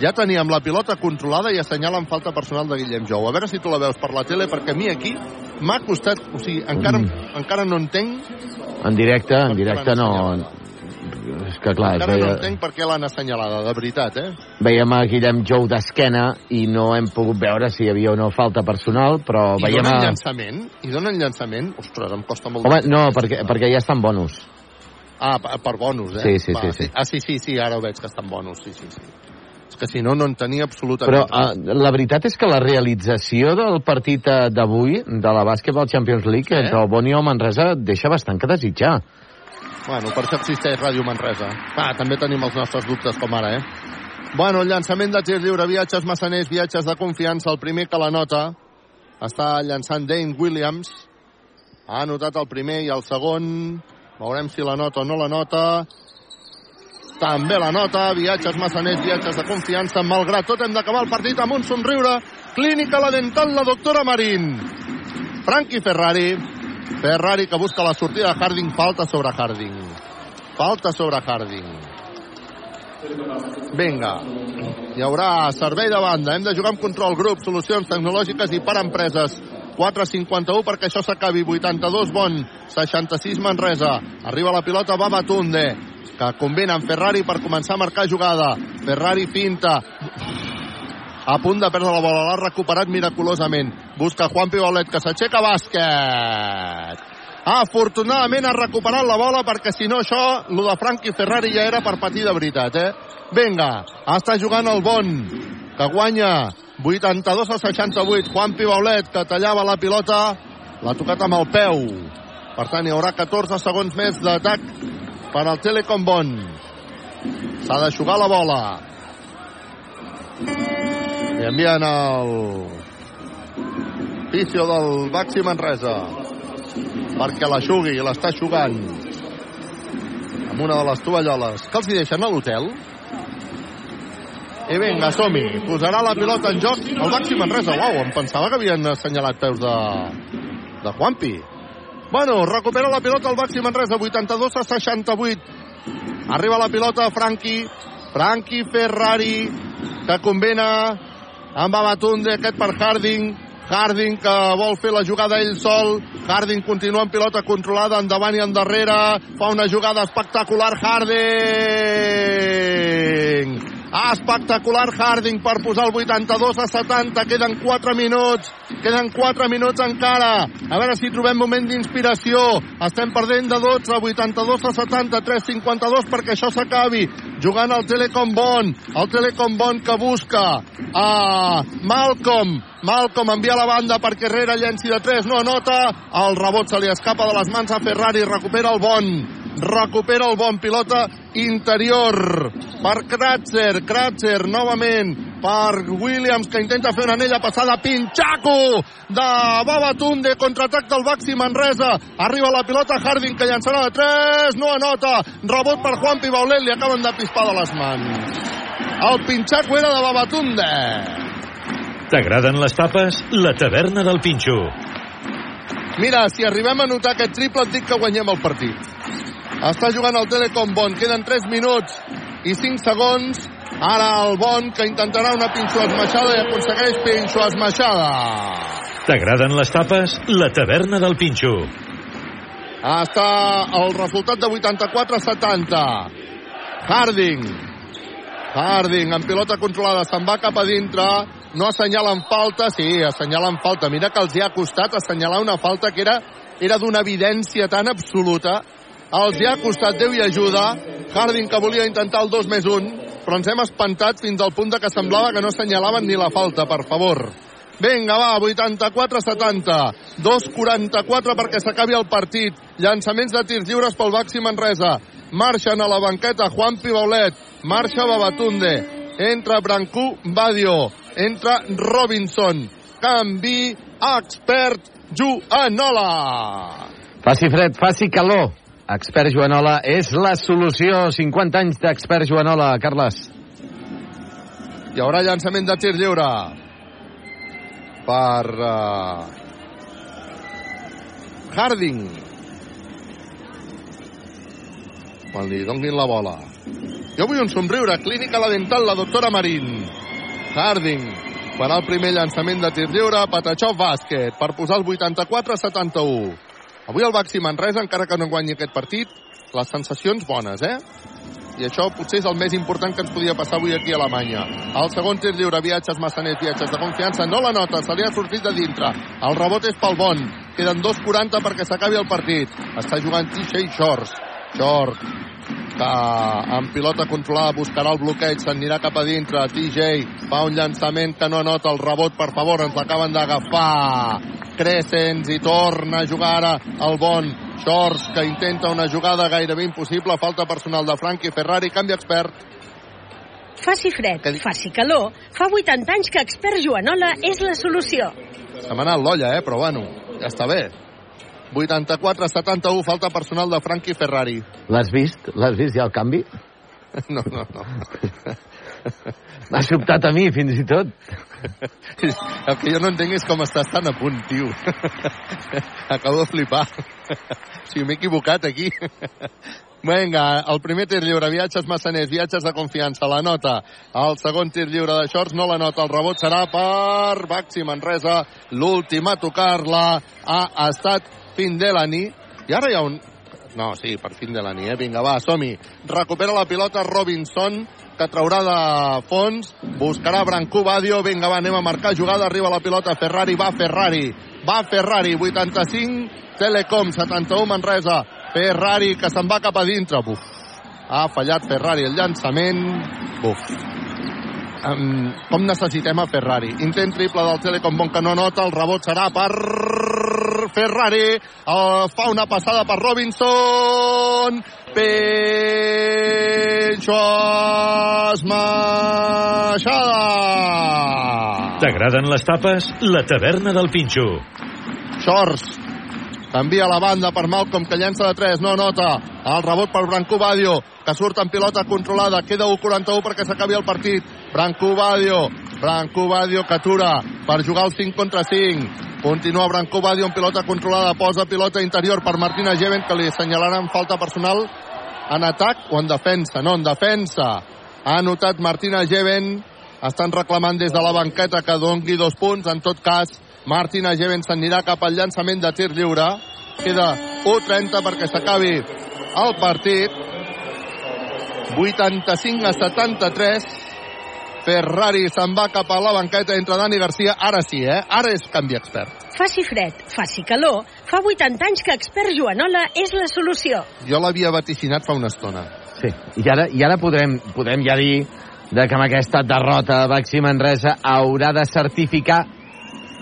Ja teníem la pilota controlada i assenyalen falta personal de Guillem Jou. A veure si tu la veus per la tele, perquè a mi aquí m'ha costat... O sigui, encara, mm. encara no entenc... En directe, en directe no... És que clar, Encara no veia, entenc per què l'han assenyalada, de veritat, eh? veiem a Guillem Jou d'esquena i no hem pogut veure si hi havia o no falta personal, però I veiem donen a... llançament? I donen llançament? Ostres, em costa molt... Home, no, perquè, perquè ja estan bonus. Ah, per, bonus, eh? Sí, sí, sí, sí. Ah, sí, sí, sí, ara ho veig que estan bonus, sí, sí, sí. És que si no, no en tenia absolutament Però uh, la veritat és que la realització del partit eh, d'avui, de la Basketball Champions League, Eh? entre el Boni i el Manresa, deixa bastant que desitjar. Bueno, per això existeix Ràdio Manresa. Ah, també tenim els nostres dubtes com ara, eh? Bueno, el llançament de tir lliure, viatges massaners, viatges de confiança. El primer que la nota està llançant Dane Williams. Ha anotat el primer i el segon. Veurem si la nota o no la nota. També la nota. Viatges massaners, viatges de confiança. Malgrat tot, hem d'acabar el partit amb un somriure. Clínica la dental, la doctora Marín. Frankie Ferrari. Ferrari que busca la sortida de Harding. Falta sobre Harding. Falta sobre Harding. Vinga. Hi haurà servei de banda. Hem de jugar amb control grup, solucions tecnològiques i per empreses. 4.51 perquè això s'acabi. 82 bon, 66 Manresa. Arriba la pilota Babatunde, que combina amb Ferrari per començar a marcar jugada. Ferrari finta. A punt de perdre la bola. L'ha recuperat miraculosament. Busca Juan Pibolet, que s'aixeca bàsquet. Afortunadament ha recuperat la bola perquè si no això, lo de Frankie Ferrari ja era per patir de veritat, eh? Vinga, està jugant el Bon, que guanya 82 a 68. Juan Pibaulet, que tallava la pilota, l'ha tocat amb el peu. Per tant, hi haurà 14 segons més d'atac per al Telecom Bon. S'ha de jugar la bola. I envien el Picio del Baxi Manresa perquè la jugui, l'està jugant amb una de les tovalloles. Que els hi deixen a l'hotel? I vinga, som-hi. Posarà la pilota en joc el Baxi Manresa, uau, em pensava que havien assenyalat peus de, de Juanpi. Bueno, recupera la pilota el Baxi Manresa, 82 a 68 arriba la pilota Franqui. Franqui Ferrari que combina amb Abatunde, aquest per Harding. Harding que vol fer la jugada ell sol. Harding continua amb pilota controlada endavant i endarrere. Fa una jugada espectacular Harding espectacular Harding per posar el 82 a 70 queden 4 minuts. Queden 4 minuts encara. A veure si trobem moment d'inspiració. Estem perdent de 12 82 a 70 3-52 perquè això s'acabi. Jugant al Telecom Bon el Telecom Bon que busca a Malcolm Malcolm envia la banda perquè Herrera llenci de 3, no anota, el rebot se li escapa de les mans a Ferrari, recupera el bon, recupera el bon pilota interior per Kratzer, Kratzer novament per Williams que intenta fer una anella passada, Pinchaco de Babatunde, contraatac del Baxi Manresa, arriba la pilota Harding que llançarà de 3, no anota. Rebot per Juan Pibaulet, li acaben de pispar de les mans. El Pinchaco era de Babatunde T'agraden les tapes? La taverna del Pinxo. Mira, si arribem a notar aquest triple et dic que guanyem el partit. Està jugant el Telecom Bon. Queden 3 minuts i 5 segons. Ara el Bon que intentarà una pinxo esmaixada i aconsegueix pinxo esmaixada. T'agraden les tapes? La taverna del Pinxo. Està el resultat de 84 a 70. Harding. Harding amb pilota controlada. Se'n va cap a dintre no assenyalen falta, sí, assenyalen falta. Mira que els hi ha costat assenyalar una falta que era, era d'una evidència tan absoluta. Els hi ha costat Déu i ajuda. Harding que volia intentar el 2 més 1, però ens hem espantat fins al punt de que semblava que no assenyalaven ni la falta, per favor. Vinga, va, 84-70. 2-44 perquè s'acabi el partit. Llançaments de tirs lliures pel Baxi Manresa. Marxen a la banqueta Juan Pibaulet. Marxa Babatunde. Entra Brancú Badio entra Robinson. Canvi expert Joanola. Faci fred, faci calor. Expert Joanola és la solució. 50 anys d'expert Joanola, Carles. Hi haurà llançament de tir lliure per uh, Harding. Quan li donin la bola. Jo vull un somriure. Clínica La Dental, la doctora Marín. Harding farà el primer llançament de tir lliure, Patachov bàsquet, per posar el 84-71. Avui el Baxi Manresa, encara que no guanyi aquest partit, les sensacions bones, eh? I això potser és el més important que ens podia passar avui aquí a Alemanya. El segon tir lliure, viatges massaners, viatges de confiança, no la nota, se li ha sortit de dintre. El rebot és pel bon. Queden 2.40 perquè s'acabi el partit. Està jugant TJ Shorts. Short, que amb pilota controlada buscarà el bloqueig, s'anirà cap a dintre, TJ fa un llançament que no anota el rebot, per favor, ens l'acaben d'agafar Crescens i torna a jugar ara el bon Shorts, que intenta una jugada gairebé impossible, falta personal de Frankie Ferrari, canvi expert. Faci fred, faci calor. Fa 80 anys que expert Joanola és la solució. Se m'ha anat l'olla, eh? però bueno, ja està bé. 84-71, falta personal de Frankie Ferrari. L'has vist? L'has vist ja el canvi? No, no, no. M'ha sobtat a mi, fins i tot. El que jo no entenc és com estàs tan a punt, tio. Acabo de flipar. O sigui, m'he equivocat aquí. Vinga, el primer tir lliure, viatges massaners, viatges de confiança, la nota. El segon tir lliure de shorts no la nota, el rebot serà per Baxi Manresa. L'últim a tocar-la ha estat Findelani. I ara hi ha un... No, sí, per Findelani, eh? Vinga, va, som-hi. Recupera la pilota Robinson, que traurà de fons, buscarà Brancú Badio, vinga va, anem a marcar jugada, arriba la pilota Ferrari, va Ferrari, va Ferrari, 85, Telecom, 71 Manresa, Ferrari que se'n va cap a dintre, buf, ha fallat Ferrari el llançament, buf. Um, com necessitem a Ferrari? Intent triple del Telecom, bon que no nota, el rebot serà per Ferrari, uh, fa una passada per Robinson, Pecho Esmaixada. T'agraden les tapes? La taverna del Pinxo. Shorts. T'envia a la banda per Malcolm, que llença de 3, no nota. El rebot per Branco Badio, que surt en pilota controlada. Queda 1-41 perquè s'acabi el partit. Branco Badio, Branco Badio que atura per jugar el 5 contra 5. Continua Branco Badio en pilota controlada. Posa pilota interior per Martina Geven, que li assenyalaran falta personal en atac o en defensa? No, en defensa. Ha anotat Martina Geven. Estan reclamant des de la banqueta que dongui dos punts. En tot cas, Martina Geven s'anirà cap al llançament de tir lliure. Queda 1.30 perquè s'acabi el partit. 85 a 73. Ferrari se'n va cap a la banqueta entre Dani Garcia. Ara sí, eh? Ara és canvi expert. Faci fred, faci calor. Fa 80 anys que expert Joanola és la solució. Jo l'havia vaticinat fa una estona. Sí, i ara, i ara podrem, podem ja dir de que amb aquesta derrota Baxi Manresa haurà de certificar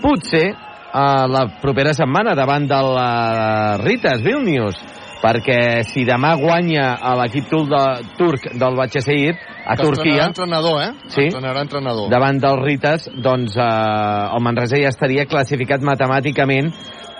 potser a la propera setmana davant de la Ritas Vilnius perquè si demà guanya a l'equip de, turc del Batxaseir a que Turquia entrenador, eh? Sí. Entrenador. davant dels Ritas doncs eh, el Manresa ja estaria classificat matemàticament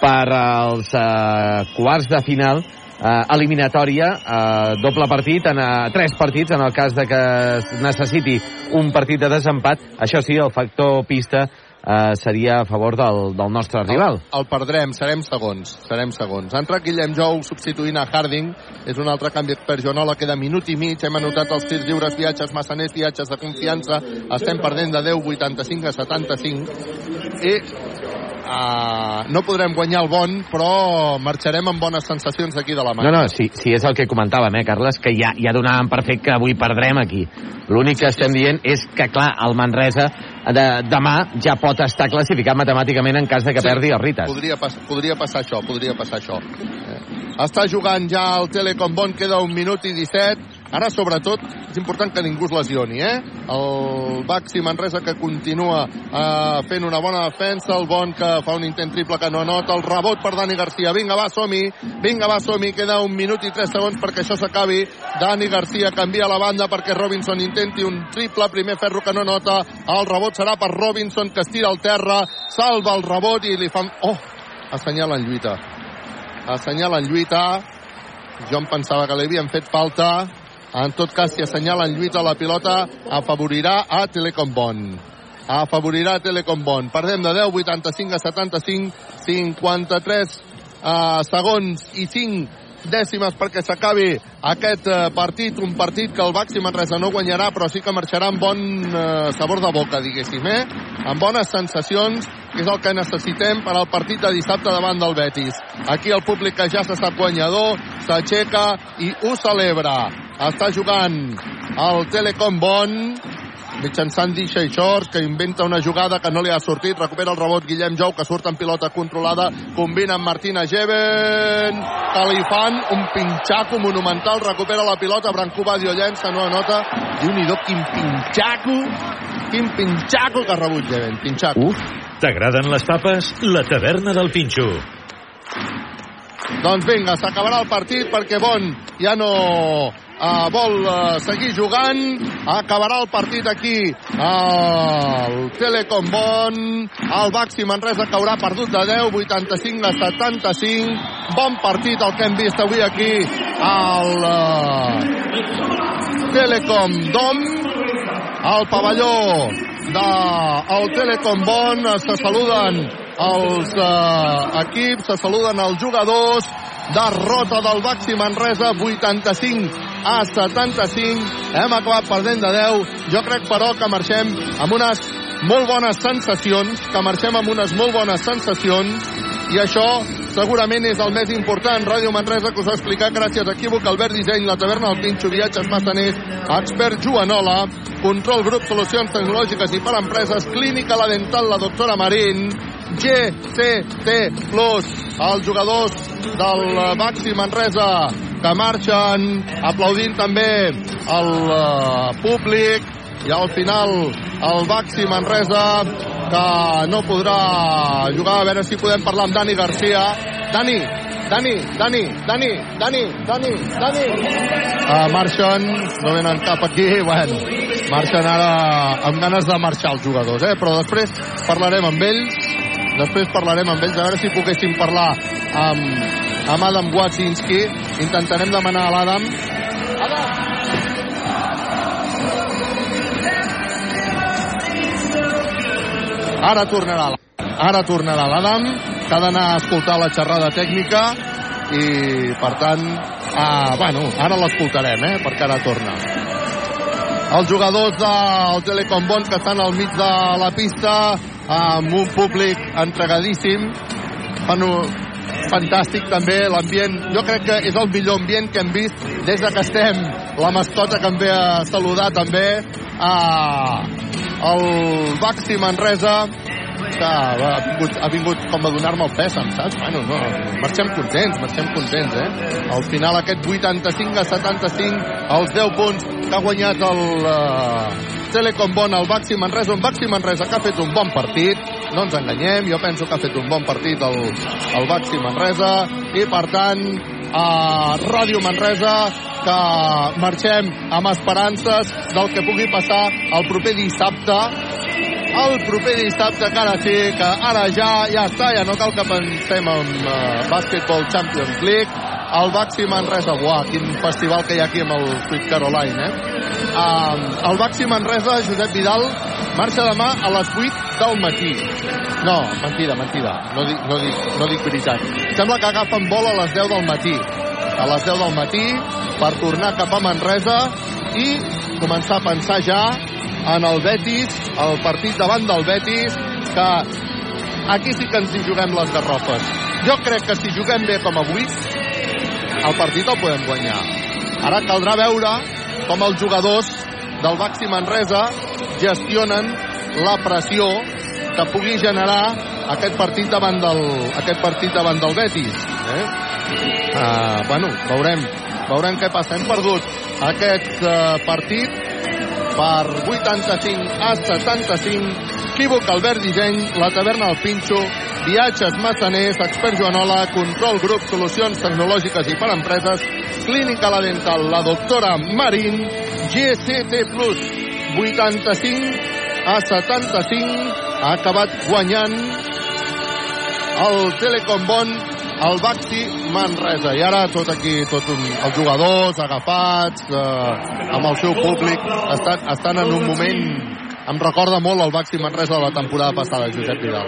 per als eh, quarts de final eh, eliminatòria, eh, doble partit, en eh, tres partits, en el cas de que es necessiti un partit de desempat. Això sí, el factor pista eh, seria a favor del, del nostre rival. El, el perdrem, serem segons, serem segons. Ha entrat Guillem Jou substituint a Harding, és un altre canvi per Joanola, queda minut i mig, hem anotat els tirs lliures, viatges, massaners, viatges de confiança, estem perdent de 10, 85 a 75, i uh, no podrem guanyar el bon, però marxarem amb bones sensacions d'aquí de la mà. No, no, sí, sí, és el que comentàvem, eh, Carles, que ja, ja donàvem per fet que avui perdrem aquí. L'únic que estem dient és que, clar, el Manresa de, demà ja pot estar classificat matemàticament en cas de que Sí, perdi el Ritas. Podria, pas, podria passar això, podria passar això. Eh, està jugant ja el Telecom Bon, queda un minut i 17. Ara, sobretot, és important que ningú es lesioni, eh? El Baxi Manresa que continua eh, fent una bona defensa, el Bon que fa un intent triple que no anota, el rebot per Dani Garcia. Vinga, va, som-hi, vinga, va, som-hi, queda un minut i tres segons perquè això s'acabi. Dani Garcia canvia la banda perquè Robinson intenti un triple, primer ferro que no nota, el rebot serà per Robinson que es tira al terra, salva el rebot i li fan... Oh, assenyalen lluita. Assenyalen lluita. Jo em pensava que li havien fet falta. En tot cas, si assenyalen lluita la pilota, afavorirà a Telecom Bon. Afavorirà a Telecom Bon. Perdem de 10, 85 a 75, 53 uh, segons i 5 dècimes perquè s'acabi aquest eh, partit, un partit que el Baxi Manresa no guanyarà, però sí que marxarà amb bon eh, sabor de boca, diguéssim, eh? Amb bones sensacions, que és el que necessitem per al partit de dissabte davant del Betis. Aquí el públic que ja se sap guanyador, s'aixeca i ho celebra. Està jugant el Telecom Bon, mitjançant Disha i Shorts, que inventa una jugada que no li ha sortit, recupera el rebot Guillem Jou, que surt en pilota controlada, combina amb Martina Geven, que li fan un pinxaco monumental, recupera la pilota, Brancú Badio llença, no anota, i un idò, quin pinxaco, quin pinxaco que ha rebut Geven, pinxaco. Uf. T'agraden les tapes? La taverna del Pinxo. Doncs vinga, s'acabarà el partit perquè Bon ja no uh, vol uh, seguir jugant. Acabarà el partit aquí el Telecom Bon. El Baxi Manresa caurà perdut de 10, 85 a 75. Bon partit el que hem vist avui aquí al uh, Telecom Dom. Al pavelló del de, Telecom Bon se saluden els uh, equips, se saluden els jugadors, derrota del Baxi Manresa 85 a 75 hem acabat perdent de 10 jo crec però que marxem amb unes molt bones sensacions que marxem amb unes molt bones sensacions i això segurament és el més important. Ràdio Manresa que us ha explicat gràcies a Equívoc, Albert Disseny, la taverna del Pinxo, viatges massaners, expert Joanola, control grup solucions tecnològiques i per empreses, clínica la dental, la doctora Marín, GCT Plus, els jugadors del Baxi Manresa que marxen aplaudint també el uh, públic i al final el Baxi Manresa que no podrà jugar. A veure si podem parlar amb Dani Garcia. Dani, Dani, Dani, Dani, Dani, Dani, Dani. Uh, marxen, no venen cap aquí. Bueno, marxen ara amb ganes de marxar els jugadors eh? però després parlarem amb ells. Després parlarem amb ells. A veure si poguéssim parlar amb, amb Adam Watzinski intentarem demanar a l'Adam Ara tornarà ara tornarà l'Adam, que ha d'anar a escoltar la xerrada tècnica i, per tant, ah, bueno, ara l'escoltarem, eh, perquè ara torna. Els jugadors del Telecom Bon que estan al mig de la pista amb un públic entregadíssim. Fan fantàstic també l'ambient. Jo crec que és el millor ambient que hem vist des de que estem. La mascota que em ve a saludar també. A el Baxi Manresa que ha vingut, ha vingut com a donar-me el pes, saps? Bueno, no, marxem contents, marxem contents, eh? Al final aquest 85 a 75, els 10 punts que ha guanyat el uh, Telecom Bon al Baxi Manresa, un Baxi Manresa que ha fet un bon partit, no ens enganyem, jo penso que ha fet un bon partit el, el Baxi Manresa, i per tant, a Ràdio Manresa, que marxem amb esperances del que pugui passar el proper dissabte el proper dissabte que ara sí, que ara ja, ja està, ja no cal que pensem en uh, Basketball Champions League, el Baxi Manresa, buah, quin festival que hi ha aquí amb el Sweet Caroline, eh? Uh, el Baxi Manresa, Josep Vidal, marxa demà a les 8 del matí. No, mentida, mentida, no dic, no dic, no dic veritat. Sembla que agafen vol a les 10 del matí. A les 10 del matí, per tornar cap a Manresa i començar a pensar ja en el Betis, el partit davant del Betis, que aquí sí que ens hi juguem les garrofes. Jo crec que si juguem bé com avui, el partit el podem guanyar. Ara caldrà veure com els jugadors del Baxi Manresa gestionen la pressió que pugui generar aquest partit davant del, aquest partit davant del Betis. Eh? Uh, bueno, veurem, veurem què passa. Hem perdut aquest uh, partit per 85 a 75. Equívoc Albert Disseny, la taverna al Pinxo, viatges massaners, expert Joanola, control grup, solucions tecnològiques i per empreses, clínica la dental, la doctora Marín, GCT Plus, 85 a 75, ha acabat guanyant el Telecom Bon el Baxi Manresa. I ara tot aquí, tot un, els jugadors agafats, eh, amb el seu públic, estan, estan en un moment... Em recorda molt el Baxi Manresa de la temporada passada, Josep Vidal.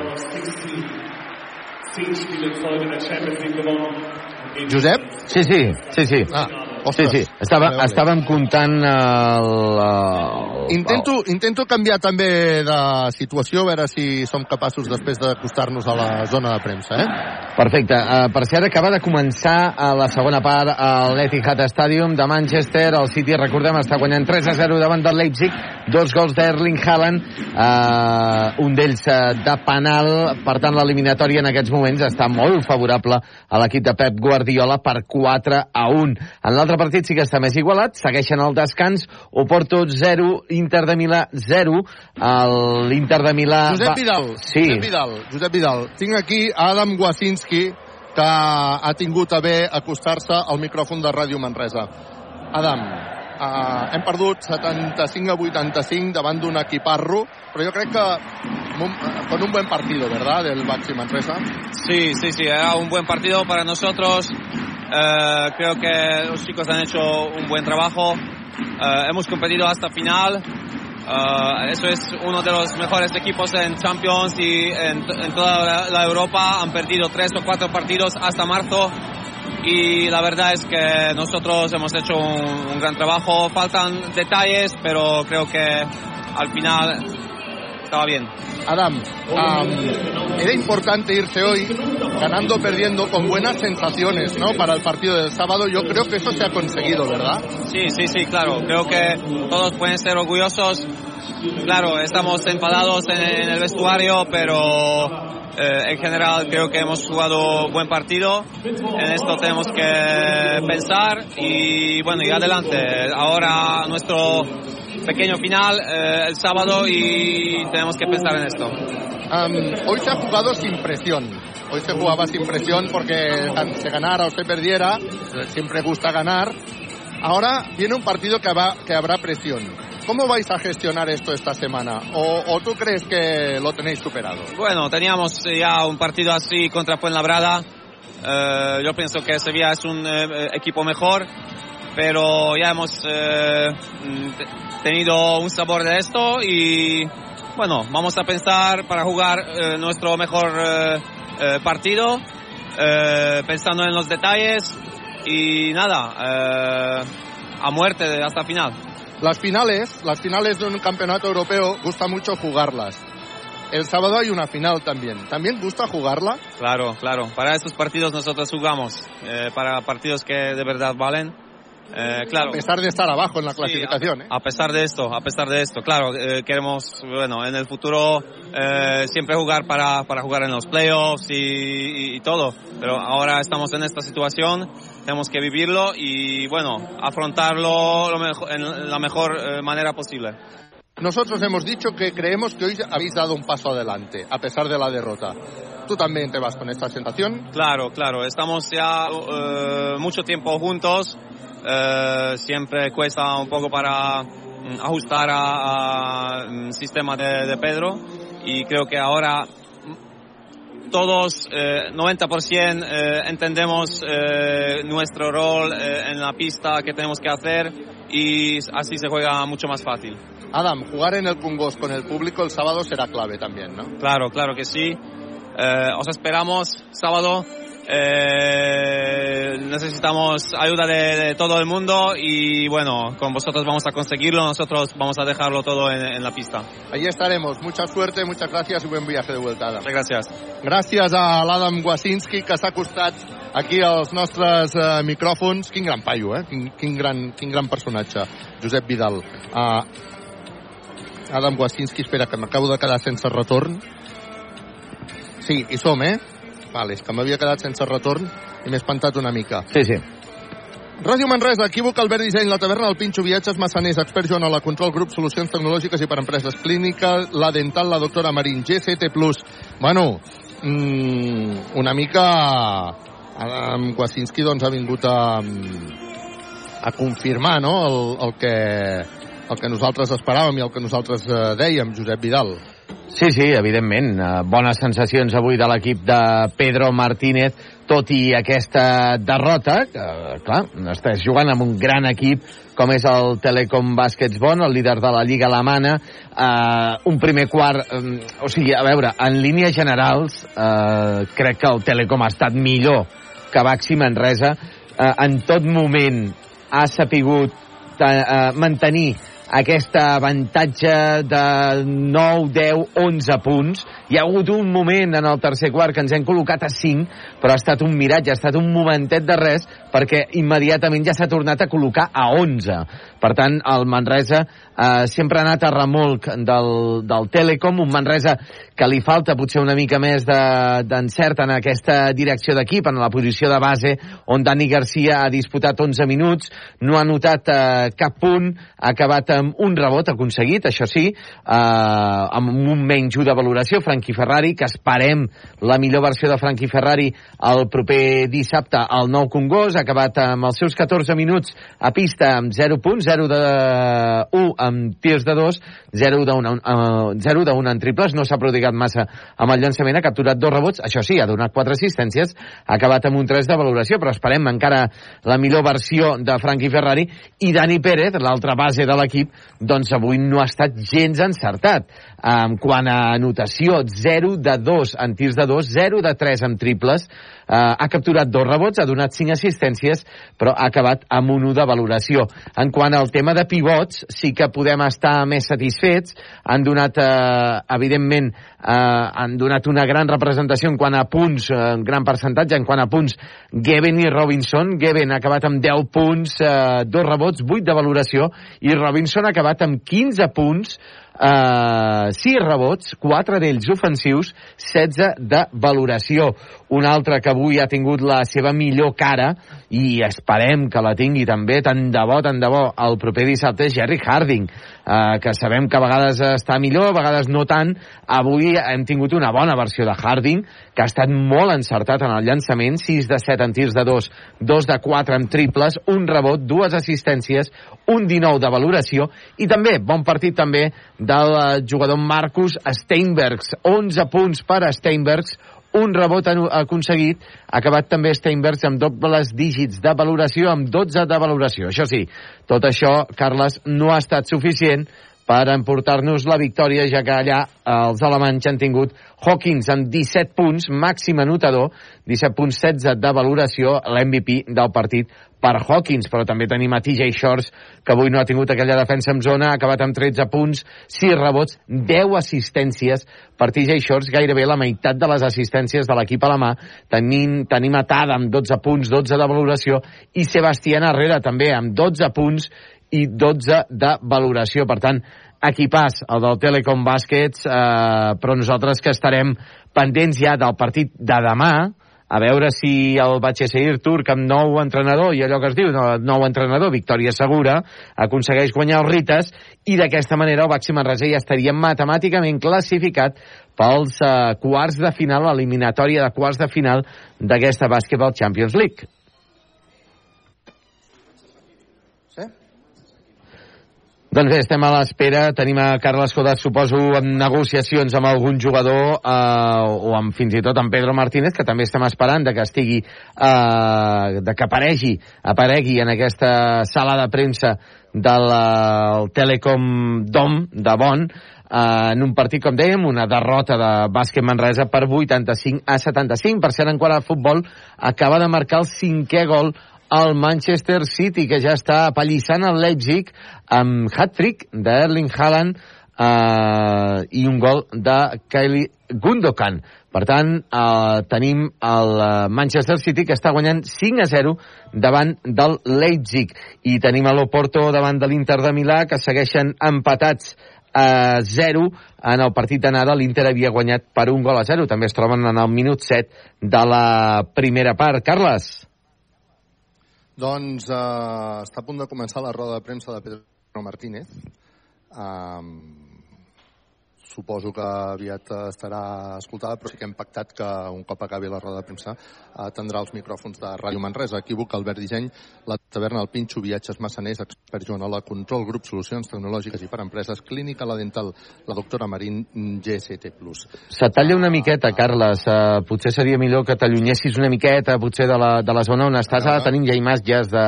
Josep? Sí, sí, sí, sí. Ah, Ostres. Sí, sí. Estava, estàvem comptant el, el... Intento, intento canviar també de situació, a veure si som capaços després d'acostar-nos a la zona de premsa, eh? Perfecte. Uh, per cert, acaba de començar a la segona part al Etihad Stadium de Manchester. El City, recordem, està guanyant 3 a 0 davant del Leipzig. Dos gols d'Erling Haaland, uh, un d'ells uh, de penal. Per tant, l'eliminatòria en aquests moments està molt favorable a l'equip de Pep Guardiola per 4 a 1. En l'altre l'altre partit sí que està més igualat, segueixen el descans, Oporto 0, Inter de Milà 0, l'Inter de Milà... Josep Vidal, sí. Josep Vidal, Josep Vidal, tinc aquí Adam Wasinski, que ha tingut a bé acostar-se al micròfon de Ràdio Manresa. Adam, uh, hem perdut 75 a 85 davant d'un equiparro, però jo crec que con un buen partido, ¿verdad?, del Baxi Manresa. Sí, sí, sí, era un buen partido para nosotros. Uh, creo que los chicos han hecho un buen trabajo. Uh, hemos competido hasta final. Uh, eso es uno de los mejores equipos en Champions y en, en toda la, la, Europa. Han perdido tres o cuatro partidos hasta marzo y la verdad es que nosotros hemos hecho un, un gran trabajo. Faltan detalles, pero creo que al final estaba bien. Adam, um, era importante irse hoy ganando, perdiendo, con buenas sensaciones, ¿no? Para el partido del sábado. Yo creo que eso se ha conseguido, ¿verdad? Sí, sí, sí, claro. Creo que todos pueden ser orgullosos. Claro, estamos enfadados en, en el vestuario, pero eh, en general creo que hemos jugado buen partido. En esto tenemos que pensar y bueno, y adelante. Ahora nuestro pequeño final eh, el sábado y tenemos que pensar en esto. Um, hoy se ha jugado sin presión. Hoy se jugaba sin presión porque se ganara o se perdiera, siempre gusta ganar. Ahora viene un partido que, va, que habrá presión. ¿Cómo vais a gestionar esto esta semana? ¿O, ¿O, tú crees que lo tenéis superado? Bueno, teníamos ya un partido así contra Fuenlabrada. Eh, yo pienso que Sevilla es un eh, equipo mejor, pero ya hemos eh, tenido un sabor de esto y bueno, vamos a pensar para jugar eh, nuestro mejor eh, partido, pensando en los detalles y nada, a muerte hasta final. Las finales, las finales de un campeonato europeo, gusta mucho jugarlas. El sábado hay una final también. ¿También gusta jugarla? Claro, claro. Para estos partidos nosotros jugamos. Eh, para partidos que de verdad valen. Eh, claro. A pesar de estar abajo en la clasificación. Sí, a, pesar de esto, a pesar de esto. Claro, eh, queremos, bueno, en el futuro siempre jugar para, para jugar en los playoffs y, y, y todo. Pero ahora estamos en esta situación tenemos que vivirlo y bueno, afrontarlo lo mejor, en la mejor eh, manera posible. Nosotros hemos dicho que creemos que hoy habéis dado un paso adelante, a pesar de la derrota. ¿Tú también te vas con esta sensación? Claro, claro. Estamos ya uh, mucho tiempo juntos. Uh, siempre cuesta un poco para um, ajustar al sistema de, de Pedro y creo que ahora todos, eh, 90% eh, entendemos eh, nuestro rol eh, en la pista que tenemos que hacer y así se juega mucho más fácil. Adam, jugar en el Pungos con el público el sábado será clave también, ¿no? Claro, claro que sí. os esperamos sábado. Necesitamos ayuda de, de, todo el mundo y bueno, con vosotros vamos a conseguirlo, nosotros vamos a dejarlo todo en, en la pista. Allí estaremos. Mucha suerte, muchas gracias y buen viaje de vuelta, Adam. Muchas gracias. Gràcies a l'Adam Wasinski, que s'ha acostat aquí als nostres uh, micròfons. Quin gran paio, eh? Quin, quin, gran, quin gran personatge, Josep Vidal. Uh, Adam Wasinski, espera, que m'acabo de quedar sense retorn. Sí, hi som, eh? Vale, és que m'havia quedat sense retorn i m'he espantat una mica. Sí, sí. Ràdio Manresa, equívoc, Albert Disseny, la taverna, el Pinxo, viatges, massaners, expert Joan la control, grup, solucions tecnològiques i per empreses clínica, la dental, la doctora Marín, GCT+. Bueno, mmm, una mica amb Kwasinski doncs ha vingut a, a confirmar no? el, el, que, el que nosaltres esperàvem i el que nosaltres eh, dèiem, Josep Vidal. Sí, sí, evidentment. Bones sensacions avui de l'equip de Pedro Martínez, tot i aquesta derrota, que, clar, estàs jugant amb un gran equip com és el Telecom Baskets Bon, el líder de la Lliga Alemana, eh, un primer quart... Eh, o sigui, a veure, en línies generals, eh, crec que el Telecom ha estat millor que Baxi Manresa. Eh, en tot moment ha sapigut eh, mantenir aquest avantatge de 9, 10, 11 punts. Hi ha hagut un moment en el tercer quart que ens hem col·locat a 5, però ha estat un miratge, ha estat un momentet de res, perquè immediatament ja s'ha tornat a col·locar a 11. Per tant, el Manresa eh, sempre ha anat a remolc del, del Telecom, un Manresa que li falta potser una mica més d'encert de, en aquesta direcció d'equip, en la posició de base, on Dani Garcia ha disputat 11 minuts, no ha notat eh, cap punt, ha acabat amb un rebot aconseguit, això sí, eh, amb un menys de valoració, Frankie Ferrari, que esperem la millor versió de Frankie Ferrari el proper dissabte al Nou Congost, acabat amb els seus 14 minuts a pista amb 0 punts, 0 de 1 amb tirs de 2, 0 de 1, uh, 0 de 1 en triples, no s'ha prodigat massa amb el llançament, ha capturat dos rebots, això sí, ha donat 4 assistències, ha acabat amb un 3 de valoració, però esperem encara la millor versió de Frankie Ferrari. I Dani Pérez, l'altra base de l'equip, doncs avui no ha estat gens encertat. En quant a anotació, 0 de 2 en tirs de 2, 0 de 3 en triples, eh, ha capturat dos rebots, ha donat 5 assistències, però ha acabat amb un 1 de valoració. En quant al tema de pivots, sí que podem estar més satisfets. Han donat, eh, evidentment, eh, han donat una gran representació en quant a punts, eh, en gran percentatge, en quant a punts, Geben i Robinson. Geben ha acabat amb 10 punts, eh, dos rebots, 8 de valoració, i Robinson ha acabat amb 15 punts, eh, 6 rebots, 4 d'ells ofensius, 16 de valoració. Un altre que avui ha tingut la seva millor cara i esperem que la tingui també tant de bo, tant de bo el proper dissabte Jerry Harding, eh, que sabem que a vegades està millor, a vegades no tant. Avui hem tingut una bona versió de Harding, que ha estat molt encertat en el llançament, 6 de 7 en tirs de 2, 2 de 4 en triples, un rebot, dues assistències, un 19 de valoració. I també, bon partit també del eh, jugador Marcus Steinbergs, 11 punts per Steinbergs, un rebot aconseguit, ha acabat també Steinbergs amb dobles dígits de valoració, amb 12 de valoració. Això sí, tot això, Carles, no ha estat suficient per emportar-nos la victòria, ja que allà els alemanys han tingut Hawkins amb 17 punts, màxim anotador, 17 punts 16 de valoració, l'MVP del partit per Hawkins, però també tenim a TJ Shorts, que avui no ha tingut aquella defensa en zona, ha acabat amb 13 punts, 6 rebots, 10 assistències per TJ Shorts, gairebé la meitat de les assistències de l'equip a la mà. Tenim, tenim atada amb 12 punts, 12 de valoració, i Sebastián Herrera també amb 12 punts i 12 de valoració. Per tant, equipàs, el del Telecom Baskets, eh, però nosaltres que estarem pendents ja del partit de demà, a veure si el Batxeseir Turc amb nou entrenador, i allò que es diu, no, nou entrenador, victòria segura, aconsegueix guanyar els Rites, i d'aquesta manera el Baxi Manresa ja estaria matemàticament classificat pels eh, quarts de final, l'eliminatòria de quarts de final d'aquesta Basketball Champions League. Doncs bé, estem a l'espera. Tenim a Carles Codat, suposo, en negociacions amb algun jugador eh, o amb, fins i tot amb Pedro Martínez, que també estem esperant de que estigui, eh, de que aparegui, aparegui en aquesta sala de premsa del uh, Telecom Dom de Bonn, eh, en un partit, com dèiem, una derrota de bàsquet Manresa per 85 a 75. Per cert, en quant a futbol, acaba de marcar el cinquè gol el Manchester City, que ja està apallissant el Leipzig amb hat-trick d'Erling Haaland eh, i un gol de Kylie Gundogan. Per tant, eh, tenim el eh, Manchester City que està guanyant 5 a 0 davant del Leipzig i tenim l'Oporto davant de l'Inter de Milà que segueixen empatats a 0 en el partit d'anada l'Inter havia guanyat per un gol a 0 també es troben en el minut 7 de la primera part. Carles doncs eh, està a punt de començar la roda de premsa de Pedro Martínez. Um, suposo que aviat estarà escoltada, però sí que hem pactat que un cop acabi la roda de premsa atendrà els micròfons de Ràdio Manresa. Equívoc, Albert Disseny, la taverna El Pinxo, viatges massaners, expert Joanola, control, grup, solucions tecnològiques i per empreses, clínica, la dental, la doctora Marín, GST+. Se talla una miqueta, Carles. Uh, potser seria millor que t'allunyessis una miqueta, potser de la, de la zona on estàs. Ara tenim ja imatges de,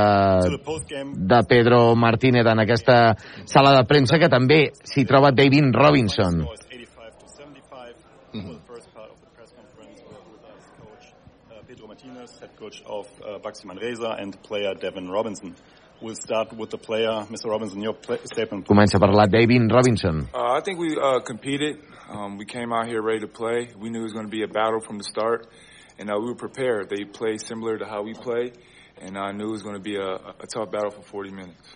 de Pedro Martínez en aquesta sala de premsa, que també s'hi troba David Robinson. Coach of uh, Baxi Manresa and player Devin Robinson. We'll start with the player, Mr. Robinson, your play- statement. Comença a parlar David Robinson. Uh, I think we uh, competed. Um, we came out here ready to play. We knew it was going to be a battle from the start, and uh, we were prepared. They play similar to how we play, and I knew it was going to be a, a tough battle for 40 minutes.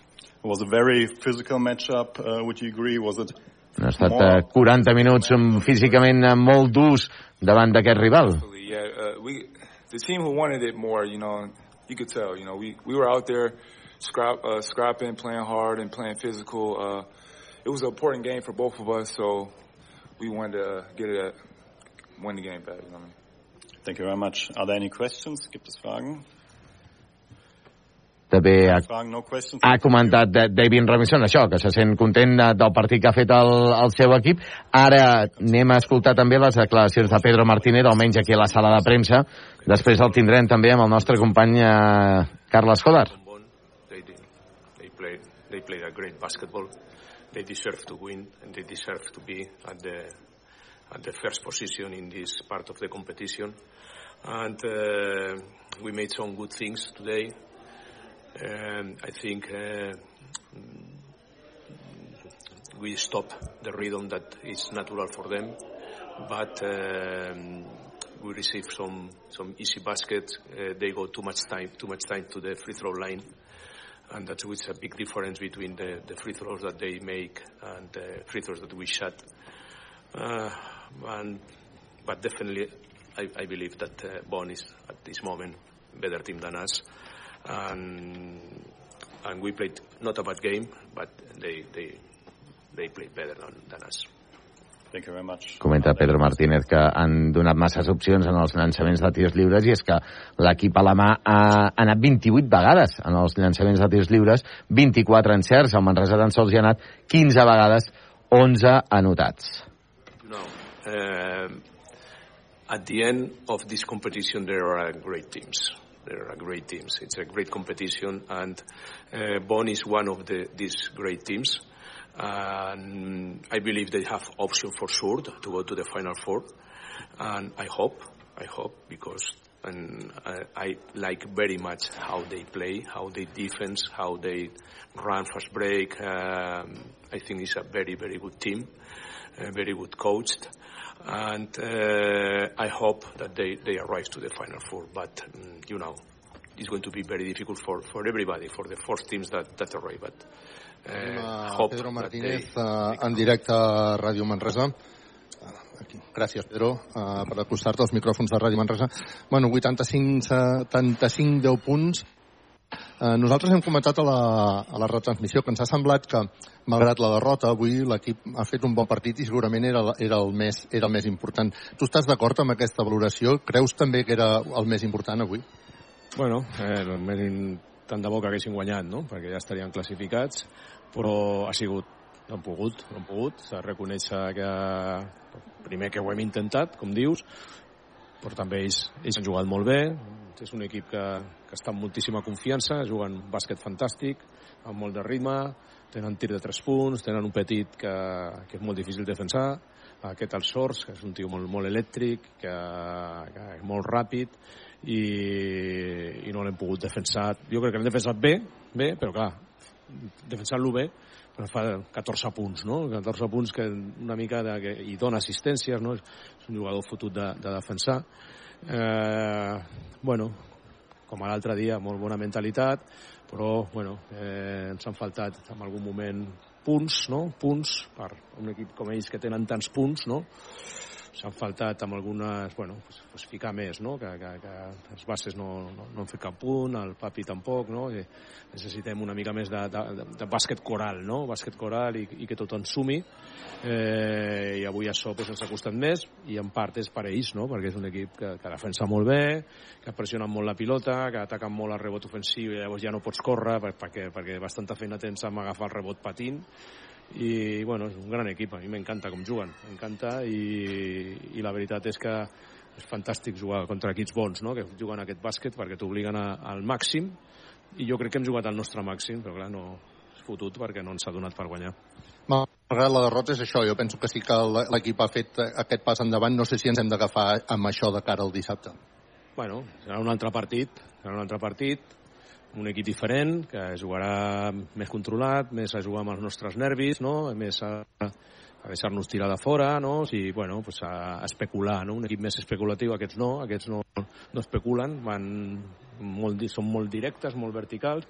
It was a very physical matchup. Uh, would you agree? Was it Han estat uh, 40 minuts um, físicament uh, molt durs davant d'aquest rival. Yeah, uh, we the team who wanted it more, you know, you could tell. You know, we we were out there scrap uh, scrapping, playing hard, and playing physical. Uh, it was an important game for both of us, so we wanted to get it win the game better. You know what I mean? Thank you very much. Are there any questions? Gibt es Fragen? També ha, ha comentat David Robinson això, que se sent content de- del partit que ha fet el, el seu equip. Ara anem a escoltar també les declaracions de Pedro Martínez, almenys aquí a la sala de premsa. Després el tindrem també amb el nostre company eh, Carles played. They played a great basketball. They deserve to win, and they deserve to be at the at the first position in this part of the competition. And uh, we made some good things today. Um, I think uh, we stop the rhythm that is natural for them, but um, we receive some some easy baskets. Uh, they go too much time too much time to the free throw line, and that's which a big difference between the, the free throws that they make and the free throws that we shot. Uh, and but definitely, I, I believe that uh, Bonn is at this moment better team than us, and and we played not a bad game, but they they they played better than, than us. Thank you very much. Comenta Pedro Martínez que han donat masses opcions en els llançaments de tirs lliures i és que l'equip alemà ha anat 28 vegades en els llançaments de tirs lliures, 24 encerts, el Manresa tan sols hi ha anat 15 vegades, 11 anotats. No. Um, at the end of this competition, there are great teams. There are great teams. It's a great competition, and uh, Bonn is one of the, these great teams. And I believe they have option for sure to go to the final four. And I hope, I hope, because and I, I like very much how they play, how they defense, how they run fast break. Um, I think it's a very, very good team, uh, very good coached. And uh, I hope that they, they arrive to the final four. But, um, you know, it's going to be very difficult for, for everybody, for the four teams that, that arrive. But uh, hope Pedro that Martínez they, uh, en directe a Ràdio Manresa. Aquí. Gràcies, Pedro, uh, per acostar-te als micròfons de Ràdio Manresa. Bueno, 85, 75, 10 punts. Uh, nosaltres hem comentat a la, a la retransmissió que ens ha semblat que, malgrat la derrota, avui l'equip ha fet un bon partit i segurament era, era, el més, era el més important. Tu estàs d'acord amb aquesta valoració? Creus també que era el més important avui? Bueno, eh, més tant de bo que haguessin guanyat, no? perquè ja estarien classificats, però ha sigut, no han pogut, no han pogut, s'ha de reconèixer que primer que ho hem intentat, com dius, però també ells, ells han jugat molt bé, és un equip que, que està amb moltíssima confiança, juguen un bàsquet fantàstic, amb molt de ritme, tenen tir de 3 punts, tenen un petit que, que és molt difícil defensar, aquest el Sors, que és un tio molt, molt elèctric, que, que és molt ràpid, i, i no l'hem pogut defensar. Jo crec que l'hem defensat bé, bé, però clar, defensant-lo bé, però fa 14 punts, no? 14 punts que una mica de, que, i dona assistències, no? És un jugador fotut de, de defensar. Eh, bueno, com l'altre dia, molt bona mentalitat, però, bueno, eh, ens han faltat en algun moment punts, no? Punts per un equip com ells que tenen tants punts, no? S'han faltat amb algunes, bueno, pues, pues ficar més, no? Que, que, que els bases no, no, no han fet cap punt, el papi tampoc, no? I necessitem una mica més de, de, de, bàsquet coral, no? Bàsquet coral i, i que tot en sumi. Eh, I avui això pues, ens ha costat més i en part és per ells, no? Perquè és un equip que, que defensa molt bé, que pressiona molt la pilota, que ataca molt el rebot ofensiu i llavors ja no pots córrer perquè, perquè bastanta feina tens amb agafar el rebot patint i bueno, és un gran equip, a mi m'encanta com juguen, m'encanta i, i la veritat és que és fantàstic jugar contra equips bons, no? que juguen aquest bàsquet perquè t'obliguen al màxim i jo crec que hem jugat al nostre màxim, però clar, no és fotut perquè no ens ha donat per guanyar. Malgrat la derrota és això, jo penso que sí que l'equip ha fet aquest pas endavant, no sé si ens hem d'agafar amb això de cara al dissabte. Bueno, serà un altre partit, serà un altre partit, un equip diferent, que jugarà més controlat, més a jugar amb els nostres nervis, no? més a, a deixar-nos tirar de fora, no? O sigui, bueno, pues a, a especular, no? Un equip més especulatiu, aquests no, aquests no, no especulen, van molt, són molt directes, molt verticals,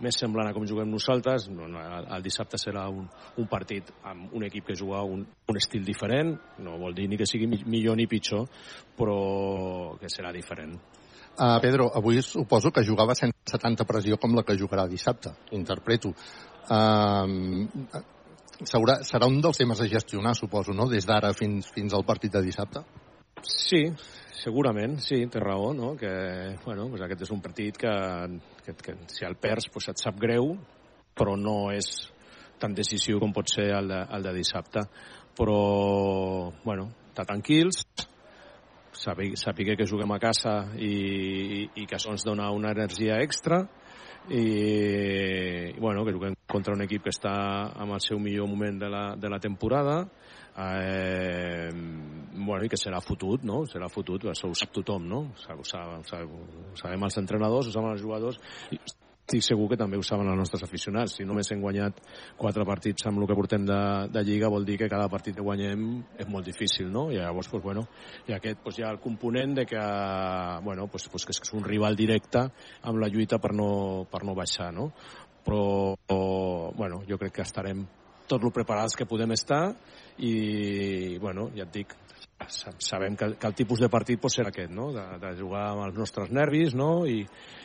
més semblant a com juguem nosaltres, no, no, el, dissabte serà un, un partit amb un equip que juga un, un estil diferent, no vol dir ni que sigui mi- millor ni pitjor, però que serà diferent. Uh, Pedro, avui suposo que jugava sense tanta pressió com la que jugarà dissabte, interpreto. Uh, serà, serà un dels temes a gestionar, suposo, no?, des d'ara fins, fins al partit de dissabte? Sí, segurament, sí, té raó, no? que bueno, pues aquest és un partit que, que, que si el perds pues et sap greu, però no és tan decisiu com pot ser el de, el de dissabte. Però, bueno, estar tranquils, saber que juguem a casa i, i que això ens dona una energia extra i, i bueno, que juguem contra un equip que està en el seu millor moment de la, de la temporada eh, bueno, i que serà fotut, no? Serà fotut, això ho sap tothom, no? Ho, sab, ho, sab, ho sabem els entrenadors, ho saben els jugadors, i estic segur que també ho saben els nostres aficionats. Si només hem guanyat quatre partits amb el que portem de, de Lliga, vol dir que cada partit que guanyem és molt difícil, no? I llavors, pues, bueno, i aquest pues, hi ha el component de que, bueno, pues, pues, que és un rival directe amb la lluita per no, per no baixar, no? Però, bueno, jo crec que estarem tot el preparats que podem estar i, bueno, ja et dic, sabem que, que el tipus de partit pot ser aquest, no? de, de jugar amb els nostres nervis no? I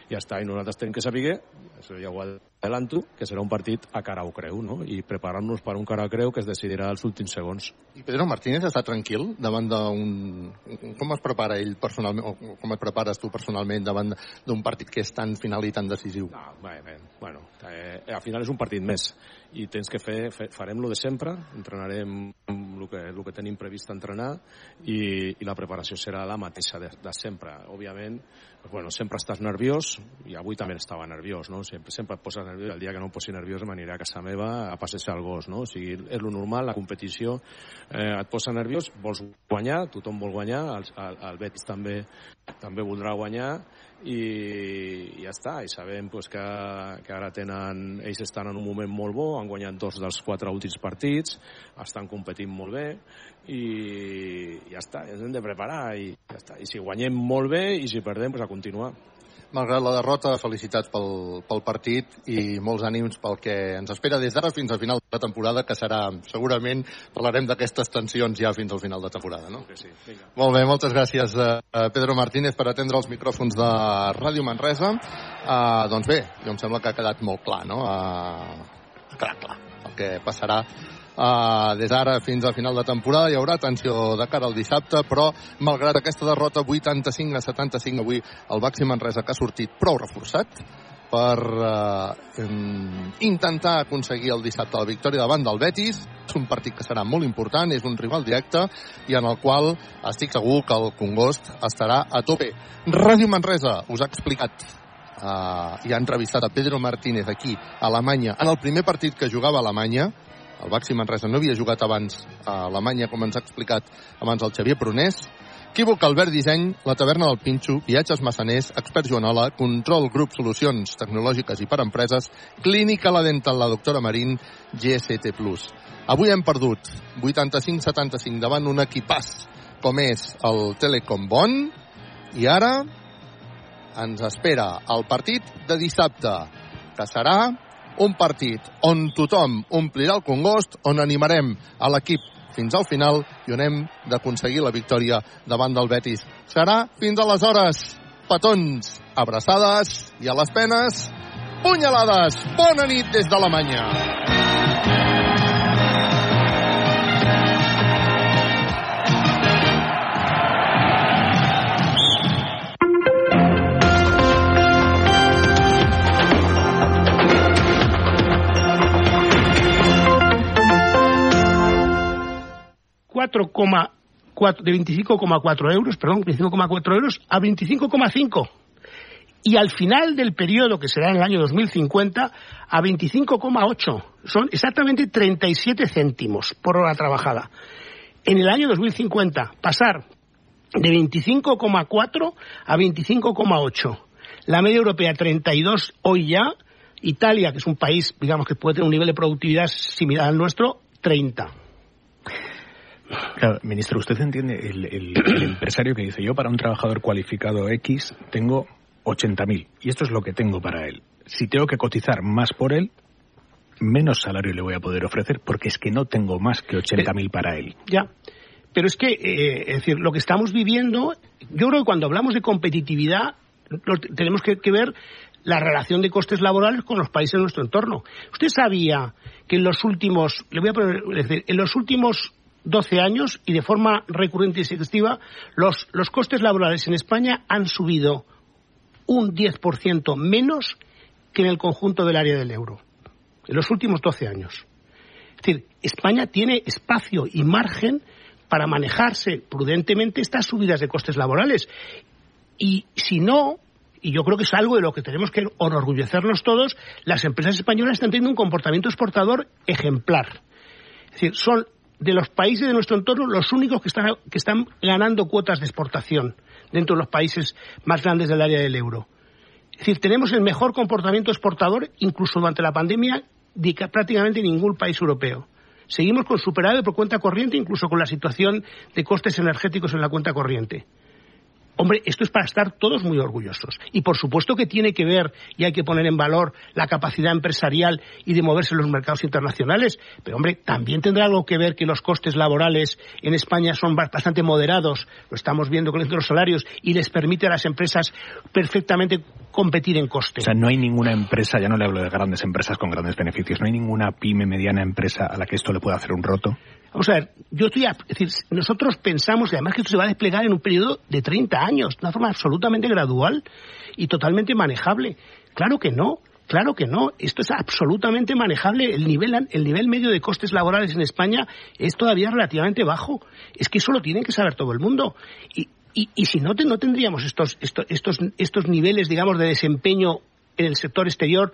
ja està, i nosaltres tenim que saber això ja ho adelanto, que serà un partit a cara o creu, no? i preparar-nos per un cara o creu que es decidirà als últims segons. I Pedro Martínez està tranquil davant d'un... Com es prepara ell personalment, o com et prepares tu personalment davant d'un partit que és tan final i tan decisiu? No, bé, bé, bueno, eh, al final és un partit més i tens que fer, fer farem lo de sempre, entrenarem el que, el que tenim previst entrenar i, i la preparació serà la mateixa de, de sempre. Òbviament, bueno, sempre estàs nerviós, i avui també estava nerviós, no? Sempre, sempre et poses nerviós, el dia que no em posi nerviós m'aniré a casa meva a passejar el gos, no? O sigui, és lo normal, la competició eh, et posa nerviós, vols guanyar, tothom vol guanyar, el, el, el Betis també també voldrà guanyar i, i ja està, i sabem pues, que, que ara tenen, ells estan en un moment molt bo, han guanyat dos dels quatre últims partits, estan competint molt bé i ja està, ens hem de preparar i ja està, i si guanyem molt bé i si perdem, pues, a continuar. Malgrat la derrota, felicitats pel, pel partit i molts ànims pel que ens espera des d'ara fins al final de la temporada, que serà, segurament, parlarem d'aquestes tensions ja fins al final de temporada, no? Sí, vinga. Molt bé, moltes gràcies, eh, Pedro Martínez, per atendre els micròfons de Ràdio Manresa. Uh, doncs bé, jo em sembla que ha quedat molt clar, no? Uh, clar, clar, el que passarà Uh, des d'ara fins al final de temporada hi haurà tensió de cara al dissabte, però malgrat aquesta derrota 85 a 75 avui el Baxi Manresa que ha sortit prou reforçat per uh, intentar aconseguir el dissabte la victòria davant del Betis. És un partit que serà molt important, és un rival directe i en el qual estic segur que el Congost estarà a tope. Ràdio Manresa us ha explicat uh, i ha entrevistat a Pedro Martínez aquí, a Alemanya, en el primer partit que jugava a Alemanya, el Baxi Manresa no havia jugat abans a Alemanya, com ens ha explicat abans el Xavier Prunés. Equívoc Albert Disseny, la taverna del Pinxo, Viatges Massaners, Expert Joanola, Control Grup Solucions Tecnològiques i per Empreses, Clínica La Dental, la doctora Marín, GST+. Avui hem perdut 85-75 davant un equipàs com és el Telecom Bon i ara ens espera el partit de dissabte, que serà un partit on tothom omplirà el Congost, on animarem a l'equip fins al final i on hem d'aconseguir la victòria davant del Betis. Serà fins aleshores. Petons, abraçades i a les penes, punyalades. Bona nit des d'Alemanya. 4,4 de 25,4 euros, perdón, 25,4 euros a 25,5 y al final del periodo, que será en el año 2050, a 25,8. Son exactamente 37 céntimos por hora trabajada. En el año 2050, pasar de 25,4 a 25,8. La media europea 32 hoy ya. Italia, que es un país, digamos, que puede tener un nivel de productividad similar al nuestro, 30. Claro, ministro, usted entiende el, empresario que dice yo para un trabajador cualificado X tengo 80.000 y esto es lo que tengo para él. Si tengo que cotizar más por él, menos salario le voy a poder ofrecer porque es que no tengo más que 80.000 para él. Ya, pero es que, eh, es decir, lo que estamos viviendo, yo creo que cuando hablamos de competitividad tenemos que, ver la relación de costes laborales con los países de nuestro entorno. Usted sabía que en los últimos, le voy a poner, decir, en los últimos 12 años y de forma recurrente y sucesiva, los, los costes laborales en España han subido un 10% menos que en el conjunto del área del euro, en los últimos 12 años. Es decir, España tiene espacio y margen para manejarse prudentemente estas subidas de costes laborales. Y si no, y yo creo que es algo de lo que tenemos que enorgullecernos todos, las empresas españolas están teniendo un comportamiento exportador ejemplar. Es decir, son de los países de nuestro entorno los únicos que están, que están ganando cuotas de exportación dentro de los países más grandes del área del euro. Es decir, tenemos el mejor comportamiento exportador, incluso durante la pandemia, de prácticamente ningún país europeo. Seguimos con superávit por cuenta corriente, incluso con la situación de costes energéticos en la cuenta corriente. Hombre, esto es para estar todos muy orgullosos. Y por supuesto que tiene que ver y hay que poner en valor la capacidad empresarial y de moverse en los mercados internacionales. Pero, hombre, también tendrá algo que ver que los costes laborales en España son bastante moderados, lo estamos viendo con los salarios, y les permite a las empresas perfectamente competir en coste. O sea, no hay ninguna empresa, ya no le hablo de grandes empresas con grandes beneficios, no hay ninguna pyme, mediana empresa a la que esto le pueda hacer un roto. Vamos a ver, yo estoy, a, decir, nosotros pensamos, y además que esto se va a desplegar en un periodo de 30 años, de una forma absolutamente gradual y totalmente manejable. Claro que no, Claro que no, esto es absolutamente manejable. El nivel, el nivel medio de costes laborales en España es todavía relativamente bajo. Es que eso lo tiene que saber todo el mundo. Y, y, y si no, no tendríamos estos, estos, estos, estos niveles, digamos, de desempeño en el sector exterior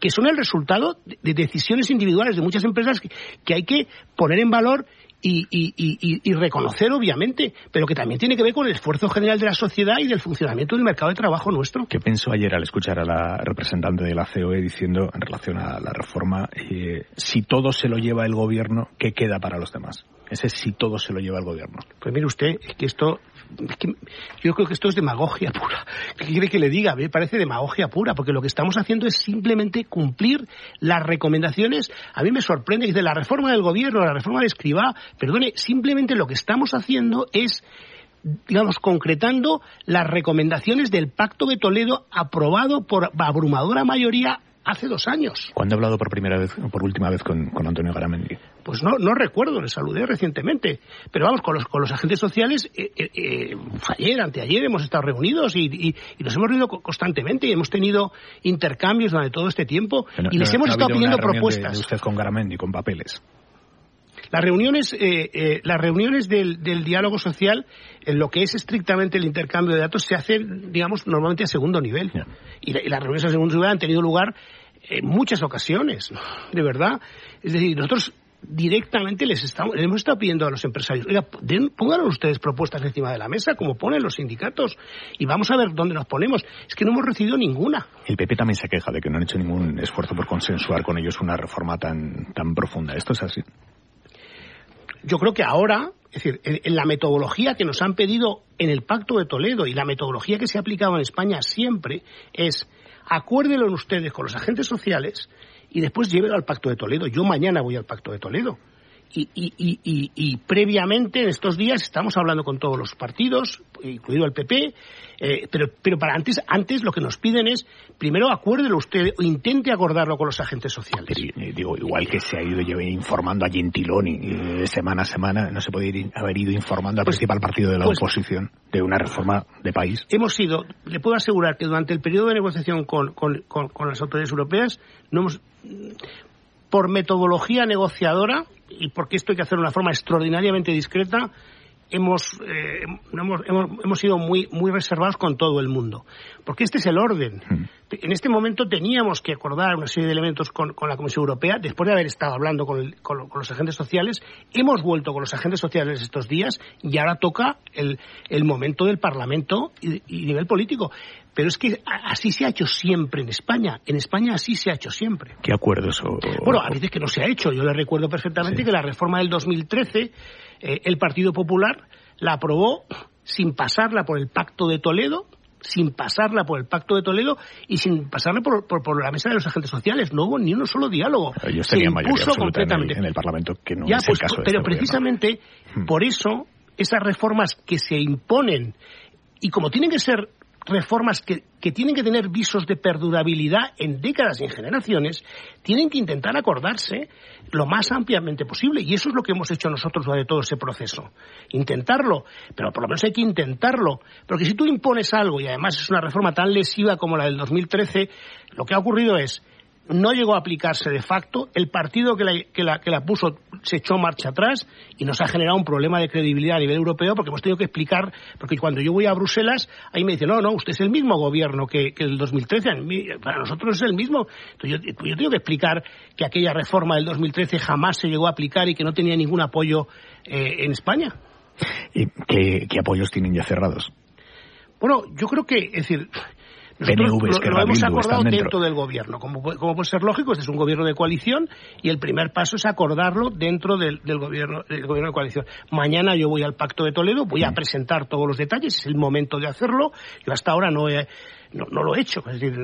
que son el resultado de decisiones individuales de muchas empresas que, hay que poner en valor y, y, reconocer, obviamente, pero que también tiene que ver con el esfuerzo general de la sociedad y del funcionamiento del mercado de trabajo nuestro. ¿Qué pensó ayer al escuchar a la representante de la COE diciendo, en relación a la reforma, eh, si todo se lo lleva el gobierno, ¿qué queda para los demás? Ese si todo se lo lleva el gobierno. Pues mire usted, es que esto yo creo que esto es demagogia pura. ¿Qué quiere que le diga? Me parece demagogia pura, porque lo que estamos haciendo es simplemente cumplir las recomendaciones. A mí me sorprende, dice, la reforma del gobierno, la reforma de Escribá, perdone, simplemente lo que estamos haciendo es digamos, concretando las recomendaciones del Pacto de Toledo aprobado por abrumadora mayoría hace dos años. ¿Cuándo ha hablado por primera vez o por última vez con, Antonio Garamendi? Pues no, no recuerdo, le saludé recientemente. Pero vamos, con los, con los agentes sociales, eh, eh, eh ayer, anteayer hemos estado reunidos y, nos hemos reunido constantemente y hemos tenido intercambios durante todo este tiempo y les hemos estado pidiendo propuestas. De, usted con Garamendi, con papeles. Las reuniones, eh, eh, las reuniones del, del, diálogo social, en lo que es estrictamente el intercambio de datos, se hacen, digamos, normalmente a segundo nivel. Y, y, las reuniones a segundo nivel han tenido lugar en muchas ocasiones, de verdad. Es decir, nosotros directamente les, estamos, hemos estado pidiendo a los empresarios, oiga, pongan ustedes propuestas encima de la mesa, como ponen los sindicatos, y vamos a ver dónde nos ponemos. Es que no hemos recibido ninguna. El PP también se queja de que no han hecho ningún esfuerzo por consensuar con ellos una reforma tan, tan profunda. ¿Esto es así? Yo creo que ahora, es decir, en la metodología que nos han pedido en el Pacto de Toledo y la metodología que se ha aplicado en España siempre es acuérdenlo ustedes con los agentes sociales y después llévelo al Pacto de Toledo. Yo mañana voy al Pacto de Toledo. Y, y, y, y, previamente, en estos días, estamos hablando con todos los partidos, incluido el PP, eh, pero, pero para antes, antes lo que nos piden es, primero acuérdelo usted o intente acordarlo con los agentes sociales. Eh, digo, igual que se ha ido informando a Gentiloni eh, semana a semana, no se puede ir, haber ido informando al pues, principal partido de la pues, oposición de una reforma de país. Hemos sido, le puedo asegurar que durante el periodo de negociación con, con, con las autoridades europeas, no hemos por metodología negociadora y porque esto hay que hacer de una forma extraordinariamente discreta, hemos, eh, hemos, hemos, sido muy, muy reservados con todo el mundo. Porque este es el orden. Mm. En este momento teníamos que acordar una serie de elementos con, la Comisión Europea, después de haber estado hablando con, los agentes sociales. Hemos vuelto con los agentes sociales estos días y ahora toca el, el momento del Parlamento y, y nivel político. Pero es que así se ha hecho siempre en España. En España así se ha hecho siempre. ¿Qué acuerdos? O, bueno, a veces que no se ha hecho. Yo le recuerdo perfectamente que la reforma del 2013, eh, el Partido Popular la aprobó sin pasarla por el Pacto de Toledo, sin pasarla por el Pacto de Toledo y sin pasarla por, por, la mesa de los agentes sociales. No hubo ni uno solo diálogo. Yo se impuso completamente en el, Parlamento que no es el pues, caso Pero este precisamente hmm. por eso esas reformas que se imponen y como tienen que ser reformas que, que, tienen que tener visos de perdurabilidad en décadas y en generaciones, tienen que intentar acordarse lo más ampliamente posible. Y eso es lo que hemos hecho nosotros durante todo ese proceso. Intentarlo, pero por lo menos hay que intentarlo. Porque si tú impones algo, y además es una reforma tan lesiva como la del 2013, lo que ha ocurrido es no llegó a aplicarse de facto, el partido que la, que, la, que la, puso se echó marcha atrás y nos ha generado un problema de credibilidad a nivel europeo porque hemos tenido que explicar, porque cuando yo voy a Bruselas, ahí me dicen, no, no, usted es el mismo gobierno que, que el 2013, para nosotros es el mismo. Entonces yo, yo, tengo que explicar que aquella reforma del 2013 jamás se llegó a aplicar y que no tenía ningún apoyo eh, en España. ¿Y qué, qué apoyos tienen ya cerrados? Bueno, yo creo que, es decir, PNV, lo, lo hemos acordado dentro. dentro del gobierno. Como, como, puede ser lógico, este es un gobierno de coalición y el primer paso es acordarlo dentro del, del, gobierno, del gobierno de coalición. Mañana yo voy al Pacto de Toledo, voy a presentar todos los detalles, es el momento de hacerlo. Yo hasta ahora no he, no, no, lo he hecho, es decir,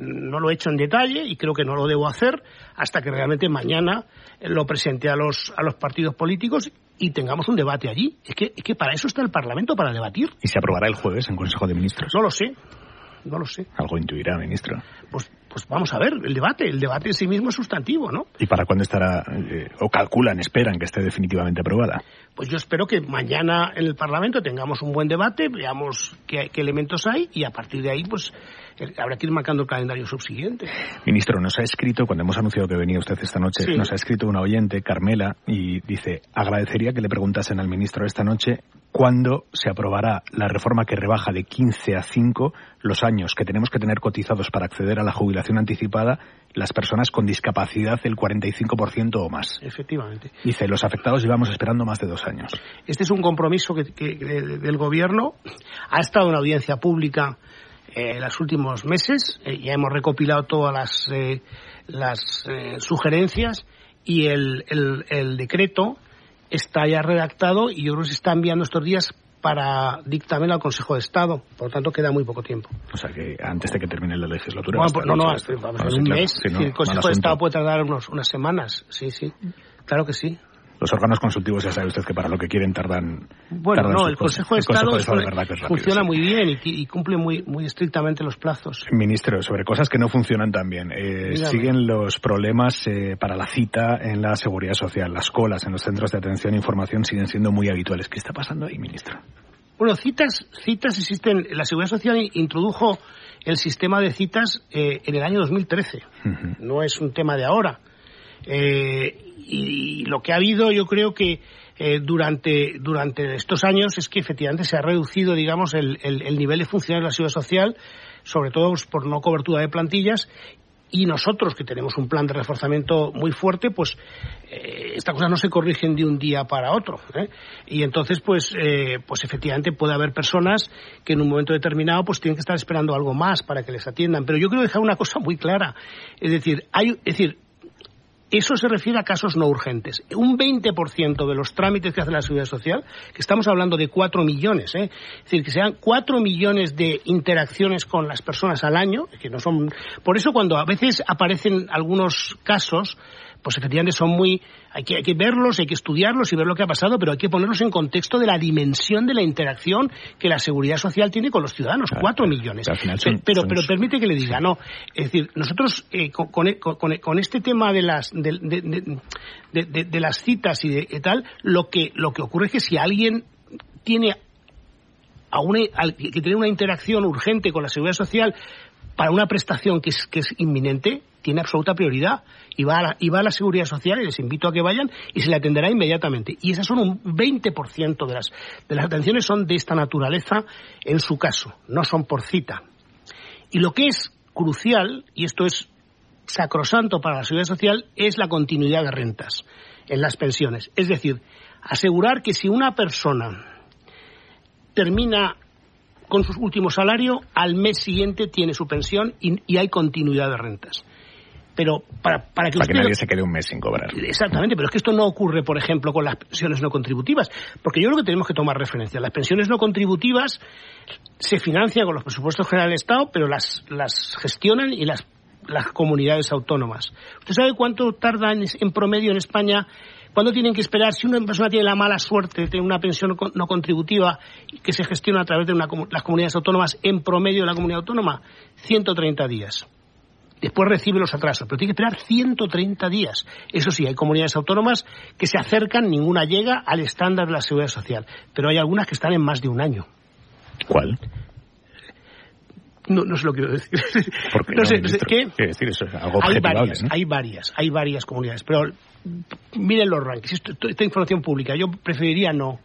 no lo he hecho en detalle y creo que no lo debo hacer hasta que realmente mañana lo presente a los, a los partidos políticos y tengamos un debate allí. Es que, es que para eso está el Parlamento, para debatir. ¿Y se aprobará el jueves en Consejo de Ministros? No lo sé no lo sé. Algo intuirá, ministro. Pues, pues vamos a ver, el debate, el debate en sí mismo es sustantivo, ¿no? ¿Y para cuándo estará, eh, o calculan, esperan que esté definitivamente aprobada? Pues yo espero que mañana en el Parlamento tengamos un buen debate, veamos qué, qué elementos hay y a partir de ahí, pues habrá que ir marcando el calendario subsiguiente. Ministro, nos ha escrito, cuando hemos anunciado que venía usted esta noche, sí. nos ha escrito una oyente, Carmela, y dice, agradecería que le preguntasen al ministro esta noche cuándo se aprobará la reforma que rebaja de 15 a 5 los años que tenemos que tener cotizados para acceder a la jubilación anticipada las personas con discapacidad del 45% o más. Efectivamente. Dice, los afectados llevamos esperando más de dos años. Este es un compromiso que, que, del Gobierno. Ha estado en audiencia pública en eh, los últimos meses. Eh, ya hemos recopilado todas las, eh, las sugerencias y el, el, el, decreto está ya redactado y yo creo que se está enviando estos días para dictamen al Consejo de Estado. Por lo tanto, queda muy poco tiempo. O sea que antes de que termine la legislatura. Bueno, pues, no, no, hasta, vamos, en un claro, mes. Si no, el Consejo de Estado puede tardar unos, unas semanas. Sí, sí. Claro que sí. Los órganos consultivos ya sabe usted que para lo que quieren tardan. Bueno, tardan no, el Consejo de Estado, el Consejo de Estado rápido, funciona muy bien y, y, cumple muy, muy estrictamente los plazos. Ministro, sobre cosas que no funcionan tan bien. Eh, siguen los problemas eh, para la cita en la seguridad social. Las colas en los centros de atención e información siguen siendo muy habituales. ¿Qué está pasando ahí, ministro? Bueno, citas, citas existen. La Seguridad Social introdujo el sistema de citas eh, en el año 2013. Uh -huh. No es un tema de ahora. Eh, y, lo que ha habido, yo creo que eh, durante, durante estos años es que efectivamente se ha reducido, digamos, el, el, el nivel de funcionarios de la seguridad social, sobre todo por no cobertura de plantillas, y nosotros que tenemos un plan de reforzamiento muy fuerte, pues eh, estas cosas no se corrigen de un día para otro. ¿eh? Y entonces, pues, eh, pues efectivamente puede haber personas que en un momento determinado pues tienen que estar esperando algo más para que les atiendan. Pero yo quiero dejar una cosa muy clara. Es decir, hay, es decir, eso se refiere a casos no urgentes. Un 20% de los trámites que hace la Seguridad Social, que estamos hablando de 4 millones, ¿eh? es decir, que sean 4 millones de interacciones con las personas al año, que no son. Por eso, cuando a veces aparecen algunos casos, pues efectivamente son muy hay que, hay que verlos, hay que estudiarlos y ver lo que ha pasado, pero hay que ponerlos en contexto de la dimensión de la interacción que la seguridad social tiene con los ciudadanos, cuatro millones. Son, pero, son... pero permite que le diga, no, es decir, nosotros eh, con, con, con, este tema de las de, de, de, de las citas y de y tal, lo que lo que ocurre es que si alguien tiene a una, que tiene una interacción urgente con la seguridad social para una prestación que es, que es inminente, tiene absoluta prioridad y va, a la, y va a la seguridad social y les invito a que vayan y se le atenderá inmediatamente. Y esas son un 20% de las, de las atenciones son de esta naturaleza en su caso, no son por cita. Y lo que es crucial, y esto es sacrosanto para la seguridad social, es la continuidad de rentas en las pensiones. Es decir, asegurar que si una persona termina con su último salario, al mes siguiente tiene su pensión y, y hay continuidad de rentas. Pero para, para que, para que nadie se quede un mes sin cobrar. Exactamente, pero es que esto no ocurre, por ejemplo, con las pensiones no contributivas, porque yo creo que tenemos que tomar referencia. Las pensiones no contributivas se financian con los presupuestos generales del Estado, pero las, las gestionan y las, las comunidades autónomas. ¿Usted sabe cuánto tarda en, en promedio en España ¿Cuándo tienen que esperar? Si una persona tiene la mala suerte de tener una pensión no contributiva que se gestiona a través de una, las comunidades autónomas, en promedio de la comunidad autónoma, 130 días. Después recibe los atrasos, pero tiene que esperar 130 días. Eso sí, hay comunidades autónomas que se acercan, ninguna llega al estándar de la seguridad social, pero hay algunas que están en más de un año. ¿Cuál? No, no sé lo que quiero decir. Porque no, sé, ¿qué? decir eso, algo hay varias, ¿no? hay varias, hay varias comunidades, pero miren los rankings, esto, esta información pública, yo preferiría no,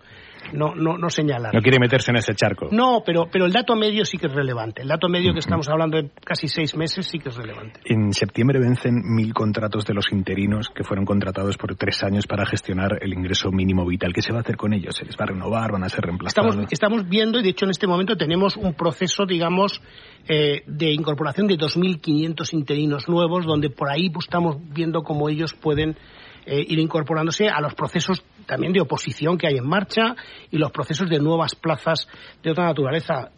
no, no, no señalar. No quiere meterse en ese charco. No, pero, pero el dato medio sí que es relevante. El dato medio que estamos hablando de casi seis meses sí que es relevante. En septiembre vencen mil contratos de los interinos que fueron contratados por tres años para gestionar el ingreso mínimo vital. ¿Qué se va a hacer con ellos? ¿Se les va a renovar? ¿Van a ser reemplazados? Estamos, estamos viendo, y de hecho en este momento tenemos un proceso, digamos, eh, de incorporación de 2.500 interinos nuevos, donde por ahí pues, estamos viendo cómo ellos pueden eh, ir incorporándose a los procesos también de oposición que hay en marcha y los procesos de nuevas plazas de otra naturaleza.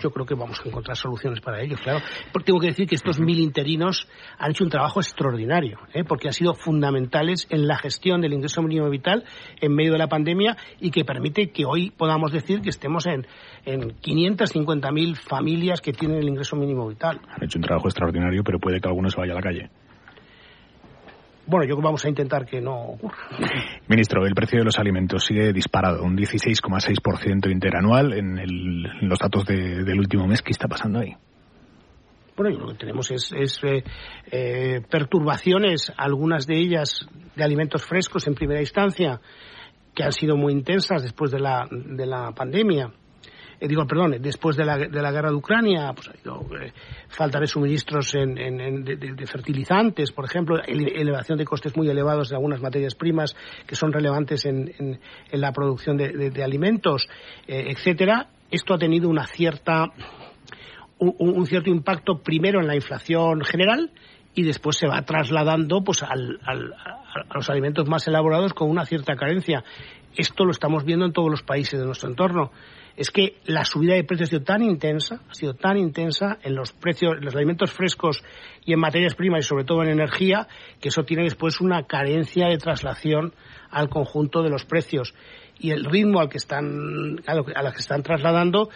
Yo creo que vamos a encontrar soluciones para ellos, claro. Porque tengo que decir que estos mil interinos han hecho un trabajo extraordinario, ¿eh? porque han sido fundamentales en la gestión del ingreso mínimo vital en medio de la pandemia y que permite que hoy podamos decir que estemos en, en 550.000 familias que tienen el ingreso mínimo vital. Han hecho un trabajo extraordinario, pero puede que alguno se vaya a la calle. Bueno, yo vamos a intentar que no ocurra. Ministro, el precio de los alimentos sigue disparado, un 16,6% interanual en, el, en, los datos de, del último mes. ¿Qué está pasando ahí? Bueno, yo lo que tenemos es, es eh, eh, perturbaciones, algunas de ellas de alimentos frescos en primera instancia, que han sido muy intensas después de la, de la pandemia. Eh, digo, perdón, después de la, de la guerra de Ucrania, pues ha habido eh, falta de suministros en, en, en de, de, fertilizantes, por ejemplo, elevación de costes muy elevados de algunas materias primas que son relevantes en, en la producción de, de alimentos, eh, etcétera. Esto ha tenido una cierta, un, cierto impacto primero en la inflación general y después se va trasladando pues al, a los alimentos más elaborados con una cierta carencia. Esto lo estamos viendo en todos los países de nuestro entorno es que la subida de precios ha sido tan intensa, ha sido tan intensa en los precios, en los alimentos frescos y en materias primas y sobre todo en energía, que eso tiene después una carencia de traslación al conjunto de los precios. Y el ritmo al que están, a, lo a que están trasladando,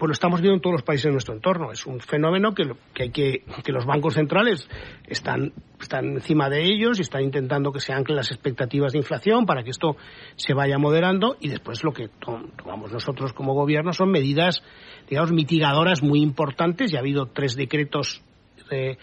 pues lo estamos viendo en todos los países de nuestro entorno. Es un fenómeno que, que hay que, que los bancos centrales están, están encima de ellos y están intentando que se anclen las expectativas de inflación para que esto se vaya moderando y después lo que tomamos nosotros como gobierno son medidas, digamos, mitigadoras muy importantes. Ya ha habido tres decretos eh,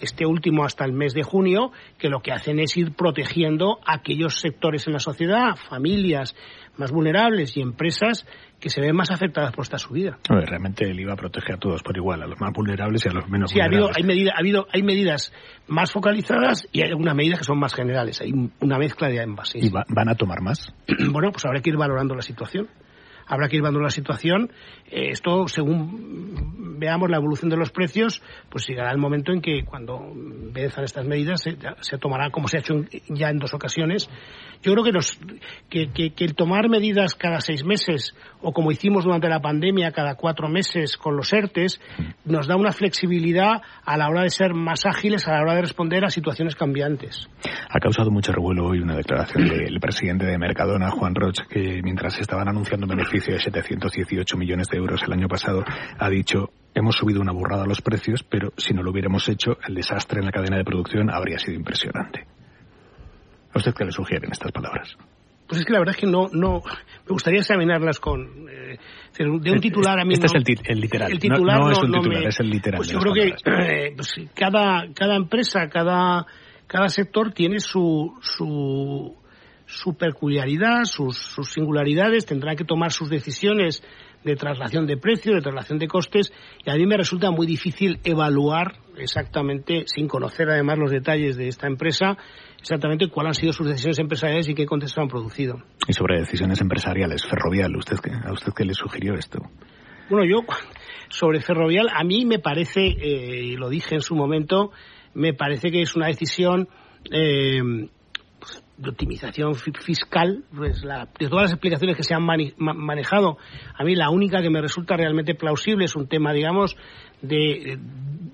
este último hasta el mes de junio, que lo que hacen es ir protegiendo a aquellos sectores en la sociedad, familias más vulnerables y empresas que se ven más afectadas por esta subida. No, realmente el IVA protege a todos por igual, a los más vulnerables y a los menos sí, vulnerables. Sí, ha habido, hay, medida, ha habido, hay medidas más focalizadas y hay algunas medidas que son más generales. Hay una mezcla de ambas. Sí, ¿Y va, van a tomar más? bueno, pues habrá que ir valorando la situación habrá que ir viendo la situación. Eh, esto, según veamos la evolución de los precios, pues llegará el momento en que cuando venzan estas medidas se, se tomará, como se ha hecho ya en dos ocasiones. Yo creo que, el tomar medidas cada seis meses o como hicimos durante la pandemia cada cuatro meses con los ERTES nos da una flexibilidad a la hora de ser más ágiles, a la hora de responder a situaciones cambiantes. Ha causado mucho revuelo hoy una declaración del presidente de Mercadona, Juan Roch, que mientras estaban anunciando un beneficio de 718 millones de euros el año pasado, ha dicho hemos subido una burrada a los precios, pero si no lo hubiéramos hecho, el desastre en la cadena de producción habría sido impresionante. ¿A usted qué le sugieren estas palabras? Pues es que la verdad es que no, no me gustaría examinarlas con eh, de un titular a mí. Este no, es el, ti el, literal. El titular no, no, es un titular, me, es el literal. Pues yo creo que eh, pues cada, cada empresa, cada, cada sector tiene su, su, su peculiaridad, sus, sus singularidades, tendrá que tomar sus decisiones de traslación de precios, de traslación de costes, y a mí me resulta muy difícil evaluar exactamente, sin conocer además los detalles de esta empresa, exactamente cuáles han sido sus decisiones empresariales y qué contexto han producido. Y sobre decisiones empresariales, Ferrovial, ¿usted ¿a usted qué le sugirió esto? Bueno, yo sobre Ferrovial, a mí me parece, eh, y lo dije en su momento, me parece que es una decisión eh, de optimización fiscal, pues la, de todas las explicaciones que se han mani manejado, a mí la única que me resulta realmente plausible es un tema, digamos, de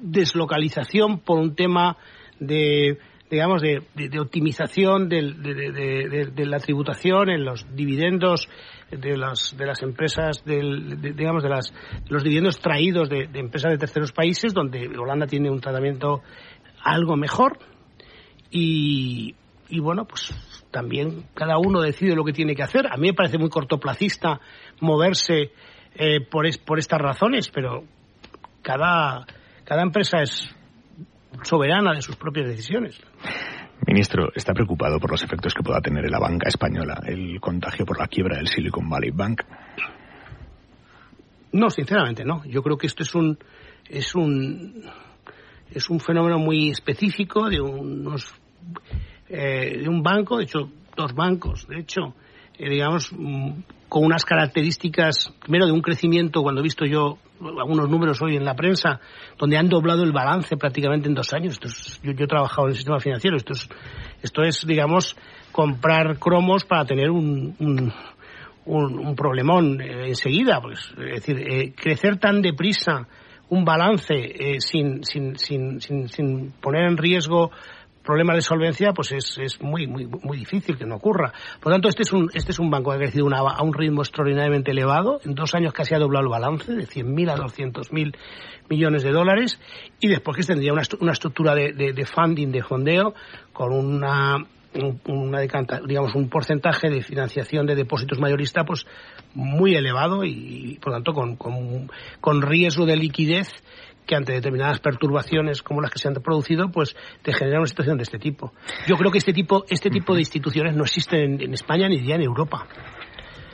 deslocalización por un tema de, digamos, de, de, optimización del- de, la tributación en los dividendos de las, de las empresas, del, de- digamos, de las, los dividendos traídos de empresas de terceros países, donde Holanda tiene un tratamiento algo mejor y, y bueno, pues también cada uno decide lo que tiene que hacer. A mí me parece muy cortoplacista moverse eh, por, es- por estas razones, pero cada, cada empresa es soberana de sus propias decisiones. Ministro, ¿está preocupado por los efectos que pueda tener en la banca española el contagio por la quiebra del Silicon Valley Bank? No, sinceramente no. Yo creo que esto es un es un es un fenómeno muy específico de unos eh, de un banco, de hecho dos bancos, de hecho, eh, digamos mm, con unas características primero de un crecimiento cuando he visto yo algunos números hoy en la prensa donde han doblado el balance prácticamente en dos años. Esto es- yo, yo he trabajado en el sistema financiero. Esto es esto es digamos comprar cromos para tener un- un un, un problemón eh, enseguida. Pues, es decir, eh, crecer tan deprisa un balance eh, sin, sin, sin, sin poner en riesgo problemas de solvencia, pues es, es muy, muy, muy difícil que no ocurra. Por lo tanto, este es un, este es un banco que ha crecido una- a un ritmo extraordinariamente elevado. En dos años casi ha doblado el balance, de 100.000 a 200.000 millones de dólares. Y después que tendría una, una estructura de, de- funding, de fondeo, con una un- una decanta- digamos un porcentaje de financiación de depósitos mayorista pues muy elevado y, por lo tanto con, con, con riesgo de liquidez que ante determinadas perturbaciones como las que se han producido pues te genera una situación de este tipo yo creo que este tipo este tipo de instituciones no existen en, en España ni ya en Europa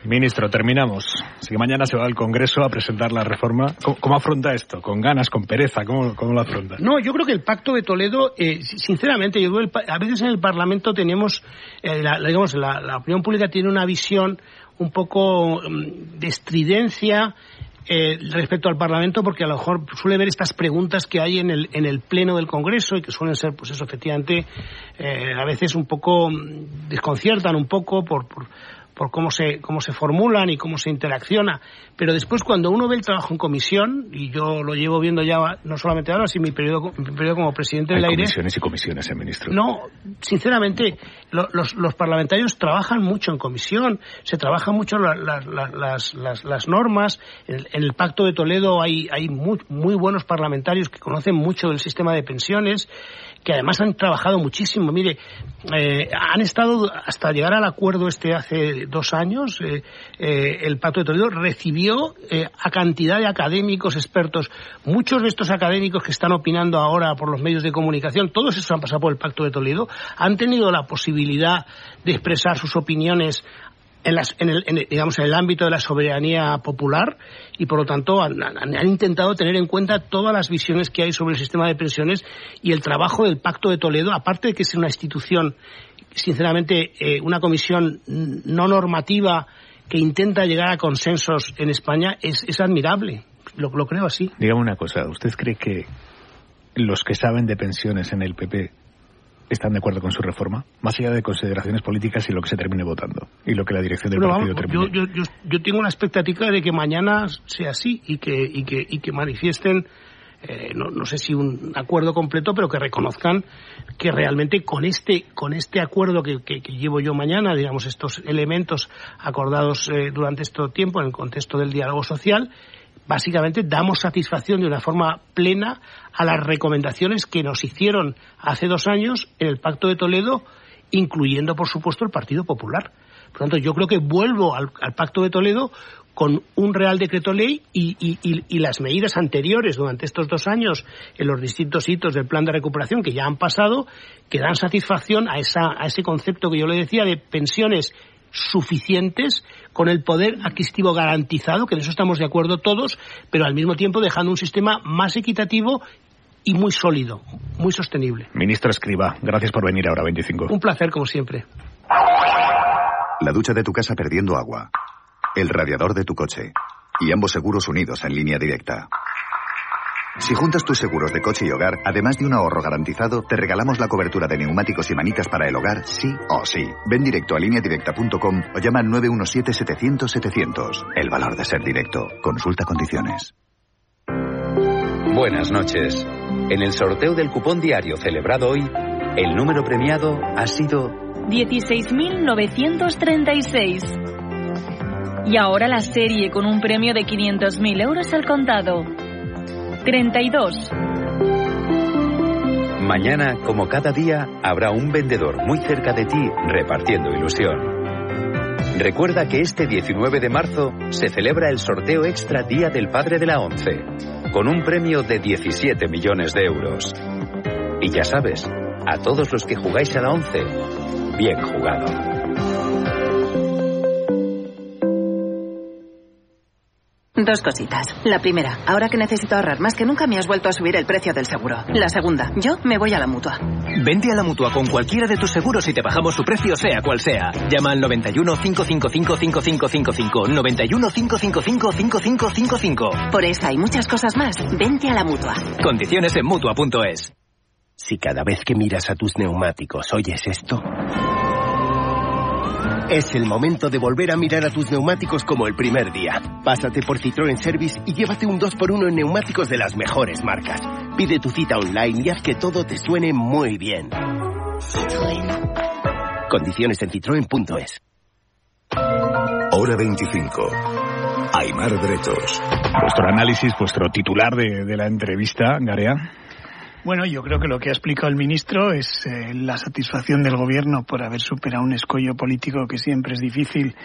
Ministro, terminamos. Así que mañana se va al Congreso a presentar la reforma. ¿Cómo, cómo afronta esto? ¿Con ganas, con pereza? ¿Cómo, cómo lo afronta? No, yo creo que el Pacto de Toledo, eh, sinceramente, yo el a veces en el Parlamento tenemos, eh, la, digamos, la, la opinión pública tiene una visión un poco mm, de estridencia eh, respecto al Parlamento, porque a lo mejor suele ver estas preguntas que hay en el, en el Pleno del Congreso y que suelen ser, pues eso, efectivamente, eh, a veces un poco mm, desconciertan un poco por, por por cómo se, cómo se formulan y cómo se interacciona. Pero después, cuando uno ve el trabajo en comisión, y yo lo llevo viendo ya no solamente ahora, sino mi periodo, mi periodo como presidente Hay del aire, comisiones y comisiones, eh, ministro. no, sinceramente, lo- los, los parlamentarios trabajan mucho en comisión, se trabajan mucho la- la- la- las, las- las normas. En, en el Pacto de Toledo hay, hay muy, muy buenos parlamentarios que conocen mucho del sistema de pensiones, que además han trabajado muchísimo. Mire, eh, han estado hasta llegar al acuerdo este hace dos años. eh, eh, el Pacto de Toledo recibió eh, a cantidad de académicos, expertos. Muchos de estos académicos que están opinando ahora por los medios de comunicación, todos esos han pasado por el Pacto de Toledo, han tenido la posibilidad de expresar sus opiniones en, las- en el, en digamos, en el ámbito de la soberanía popular y por lo tanto han- han intentado tener en cuenta todas las visiones que hay sobre el sistema de pensiones y el trabajo del Pacto de Toledo, aparte de que es una institución, sinceramente, eh, una comisión no normativa que intenta llegar a consensos en España, es, es admirable. Lo, lo creo así. Dígame una cosa, ¿usted cree que los que saben de pensiones en el PP están de acuerdo con su reforma? Más allá de consideraciones políticas y lo que se termine votando y lo que la dirección del partido vamos, termine. yo, yo, yo, yo tengo una expectativa de que mañana sea así y que, y que, y que manifiesten, eh, no, no sé si un acuerdo completo, pero que reconozcan que realmente con este, con este acuerdo que, llevo yo mañana, digamos, estos elementos acordados eh, durante este tiempo en el contexto del diálogo social, básicamente damos satisfacción de una forma plena a las recomendaciones que nos hicieron hace dos años en el Pacto de Toledo, incluyendo, por supuesto, el Partido Popular. Por lo tanto, yo creo que vuelvo al Pacto de Toledo con un Real Decreto Ley y, y- y- y las medidas anteriores durante estos dos años en los distintos hitos del plan de recuperación que ya han pasado, que dan satisfacción a, esa, a ese concepto que yo le decía de pensiones suficientes con el poder adquisitivo garantizado, que en eso estamos de acuerdo todos, pero al mismo tiempo dejando un sistema más equitativo y muy sólido, muy sostenible. Ministro Escriba, gracias por venir ahora, 25. Un placer, como siempre. La ducha de tu casa perdiendo agua. El radiador de tu coche. Y ambos seguros unidos en línea directa. Si juntas tus seguros de coche y hogar, además de un ahorro garantizado, te regalamos la cobertura de neumáticos y manitas para el hogar, sí o sí. Ven directo a lineadirecta.com o llama al 917-700-700. El valor de ser directo. Consulta condiciones. Buenas noches. En el sorteo del cupón diario celebrado hoy, El número premiado ha sido 16.936. Y ahora la serie con un premio de 500.000 euros al contado. 32. Mañana, como cada día, habrá un vendedor muy cerca de ti repartiendo ilusión. Recuerda que este 19 de marzo se celebra el sorteo extra Día del Padre de la ONCE, con un premio de 17 millones de euros. Y ya sabes, a todos los que jugáis a la ONCE, bien jugado. Dos cositas. La primera, ahora que necesito ahorrar más que nunca me has vuelto a subir el precio del seguro. La segunda, yo me voy a la mutua. Vente a la mutua con cualquiera de tus seguros y te bajamos su precio, sea cual sea. Llama al 91 555 5555. 91 555 5555. Por esa y muchas cosas más, vente a la mutua. Condiciones en mutua.es. Si cada vez que miras a tus neumáticos oyes esto. Es el momento de volver a mirar a tus neumáticos como el primer día. Pásate por Citroën Service y llévate un 2x1 en neumáticos de las mejores marcas. Pide tu cita online y haz que todo te suene muy bien. Citroën. Condiciones en citroen.es. Hora 25. Aymar Bretos. Vuestro análisis, vuestro titular de, de la entrevista, Garea. Bueno, yo creo que lo que ha explicado el ministro es eh, la satisfacción del gobierno por haber superado un escollo político que siempre es difícil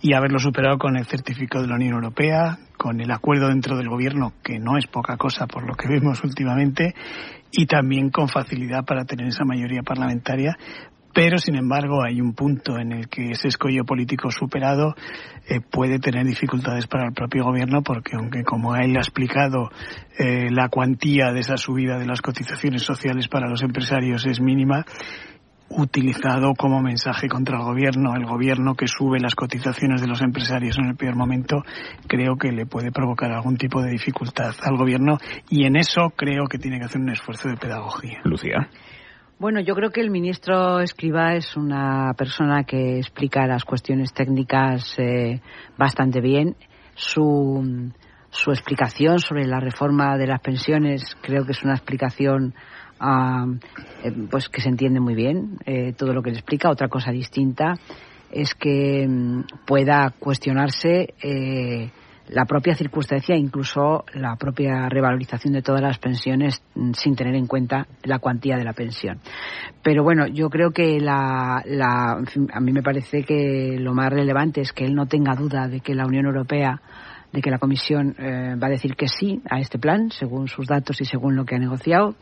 y haberlo superado con el certificado de la Unión Europea, con el acuerdo dentro del gobierno, que no es poca cosa por lo que vemos últimamente, y también con facilidad para tener esa mayoría parlamentaria pero sin embargo hay un punto en el que ese escollo político superado eh, puede tener dificultades para el propio gobierno porque aunque como él ha explicado eh, la cuantía de esa subida de las cotizaciones sociales para los empresarios es mínima utilizado como mensaje contra el gobierno, el gobierno que sube las cotizaciones de los empresarios en el peor momento, creo que le puede provocar algún tipo de dificultad al gobierno y en eso creo que tiene que hacer un esfuerzo de pedagogía. Lucía. Bueno, yo creo que el ministro Escriba es una persona que explica las cuestiones técnicas eh, bastante bien. Su, su explicación sobre la reforma de las pensiones creo que es una explicación uh, eh, pues que se entiende muy bien eh, todo lo que le explica. Otra cosa distinta es que um, pueda cuestionarse eh, la propia circunstancia, incluso la propia revalorización de todas las pensiones mm, sin tener en cuenta la cuantía de la pensión. Pero bueno, yo creo que la, la, a mí me parece que lo más relevante es que él no tenga duda de que la Unión Europea de que la Comisión eh, va a decir que sí a este plan, según sus datos y según lo que ha negociado.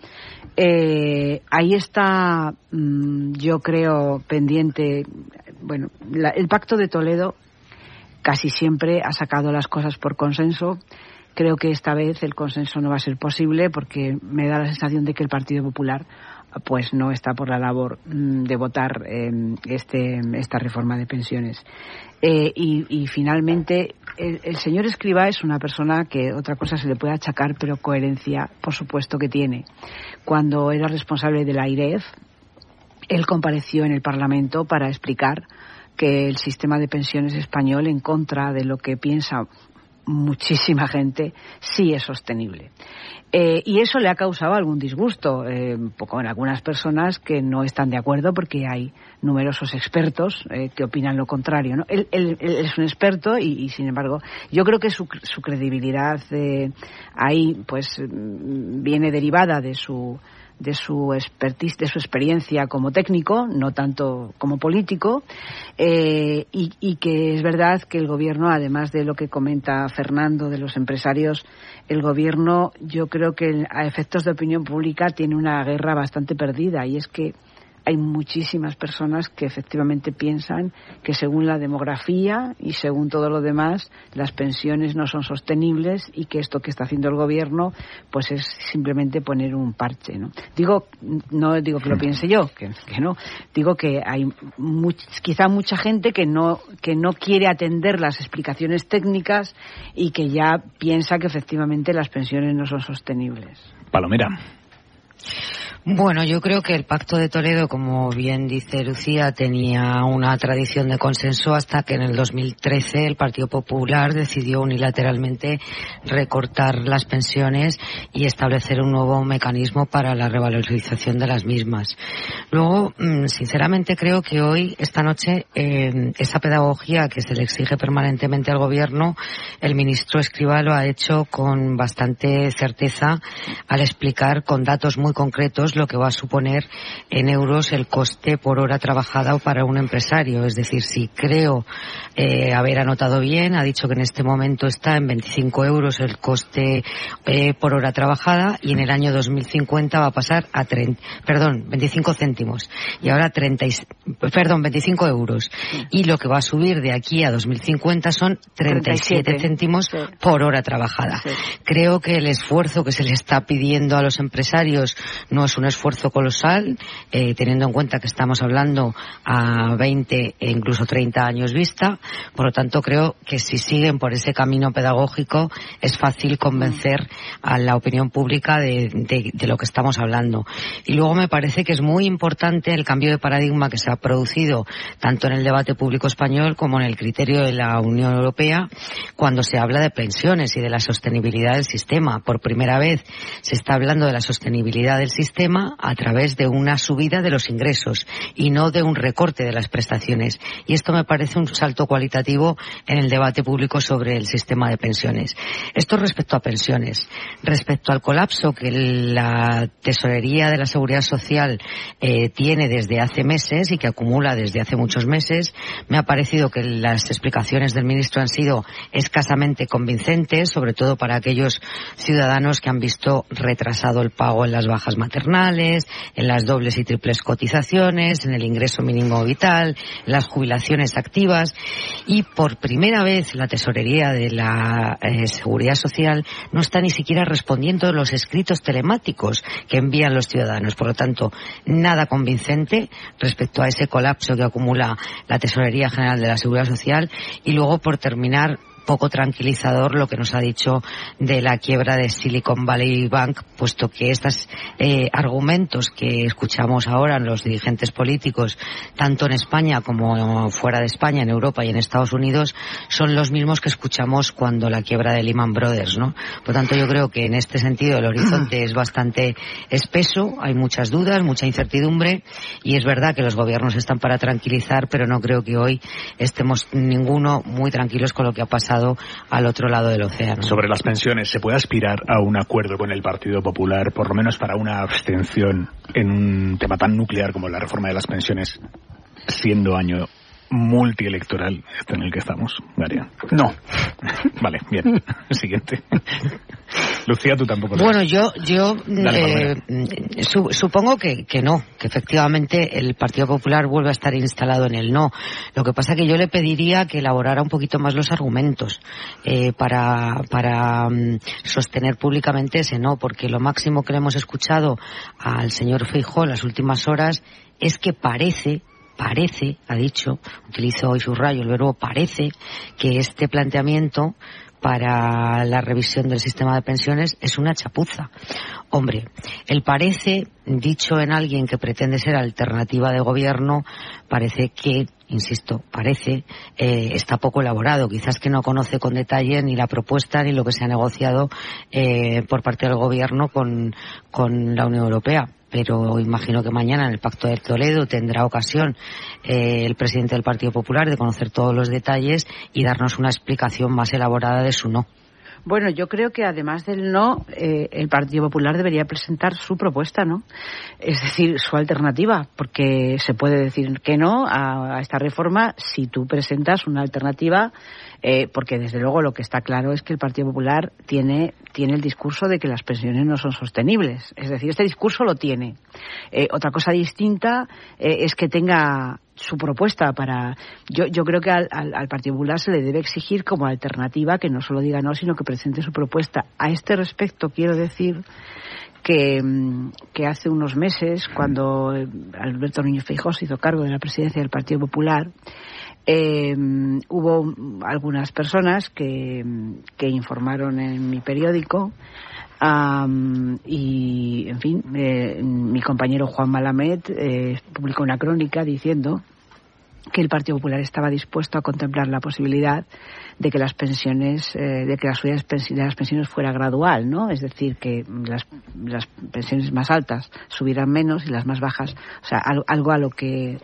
Eh, ahí está, mmm, yo creo, pendiente, bueno, la, el Pacto de Toledo casi siempre ha sacado las cosas por consenso. Creo que esta vez el consenso no va a ser posible porque me da la sensación de que el Partido Popular pues no está por la labor mm, de votar eh, este, esta reforma de pensiones. Eh, y, finalmente, el, el, señor Escriba es una persona que otra cosa se le puede achacar, pero coherencia, por supuesto que tiene. Cuando era responsable de la IREF, él compareció en el Parlamento para explicar que el sistema de pensiones español, en contra de lo que piensa muchísima gente, sí es sostenible. Eh, y eso le ha causado algún disgusto, eh, poco en algunas personas que no están de acuerdo porque hay numerosos expertos eh, que opinan lo contrario. ¿no? Él, él, él, es un experto y, y, sin embargo, yo creo que su, su credibilidad ahí pues viene derivada de su de su expertise, de su experiencia como técnico, no tanto como político, eh, y, y, que es verdad que el gobierno, además de lo que comenta Fernando de los empresarios, el gobierno, yo creo que a efectos de opinión pública tiene una guerra bastante perdida, y es que hay muchísimas personas que efectivamente piensan que según la demografía y según todo lo demás las pensiones no son sostenibles y que esto que está haciendo el gobierno pues es simplemente poner un parche no digo no digo que lo piense yo que, que no. Digo que hay much, quizá mucha gente que no que no quiere atender las explicaciones técnicas y que ya piensa que efectivamente las pensiones no son sostenibles. Palomera Bueno, yo creo que el Pacto de Toledo, como bien dice Lucía, tenía una tradición de consenso hasta que en el 2013 el Partido Popular decidió unilateralmente recortar las pensiones y establecer un nuevo mecanismo para la revalorización de las mismas. Luego, mm, sinceramente, creo que hoy, esta noche, eh, esa pedagogía que se le exige permanentemente al Gobierno, el ministro Escriba lo ha hecho con bastante certeza al explicar con datos muy concretos lo que va a suponer en euros el coste por hora trabajada para un empresario. Es decir, si creo eh, haber anotado bien, ha dicho que en este momento está en 25 euros el coste eh, por hora trabajada y en el año 2050 va a pasar a 30, perdón, 25 céntimos y ahora 30, perdón, 25 euros. Y lo que va a subir de aquí a 2050 son 37, 37. céntimos por hora trabajada. Creo que el esfuerzo que se le está pidiendo a los empresarios no es un esfuerzo colosal, eh, teniendo en cuenta que estamos hablando a 20 e incluso 30 años vista. Por lo tanto, creo que si siguen por ese camino pedagógico es fácil convencer a la opinión pública de, lo que estamos hablando. Y luego me parece que es muy importante el cambio de paradigma que se ha producido tanto en el debate público español como en el criterio de la Unión Europea cuando se habla de pensiones y de la sostenibilidad del sistema. Por primera vez se está hablando de la sostenibilidad del sistema a través de una subida de los ingresos y no de un recorte de las prestaciones. Y esto me parece un salto cualitativo en el debate público sobre el sistema de pensiones. Esto respecto a pensiones. Respecto al colapso que la tesorería de la seguridad social eh, tiene desde hace meses y que acumula desde hace muchos meses, me ha parecido que las explicaciones del ministro han sido escasamente convincentes, sobre todo para aquellos ciudadanos que han visto retrasado el pago en las bajas maternales, en las dobles y triples cotizaciones, en el ingreso mínimo vital, en las jubilaciones activas y por primera vez la tesorería de la eh, seguridad social no está ni siquiera respondiendo los escritos telemáticos que envían los ciudadanos. Por lo tanto, nada convincente respecto a ese colapso que acumula la Tesorería General de la Seguridad Social. Y luego, por terminar, poco tranquilizador lo que nos ha dicho de la quiebra de Silicon Valley Bank, puesto que estos eh, argumentos que escuchamos ahora en los dirigentes políticos, tanto en España como fuera de España, en Europa y en Estados Unidos, son los mismos que escuchamos cuando la quiebra de Lehman Brothers, ¿no? Por tanto, yo creo que en este sentido el horizonte es bastante espeso, hay muchas dudas, mucha incertidumbre, y es verdad que los gobiernos están para tranquilizar, pero no creo que hoy estemos ninguno muy tranquilos con lo que ha pasado al otro lado del océano. Sobre las pensiones, ¿se puede aspirar a un acuerdo con el Partido Popular, por lo menos para una abstención en un tema tan nuclear como la reforma de las pensiones, siendo año multielectoral este en el que estamos, Garia? No. Vale, bien. Siguiente. Lucía, tú tampoco lo Bueno, ves. yo, yo Dale, eh, mm, su- supongo que, que no, que efectivamente el Partido Popular vuelve a estar instalado en el no. Lo que pasa que yo le pediría que elaborara un poquito más los argumentos eh, para, para mm, sostener públicamente ese no, porque lo máximo que le hemos escuchado al señor Feijóo en las últimas horas es que parece parece, ha dicho, utilizo hoy su rayo, el verbo parece, que este planteamiento para la revisión del sistema de pensiones es una chapuza. Hombre, el parece, dicho en alguien que pretende ser alternativa de gobierno, parece que, insisto, parece, eh, está poco elaborado. Quizás que no conoce con detalle ni la propuesta ni lo que se ha negociado eh, por parte del gobierno con, con la Unión Europea pero imagino que mañana en el Pacto de Toledo tendrá ocasión eh, el presidente del Partido Popular de conocer todos los detalles y darnos una explicación más elaborada de su no. Bueno, yo creo que además del no, eh, el Partido Popular debería presentar su propuesta, ¿no? Es decir, su alternativa, porque se puede decir que no a, esta reforma si tú presentas una alternativa, eh, porque desde luego lo que está claro es que el Partido Popular tiene, tiene el discurso de que las pensiones no son sostenibles. Es decir, este discurso lo tiene. Eh, otra cosa distinta eh, es que tenga su propuesta para yo yo creo que al, Partido Popular se le debe exigir como alternativa que no solo diga no sino que presente su propuesta. A este respecto quiero decir que, que hace unos meses cuando Alberto Núñez Feijóo se hizo cargo de la presidencia del Partido Popular eh, hubo algunas personas que, que informaron en mi periódico Um, y, en fin, eh, mi compañero Juan Malamed eh, publicó una crónica diciendo que el Partido Popular estaba dispuesto a contemplar la posibilidad de que las pensiones, eh, de que la subida de las pensiones fuera gradual, ¿no? Es decir, que las, las pensiones más altas subieran menos y las más bajas, o sea, algo a lo que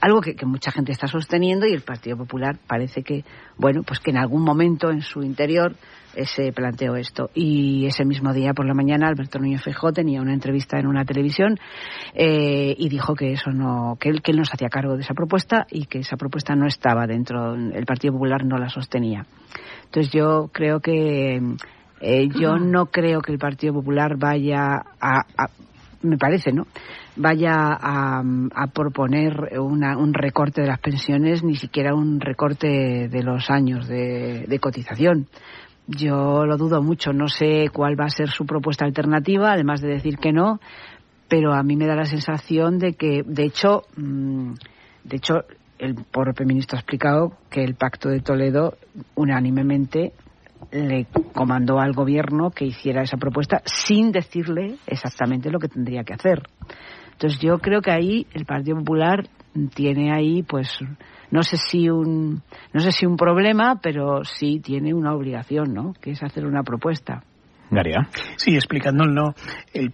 algo que, que, mucha gente está sosteniendo y el Partido Popular parece que, bueno, pues que en algún momento en su interior se planteó esto. Y ese mismo día por la mañana Alberto Núñez Feijóo tenía una entrevista en una televisión eh, y dijo que eso no, que él, que él no se hacía cargo de esa propuesta y que esa propuesta no estaba dentro, el Partido Popular no la sostenía. Entonces yo creo que eh, yo no creo que el Partido Popular vaya a, a me parece, ¿no? vaya a, a proponer una, un recorte de las pensiones, ni siquiera un recorte de los años de, de cotización. Yo lo dudo mucho, no sé cuál va a ser su propuesta alternativa, además de decir que no, pero a mí me da la sensación de que, de hecho, mm, de hecho, el propio ministro ha explicado que el Pacto de Toledo unánimemente le comandó al gobierno que hiciera esa propuesta sin decirle exactamente lo que tendría que hacer. Entonces yo creo que ahí el Partido Popular tiene ahí pues no sé si un no sé si un problema, pero sí tiene una obligación, ¿no? Que es hacer una propuesta. Garia. Sí, explicándolo, el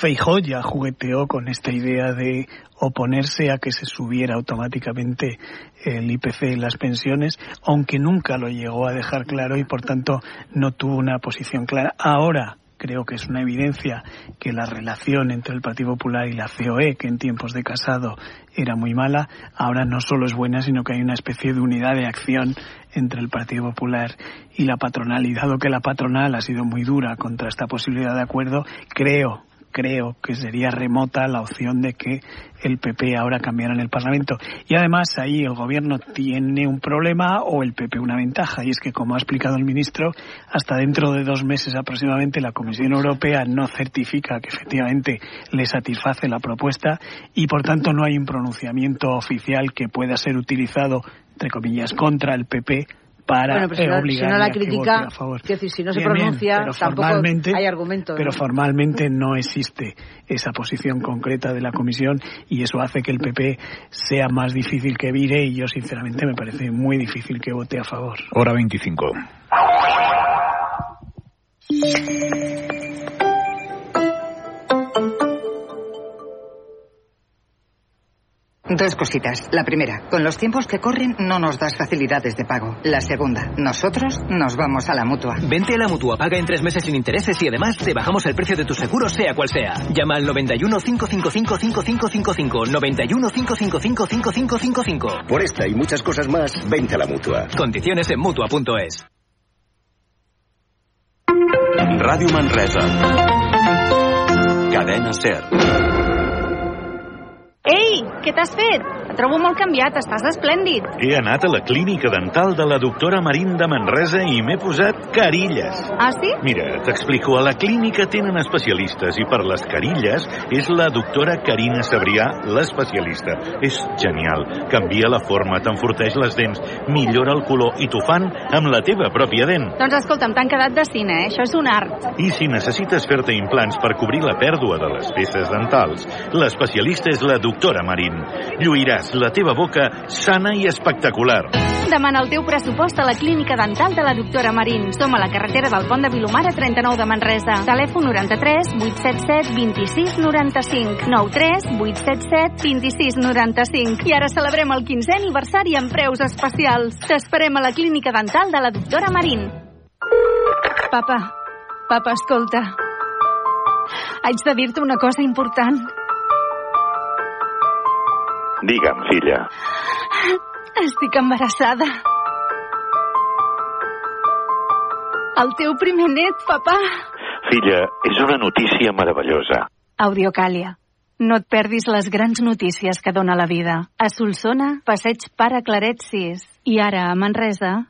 Feijó ya jugueteó con esta idea de oponerse a que se subiera automáticamente el IPC en las pensiones, aunque nunca lo llegó a dejar claro y por tanto no tuvo una posición clara. Ahora creo que es una evidencia que la relación entre el Partido Popular y la COE, que en tiempos de Casado era muy mala, ahora no solo es buena, sino que hay una especie de unidad de acción entre el Partido Popular y la patronal. Y dado que la patronal ha sido muy dura contra esta posibilidad de acuerdo, creo creo que sería remota la opción de que el PP ahora cambiara en el Parlamento. Y además ahí el gobierno tiene un problema o el PP una ventaja, y es que, como ha explicado el ministro, hasta dentro de dos meses aproximadamente la Comisión Europea no certifica que efectivamente le satisface la propuesta y, por tanto, no hay un pronunciamiento oficial que pueda ser utilizado, entre comillas, contra el PP para bueno, pero si, no, si no la critica, a favor. decir, si no se pronuncia, tampoco hay argumento. Pero formalmente no existe esa posición concreta de la Comisión y eso hace que el PP sea más difícil que vire y yo sinceramente me parece muy difícil que vote a favor. Hora 25. Dos cositas. La primera, con los tiempos que corren no nos das facilidades de pago. La segunda, nosotros nos vamos a la mutua. Vente a la mutua, paga en tres meses sin intereses y además te bajamos el precio de tu seguro, sea cual sea. Llama al 91 555 5555. 91 555 5555. Por esta y muchas cosas más, vente a la mutua. Condiciones en mutua.es. Radio Manresa. Cadena Ser. Ei, què t'has fet? Et trobo molt canviat, estàs esplèndid. He anat a la clínica dental de la doctora Marín de Manresa i m'he posat carilles. Ah, sí? Mira, t'explico. A la clínica tenen especialistes i per les carilles és la doctora Carina Sabrià l'especialista. És genial. Canvia la forma, t'enforteix les dents, millora el color i t'ho fan amb la teva pròpia dent. Doncs escolta'm, t'han quedat de cine, eh? Això és un art. I si necessites fer-te implants per cobrir la pèrdua de les peces dentals, l'especialista és la doctora Marín. Lluiràs la teva boca sana i espectacular. Demana el teu pressupost a la clínica dental de la doctora Marín. Som a la carretera del Pont de Vilomara 39 de Manresa. Telèfon 93 877 26 95 93 877 26 95. I ara celebrem el 15è aniversari amb preus especials. T'esperem a la clínica dental de la doctora Marín. Papa, papa, escolta. Haig de dir-te una cosa important. Digue'm, filla. Estic embarassada. El teu primer net, papà. Filla, és una notícia meravellosa. Audiocàlia. No et perdis les grans notícies que dona la vida. A Solsona, passeig Pare Claret 6. I ara, a Manresa,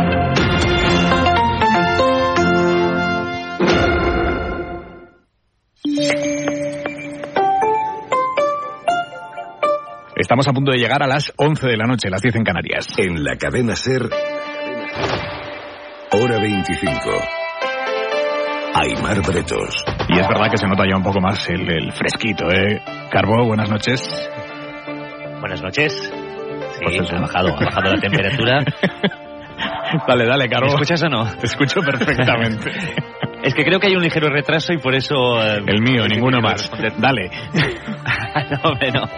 Estamos a punto de llegar a las 11 de la noche, las 10 en Canarias. En la cadena Ser, hora 25. Aymar Bretos. Y es verdad que se nota ya un poco más el, el fresquito, ¿eh? Carbo, buenas noches. Buenas noches. Sí, ha bajado, ha bajado la temperatura. dale, dale, Carbo. ¿Me escuchas o no? Te escucho perfectamente. Es que creo que hay un ligero retraso y por eso... Eh, el mío, ninguno más. Dale. no, no.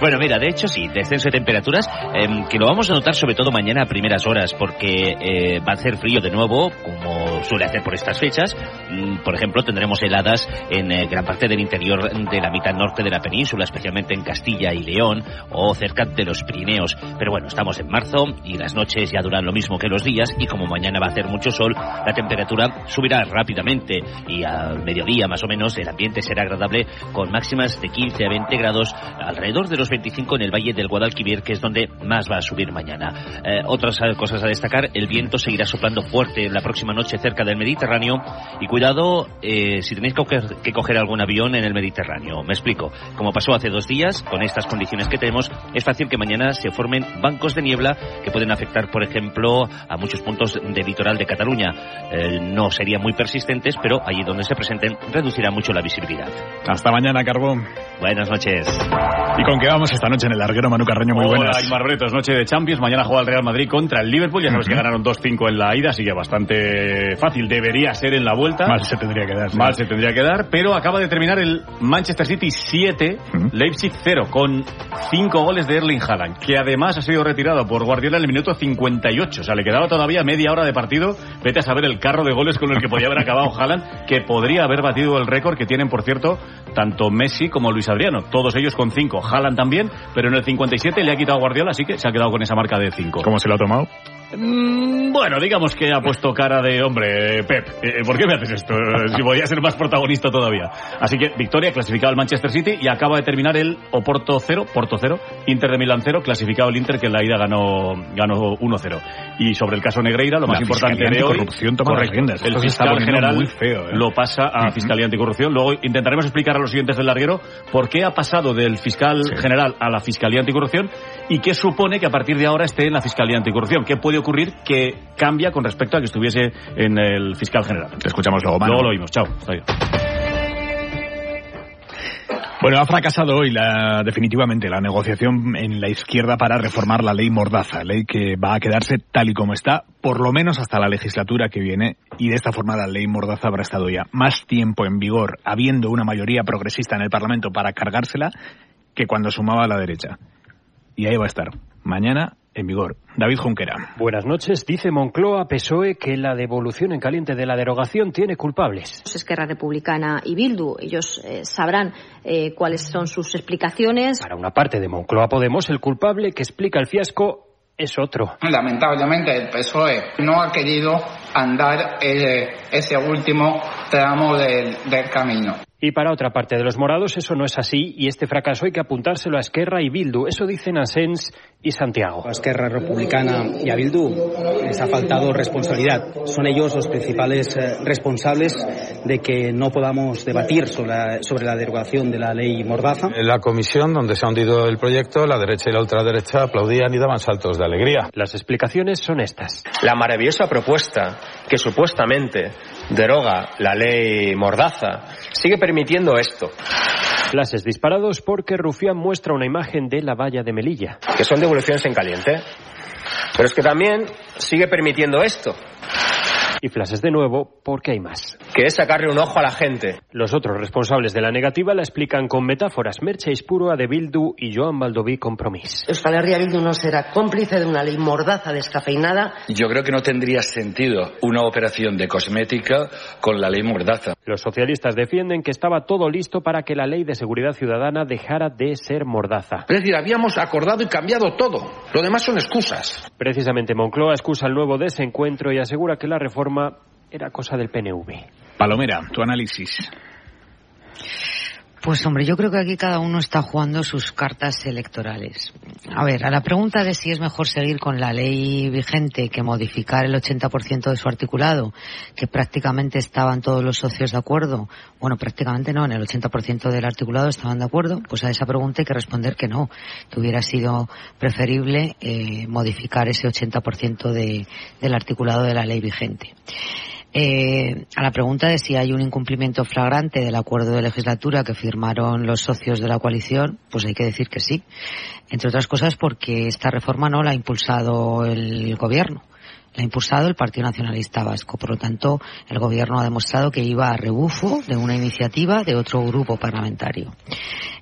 Bueno, mira, de hecho sí, descenso de temperaturas, eh, que lo vamos a notar sobre todo mañana a primeras horas, porque eh, va a hacer frío de nuevo, como suele hacer por estas fechas. Mm, por ejemplo, tendremos heladas en eh, gran parte del interior de la mitad norte de la península, especialmente en Castilla y León o cerca de los Pirineos. Pero bueno, estamos en marzo y las noches ya duran lo mismo que los días y como mañana va a hacer mucho sol, la temperatura subirá rápidamente y al mediodía más o menos el ambiente será agradable con máximas de 15 a 20 grados alrededor de los 25 en el valle del Guadalquivir, que es donde más va a subir mañana. Eh, otras cosas a destacar, el viento seguirá soplando fuerte la próxima noche cerca del Mediterráneo y cuidado eh, si tenéis que coger, algún avión en el Mediterráneo. Me explico. Como pasó hace dos días, con estas condiciones que tenemos, es fácil que mañana se formen bancos de niebla que pueden afectar, por ejemplo, a muchos puntos del litoral de Cataluña. Eh, no serían muy persistentes, pero allí donde se presenten reducirá mucho la visibilidad. Hasta mañana, Carbón. Buenas noches. ¿Y con qué vamos esta noche en el larguero, Manu Carreño? Muy Hola, buenas. Aymar Bretos, noche de Champions. Mañana juega el Real Madrid contra el Liverpool. Ya sabes que ganaron 2-5 en la ida, así que bastante fácil. Debería ser en la vuelta. Mal se tendría que dar. sí. Mal se tendría que dar, pero acaba de terminar el Manchester City 7, Leipzig 0, con 5 goles de Erling Haaland, que además ha sido retirado por Guardiola en el minuto 58. O sea, le quedaba todavía media hora de partido. Vete a saber el carro de goles con el que podía haber acabado Haaland, que podría haber batido el récord que tienen, por cierto, tanto Messi como Luis Adriano. Todos ellos con 5. Haaland también, pero en el 57 le ha quitado Guardiola, así que se ha quedado con esa marca de 5. ¿Cómo se lo ha tomado? Mm, Bueno, digamos que ha puesto cara de hombre, Pep. eh, ¿Por qué me haces esto? Eh, Si podía ser más protagonista todavía. Así que victoria, clasificado el Manchester City y acaba de terminar el Oporto 0, Porto 0, Inter de Milán 0, clasificado el Inter que en la ida ganó, ganó 1-0. Y sobre el caso Negreira, lo La más importante de hoy, Anticorrupción toma correcto, el fiscal general muy feo, ¿eh? lo pasa a. Fiscalía Anticorrupción. Luego intentaremos explicar a los siguientes del larguero por qué ha pasado del fiscal general a la Fiscalía Anticorrupción y qué supone que a partir de ahora esté en la Fiscalía Anticorrupción. ¿Qué puede ocurrir que cambia con respecto a que estuviese en el fiscal general? Te escuchamos luego, Manu. Luego lo oímos. Chao. Hasta. Bueno, ha fracasado hoy la, definitivamente la negociación en la izquierda para reformar la ley Mordaza, ley que va a quedarse tal y como está, por lo menos hasta la legislatura que viene, y de esta forma la ley Mordaza habrá estado ya más tiempo en vigor, habiendo una mayoría progresista en el Parlamento para cargársela, que cuando sumaba a la derecha. Y ahí va a estar, mañana en vigor. David Junquera. Buenas noches. Dice Moncloa PSOE que la devolución en caliente de la derogación tiene culpables. Esquerra Republicana y Bildu. Ellos eh, sabrán eh, cuáles son sus explicaciones. Para una parte de Moncloa Podemos, el culpable que explica el fiasco es otro. Lamentablemente el PSOE no ha querido andar el- ese último tramo del, del camino. Y para otra parte de los morados eso no es así y este fracaso hay que apuntárselo a Esquerra y Bildu. Eso dicen Asens y Santiago. A Esquerra Republicana y a Bildu les ha faltado responsabilidad. Son ellos los principales eh, responsables de que no podamos debatir sobre la, sobre la derogación de la ley Mordaza. En la comisión donde se ha hundido el proyecto, la derecha y la ultraderecha aplaudían y daban saltos de alegría. Las explicaciones son estas. La maravillosa propuesta que supuestamente deroga la ley Mordaza sigue permitiendo esto, Flashes disparados porque Rufián muestra una imagen de la valla de Melilla. que son devoluciones en caliente. Pero es que también sigue permitiendo esto, Y flashes de nuevo porque hay más. que es sacarle un ojo a la gente. Los otros responsables de la negativa la explican con metáforas. Merche Ispurua de Bildu y Joan Baldoví Compromís. Euskal Herria Bildu no será cómplice de una ley mordaza descafeinada. Yo creo que no tendría sentido una operación de cosmética con la ley mordaza. Los socialistas defienden que estaba todo listo para que la ley de seguridad ciudadana dejara de ser mordaza. Es decir, habíamos acordado y cambiado todo. Lo demás son excusas. Precisamente Moncloa excusa el nuevo desencuentro y asegura que la reforma era cosa del PNV. Palomera, tu análisis. Pues hombre, yo creo que aquí cada uno está jugando sus cartas electorales. A ver, a la pregunta de si es mejor seguir con la ley vigente que modificar el 80% de su articulado, que prácticamente estaban todos los socios de acuerdo, bueno, prácticamente no, en el 80% del articulado estaban de acuerdo, pues a esa pregunta hay que responder que no, que hubiera sido preferible eh, modificar ese 80% de, del articulado de la ley vigente. Eh, a la pregunta de si hay un incumplimiento flagrante del acuerdo de legislatura que firmaron los socios de la coalición, pues hay que decir que sí. Entre otras cosas porque esta reforma no la ha impulsado el gobierno. La ha impulsado el Partido Nacionalista Vasco. Por lo tanto, el Gobierno ha demostrado que iba a rebufo de una iniciativa de otro grupo parlamentario.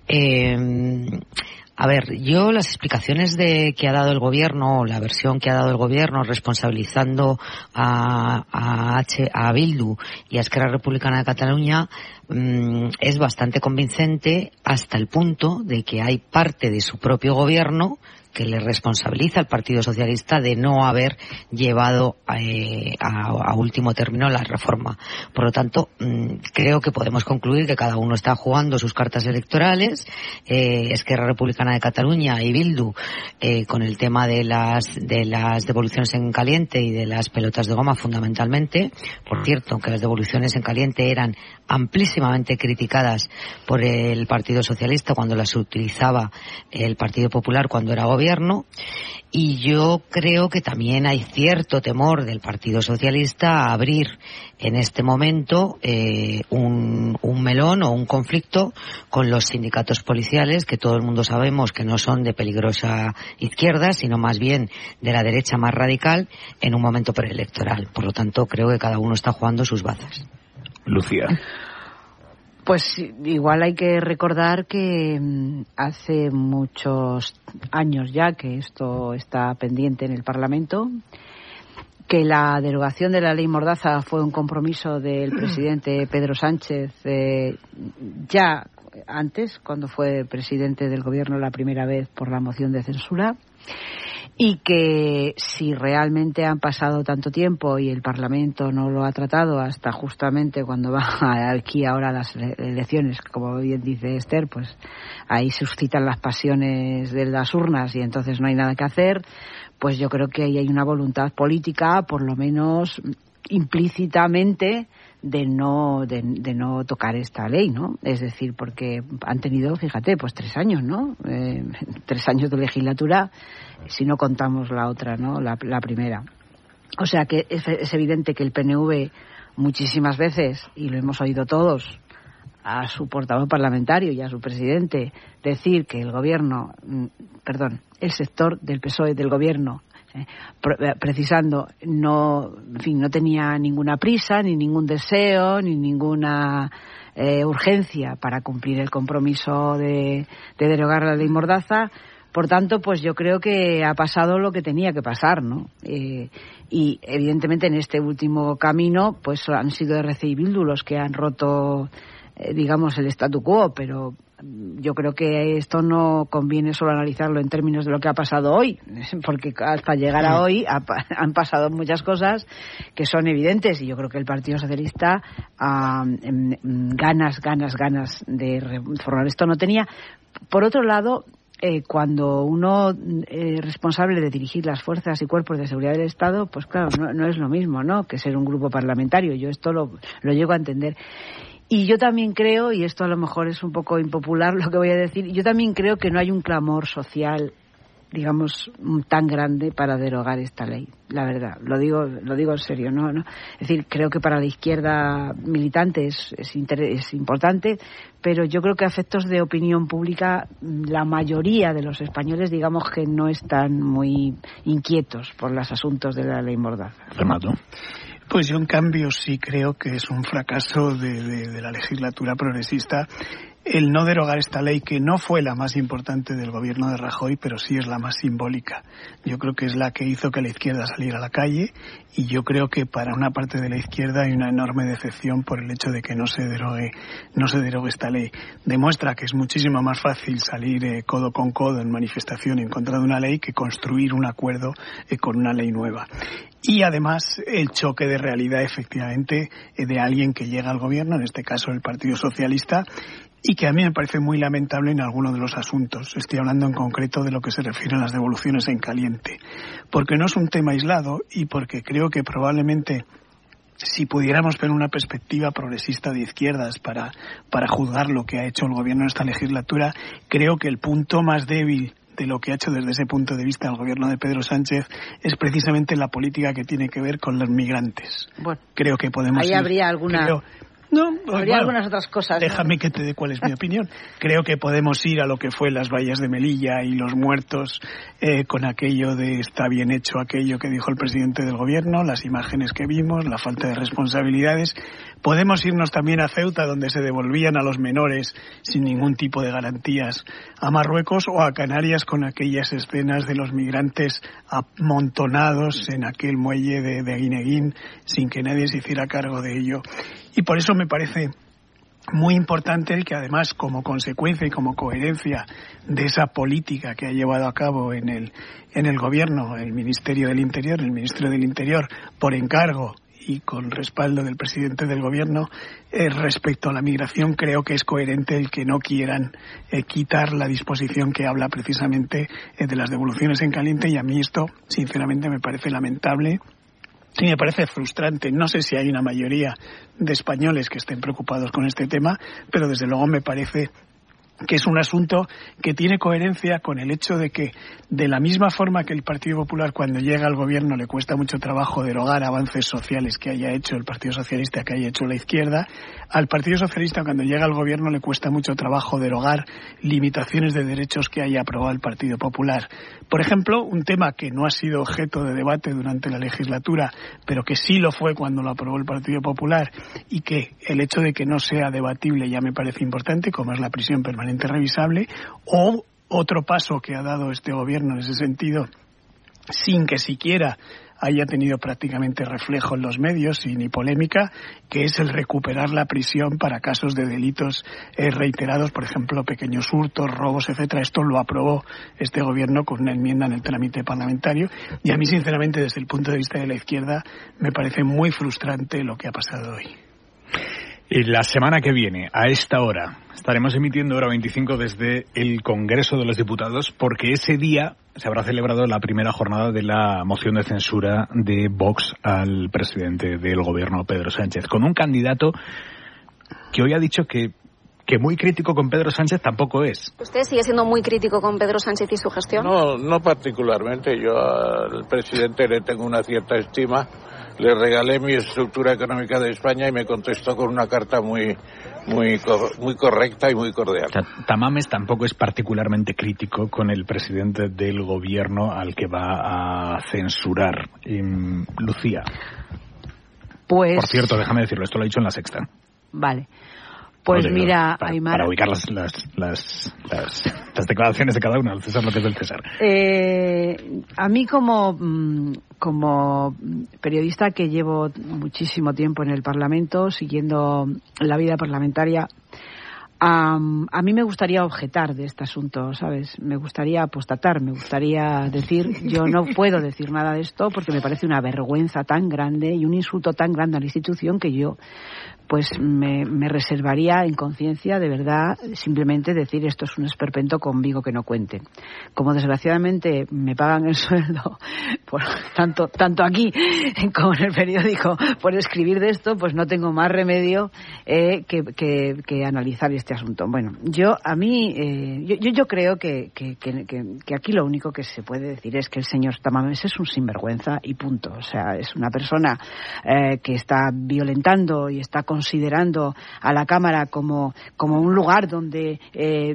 Eh, a ver, yo las explicaciones de que ha dado el gobierno, la versión que ha dado el gobierno responsabilizando a, a, H, a Bildu y a Esquerra Republicana de Cataluña mmm, es bastante convincente hasta el punto de que hay parte de su propio gobierno que le responsabiliza al Partido Socialista de no haber llevado eh, a, a, último término la reforma. Por lo tanto, mmm, creo que podemos concluir que cada uno está jugando sus cartas electorales. Eh, Esquerra Republicana de Cataluña y Bildu eh, con el tema de las de las devoluciones en caliente y de las pelotas de goma fundamentalmente. Por cierto, que las devoluciones en caliente eran amplísimamente criticadas por el Partido Socialista cuando las utilizaba el Partido Popular cuando era gobierno y yo creo que también hay cierto temor del Partido Socialista a abrir en este momento eh, un, un, melón o un conflicto con los sindicatos policiales que todo el mundo sabemos que no son de peligrosa izquierda sino más bien de la derecha más radical en un momento preelectoral. Por lo tanto creo que cada uno está jugando sus bazas. Lucía. Pues igual hay que recordar que mm, hace muchos años ya que esto está pendiente en el Parlamento, que la derogación de la ley Mordaza fue un compromiso del presidente Pedro Sánchez eh, ya antes, cuando fue presidente del gobierno la primera vez por la moción de censura y que si realmente han pasado tanto tiempo y el Parlamento no lo ha tratado hasta justamente cuando va aquí ahora las elecciones, como bien dice Esther, pues ahí suscitan las pasiones de las urnas y entonces no hay nada que hacer, pues yo creo que ahí hay una voluntad política, por lo menos implícitamente, de no de, no tocar esta ley, ¿no? Es decir, porque han tenido, fíjate, pues tres años, ¿no? Eh, tres años de legislatura, si no contamos la otra, ¿no? La, la primera. O sea que es, es, evidente que el PNV muchísimas veces, y lo hemos oído todos, a su portavoz parlamentario y a su presidente decir que el gobierno, perdón, el sector del PSOE del gobierno precisando no en fin no tenía ninguna prisa ni ningún deseo ni ninguna eh, urgencia para cumplir el compromiso de, de, derogar la ley mordaza por tanto pues yo creo que ha pasado lo que tenía que pasar no eh, y evidentemente en este último camino pues han sido RC y Bildu los que han roto eh, digamos el statu quo pero yo creo que esto no conviene solo analizarlo en términos de lo que ha pasado hoy, porque hasta llegar a hoy ha, han pasado muchas cosas que son evidentes y yo creo que el Partido Socialista um, ganas, ganas, ganas de reformar esto no tenía. Por otro lado, eh, cuando uno es eh, responsable de dirigir las fuerzas y cuerpos de seguridad del Estado, pues claro, no, no es lo mismo, ¿no? Que ser un grupo parlamentario. Yo esto lo, lo llego a entender. Y yo también creo, y esto a lo mejor es un poco impopular lo que voy a decir, yo también creo que no hay un clamor social digamos tan grande para derogar esta ley. La verdad lo digo lo digo en serio no, ¿no? es decir creo que para la izquierda militante es, es, es importante pero yo creo que a efectos de opinión pública la mayoría de los españoles digamos que no están muy inquietos por los asuntos de la ley mordaza Fernando Pues yo, en cambio, sí creo que es un fracaso de, de, de la legislatura progresista el no derogar esta ley, que no fue la más importante del gobierno de Rajoy, pero sí es la más simbólica. Yo creo que es la que hizo que la izquierda saliera a la calle y yo creo que para una parte de la izquierda hay una enorme decepción por el hecho de que no se derogue, no se derogue esta ley. Demuestra que es muchísimo más fácil salir eh, codo con codo en manifestación en contra de una ley que construir un acuerdo eh, con una ley nueva y además el choque de realidad efectivamente eh, de alguien que llega al gobierno, en este caso el Partido Socialista, y que a mí me parece muy lamentable en algunos de los asuntos. Estoy hablando en concreto de lo que se refiere a las devoluciones en caliente, porque no es un tema aislado y porque creo que probablemente si pudiéramos ver una perspectiva progresista de izquierdas para, para juzgar lo que ha hecho el gobierno en esta legislatura, creo que el punto más débil de lo que ha hecho desde ese punto de vista el gobierno de Pedro Sánchez es precisamente la política que tiene que ver con los migrantes. Bueno, creo que podemos. Ahí ir, habría alguna. creo, no, Habría bueno, algunas otras cosas. ¿no? Déjame que te dé cuál es mi opinión. Creo que podemos ir a lo que fue las vallas de Melilla y los muertos eh, con aquello de está bien hecho aquello que dijo el presidente del gobierno, las imágenes que vimos, la falta de responsabilidades. Podemos irnos también a Ceuta, donde se devolvían a los menores sin ningún tipo de garantías a Marruecos o a Canarias con aquellas escenas de los migrantes amontonados en aquel muelle de, de Guineguín sin que nadie se hiciera cargo de ello. Y por eso me parece muy importante que además como consecuencia y como coherencia de esa política que ha llevado a cabo en el en el gobierno el Ministerio del Interior el Ministro del Interior por encargo y con respaldo del presidente del gobierno eh, respecto a la migración creo que es coherente el que no quieran eh, quitar la disposición que habla precisamente eh, de las devoluciones en caliente. Y a mí esto sinceramente me parece lamentable y me parece frustrante. No sé si hay una mayoría de españoles que estén preocupados con este tema, pero desde luego me parece que es un asunto que tiene coherencia con el hecho de que, de la misma forma que el Partido Popular cuando llega al gobierno le cuesta mucho trabajo derogar avances sociales que haya hecho el Partido Socialista, que haya hecho la izquierda, al Partido Socialista cuando llega al gobierno le cuesta mucho trabajo derogar limitaciones de derechos que haya aprobado el Partido Popular. Por ejemplo, un tema que no ha sido objeto de debate durante la legislatura, pero que sí lo fue cuando lo aprobó el Partido Popular y que el hecho de que no sea debatible ya me parece importante, como es la prisión permanente revisable, o otro paso que ha dado este gobierno en ese sentido, sin que siquiera haya tenido prácticamente reflejo en los medios y ni polémica, que es el recuperar la prisión para casos de delitos eh, reiterados, por ejemplo, pequeños hurtos, robos, etcétera. Esto lo aprobó este gobierno con una enmienda en el trámite parlamentario y a mí, sinceramente, desde el punto de vista de la izquierda, me parece muy frustrante lo que ha pasado hoy. Y la semana que viene, a esta hora, estaremos emitiendo hora 25 desde el Congreso de los Diputados porque ese día se habrá celebrado la primera jornada de la moción de censura de Vox al presidente del gobierno, Pedro Sánchez, con un candidato que hoy ha dicho que que muy crítico con Pedro Sánchez tampoco es. ¿Usted sigue siendo muy crítico con Pedro Sánchez y su gestión? No, no particularmente. Yo al presidente le tengo una cierta estima. Le regalé mi estructura económica de España y me contestó con una carta muy, muy, muy correcta y muy cordial. Tamames tampoco es particularmente crítico con el presidente del gobierno al que va a censurar. Y, Lucía. Pues. Por cierto, déjame decirlo, esto lo ha dicho en la sexta. Vale. Pues mira, para, Aymar. Para ubicar las, las, las, las, las declaraciones de cada uno, el César lo que es del César. Eh, a mí como, mm, como periodista que llevo muchísimo tiempo en el Parlamento, siguiendo la vida parlamentaria, um, a mí me gustaría objetar de este asunto, ¿sabes? Me gustaría apostatar, me gustaría decir, yo no puedo decir nada de esto porque me parece una vergüenza tan grande y un insulto tan grande a la institución que yo pues me, me, reservaría en conciencia de verdad simplemente decir esto es un esperpento conmigo que no cuenten. Como desgraciadamente me pagan el sueldo, por, tanto, tanto aquí como en el periódico, por escribir de esto, pues no tengo más remedio eh, que, que, analizar este asunto. Bueno, yo a mí, eh, yo, yo creo que, que, que, aquí lo único que se puede decir es que el señor Tamames es un sinvergüenza y punto. O sea, es una persona eh, que está violentando y está considerando a la Cámara como, como un lugar donde eh,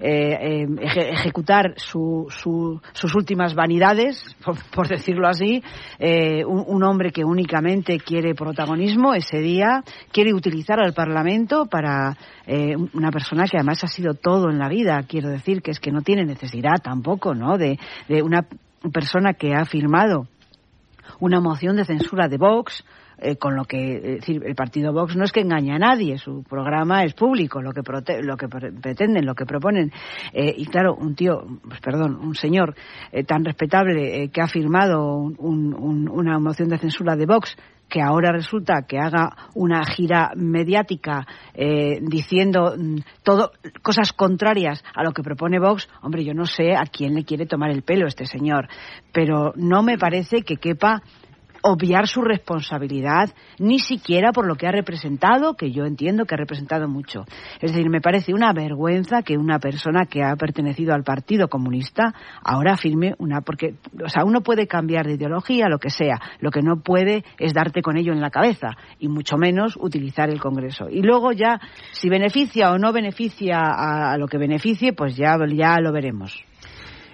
eh, eje, ejecutar su, su, sus últimas vanidades, por, decirlo así, eh, un, un, hombre que únicamente quiere protagonismo ese día, quiere utilizar al Parlamento para eh, una persona que además ha sido todo en la vida, quiero decir que es que no tiene necesidad tampoco, ¿no? De, de una persona que ha firmado una moción de censura de Vox, eh, con lo que es decir, el partido Vox no es que engañe a nadie, su programa es público, lo que, lo que pretenden, lo que proponen. Eh, y claro, un tío, pues perdón, un señor eh, tan respetable que ha firmado un, una moción de censura de Vox que ahora resulta que haga una gira mediática eh, diciendo mm, todo cosas contrarias a lo que propone Vox, hombre, yo no sé a quién le quiere tomar el pelo este señor, pero no me parece que quepa obviar su responsabilidad, ni siquiera por lo que ha representado, que yo entiendo que ha representado mucho. Es decir, me parece una vergüenza que una persona que ha pertenecido al Partido Comunista ahora firme una. Porque, o sea, uno puede cambiar de ideología, lo que sea. Lo que no puede es darte con ello en la cabeza, y mucho menos utilizar el Congreso. Y luego ya, si beneficia o no beneficia a, a lo que beneficie, pues ya, ya lo veremos.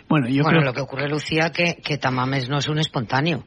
Bueno, yo bueno, creo... lo que ocurre, Lucía, que, que Tamames no es un espontáneo.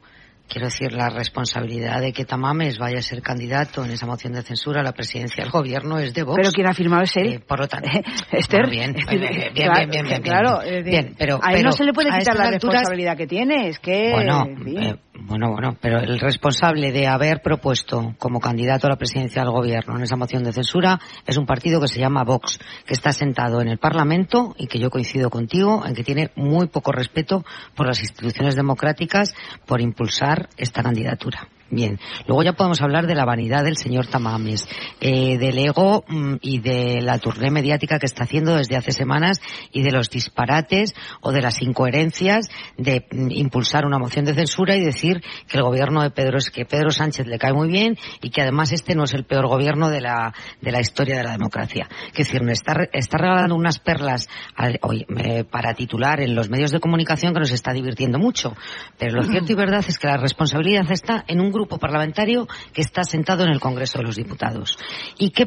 Quiero decir, la responsabilidad de que Tamames vaya a ser candidato en esa moción de censura a la presidencia del gobierno es de Vox. Pero quien ha firmado es él. Eh, por lo tanto, Esther. Bueno, bien, bien, bien, bien, bien, bien, Claro, bien, bien, pero, a él pero no se le puede quitar la alturas- responsabilidad que tiene, es que... Bueno, eh, bueno, bueno, pero el responsable de haber propuesto como candidato a la presidencia del gobierno en esa moción de censura es un partido que se llama Vox, que está sentado en el Parlamento y que yo coincido contigo en que tiene muy poco respeto por las instituciones democráticas por impulsar esta candidatura. Bien, luego ya podemos hablar de la vanidad del señor Tamames, eh, del ego mm, y de la tournée mediática que está haciendo desde hace semanas y de los disparates o de las incoherencias de mm, impulsar una moción de censura y decir que el gobierno de Pedro es que Pedro Sánchez le cae muy bien y que además este no es el peor gobierno de la, de la historia de la democracia. Es decir, está, está regalando unas perlas al- oye, eh, para titular en los medios de comunicación que nos está divirtiendo mucho. Pero lo cierto y verdad es que la responsabilidad está en un grupo parlamentario que está sentado en el Congreso de los Diputados. Y persegue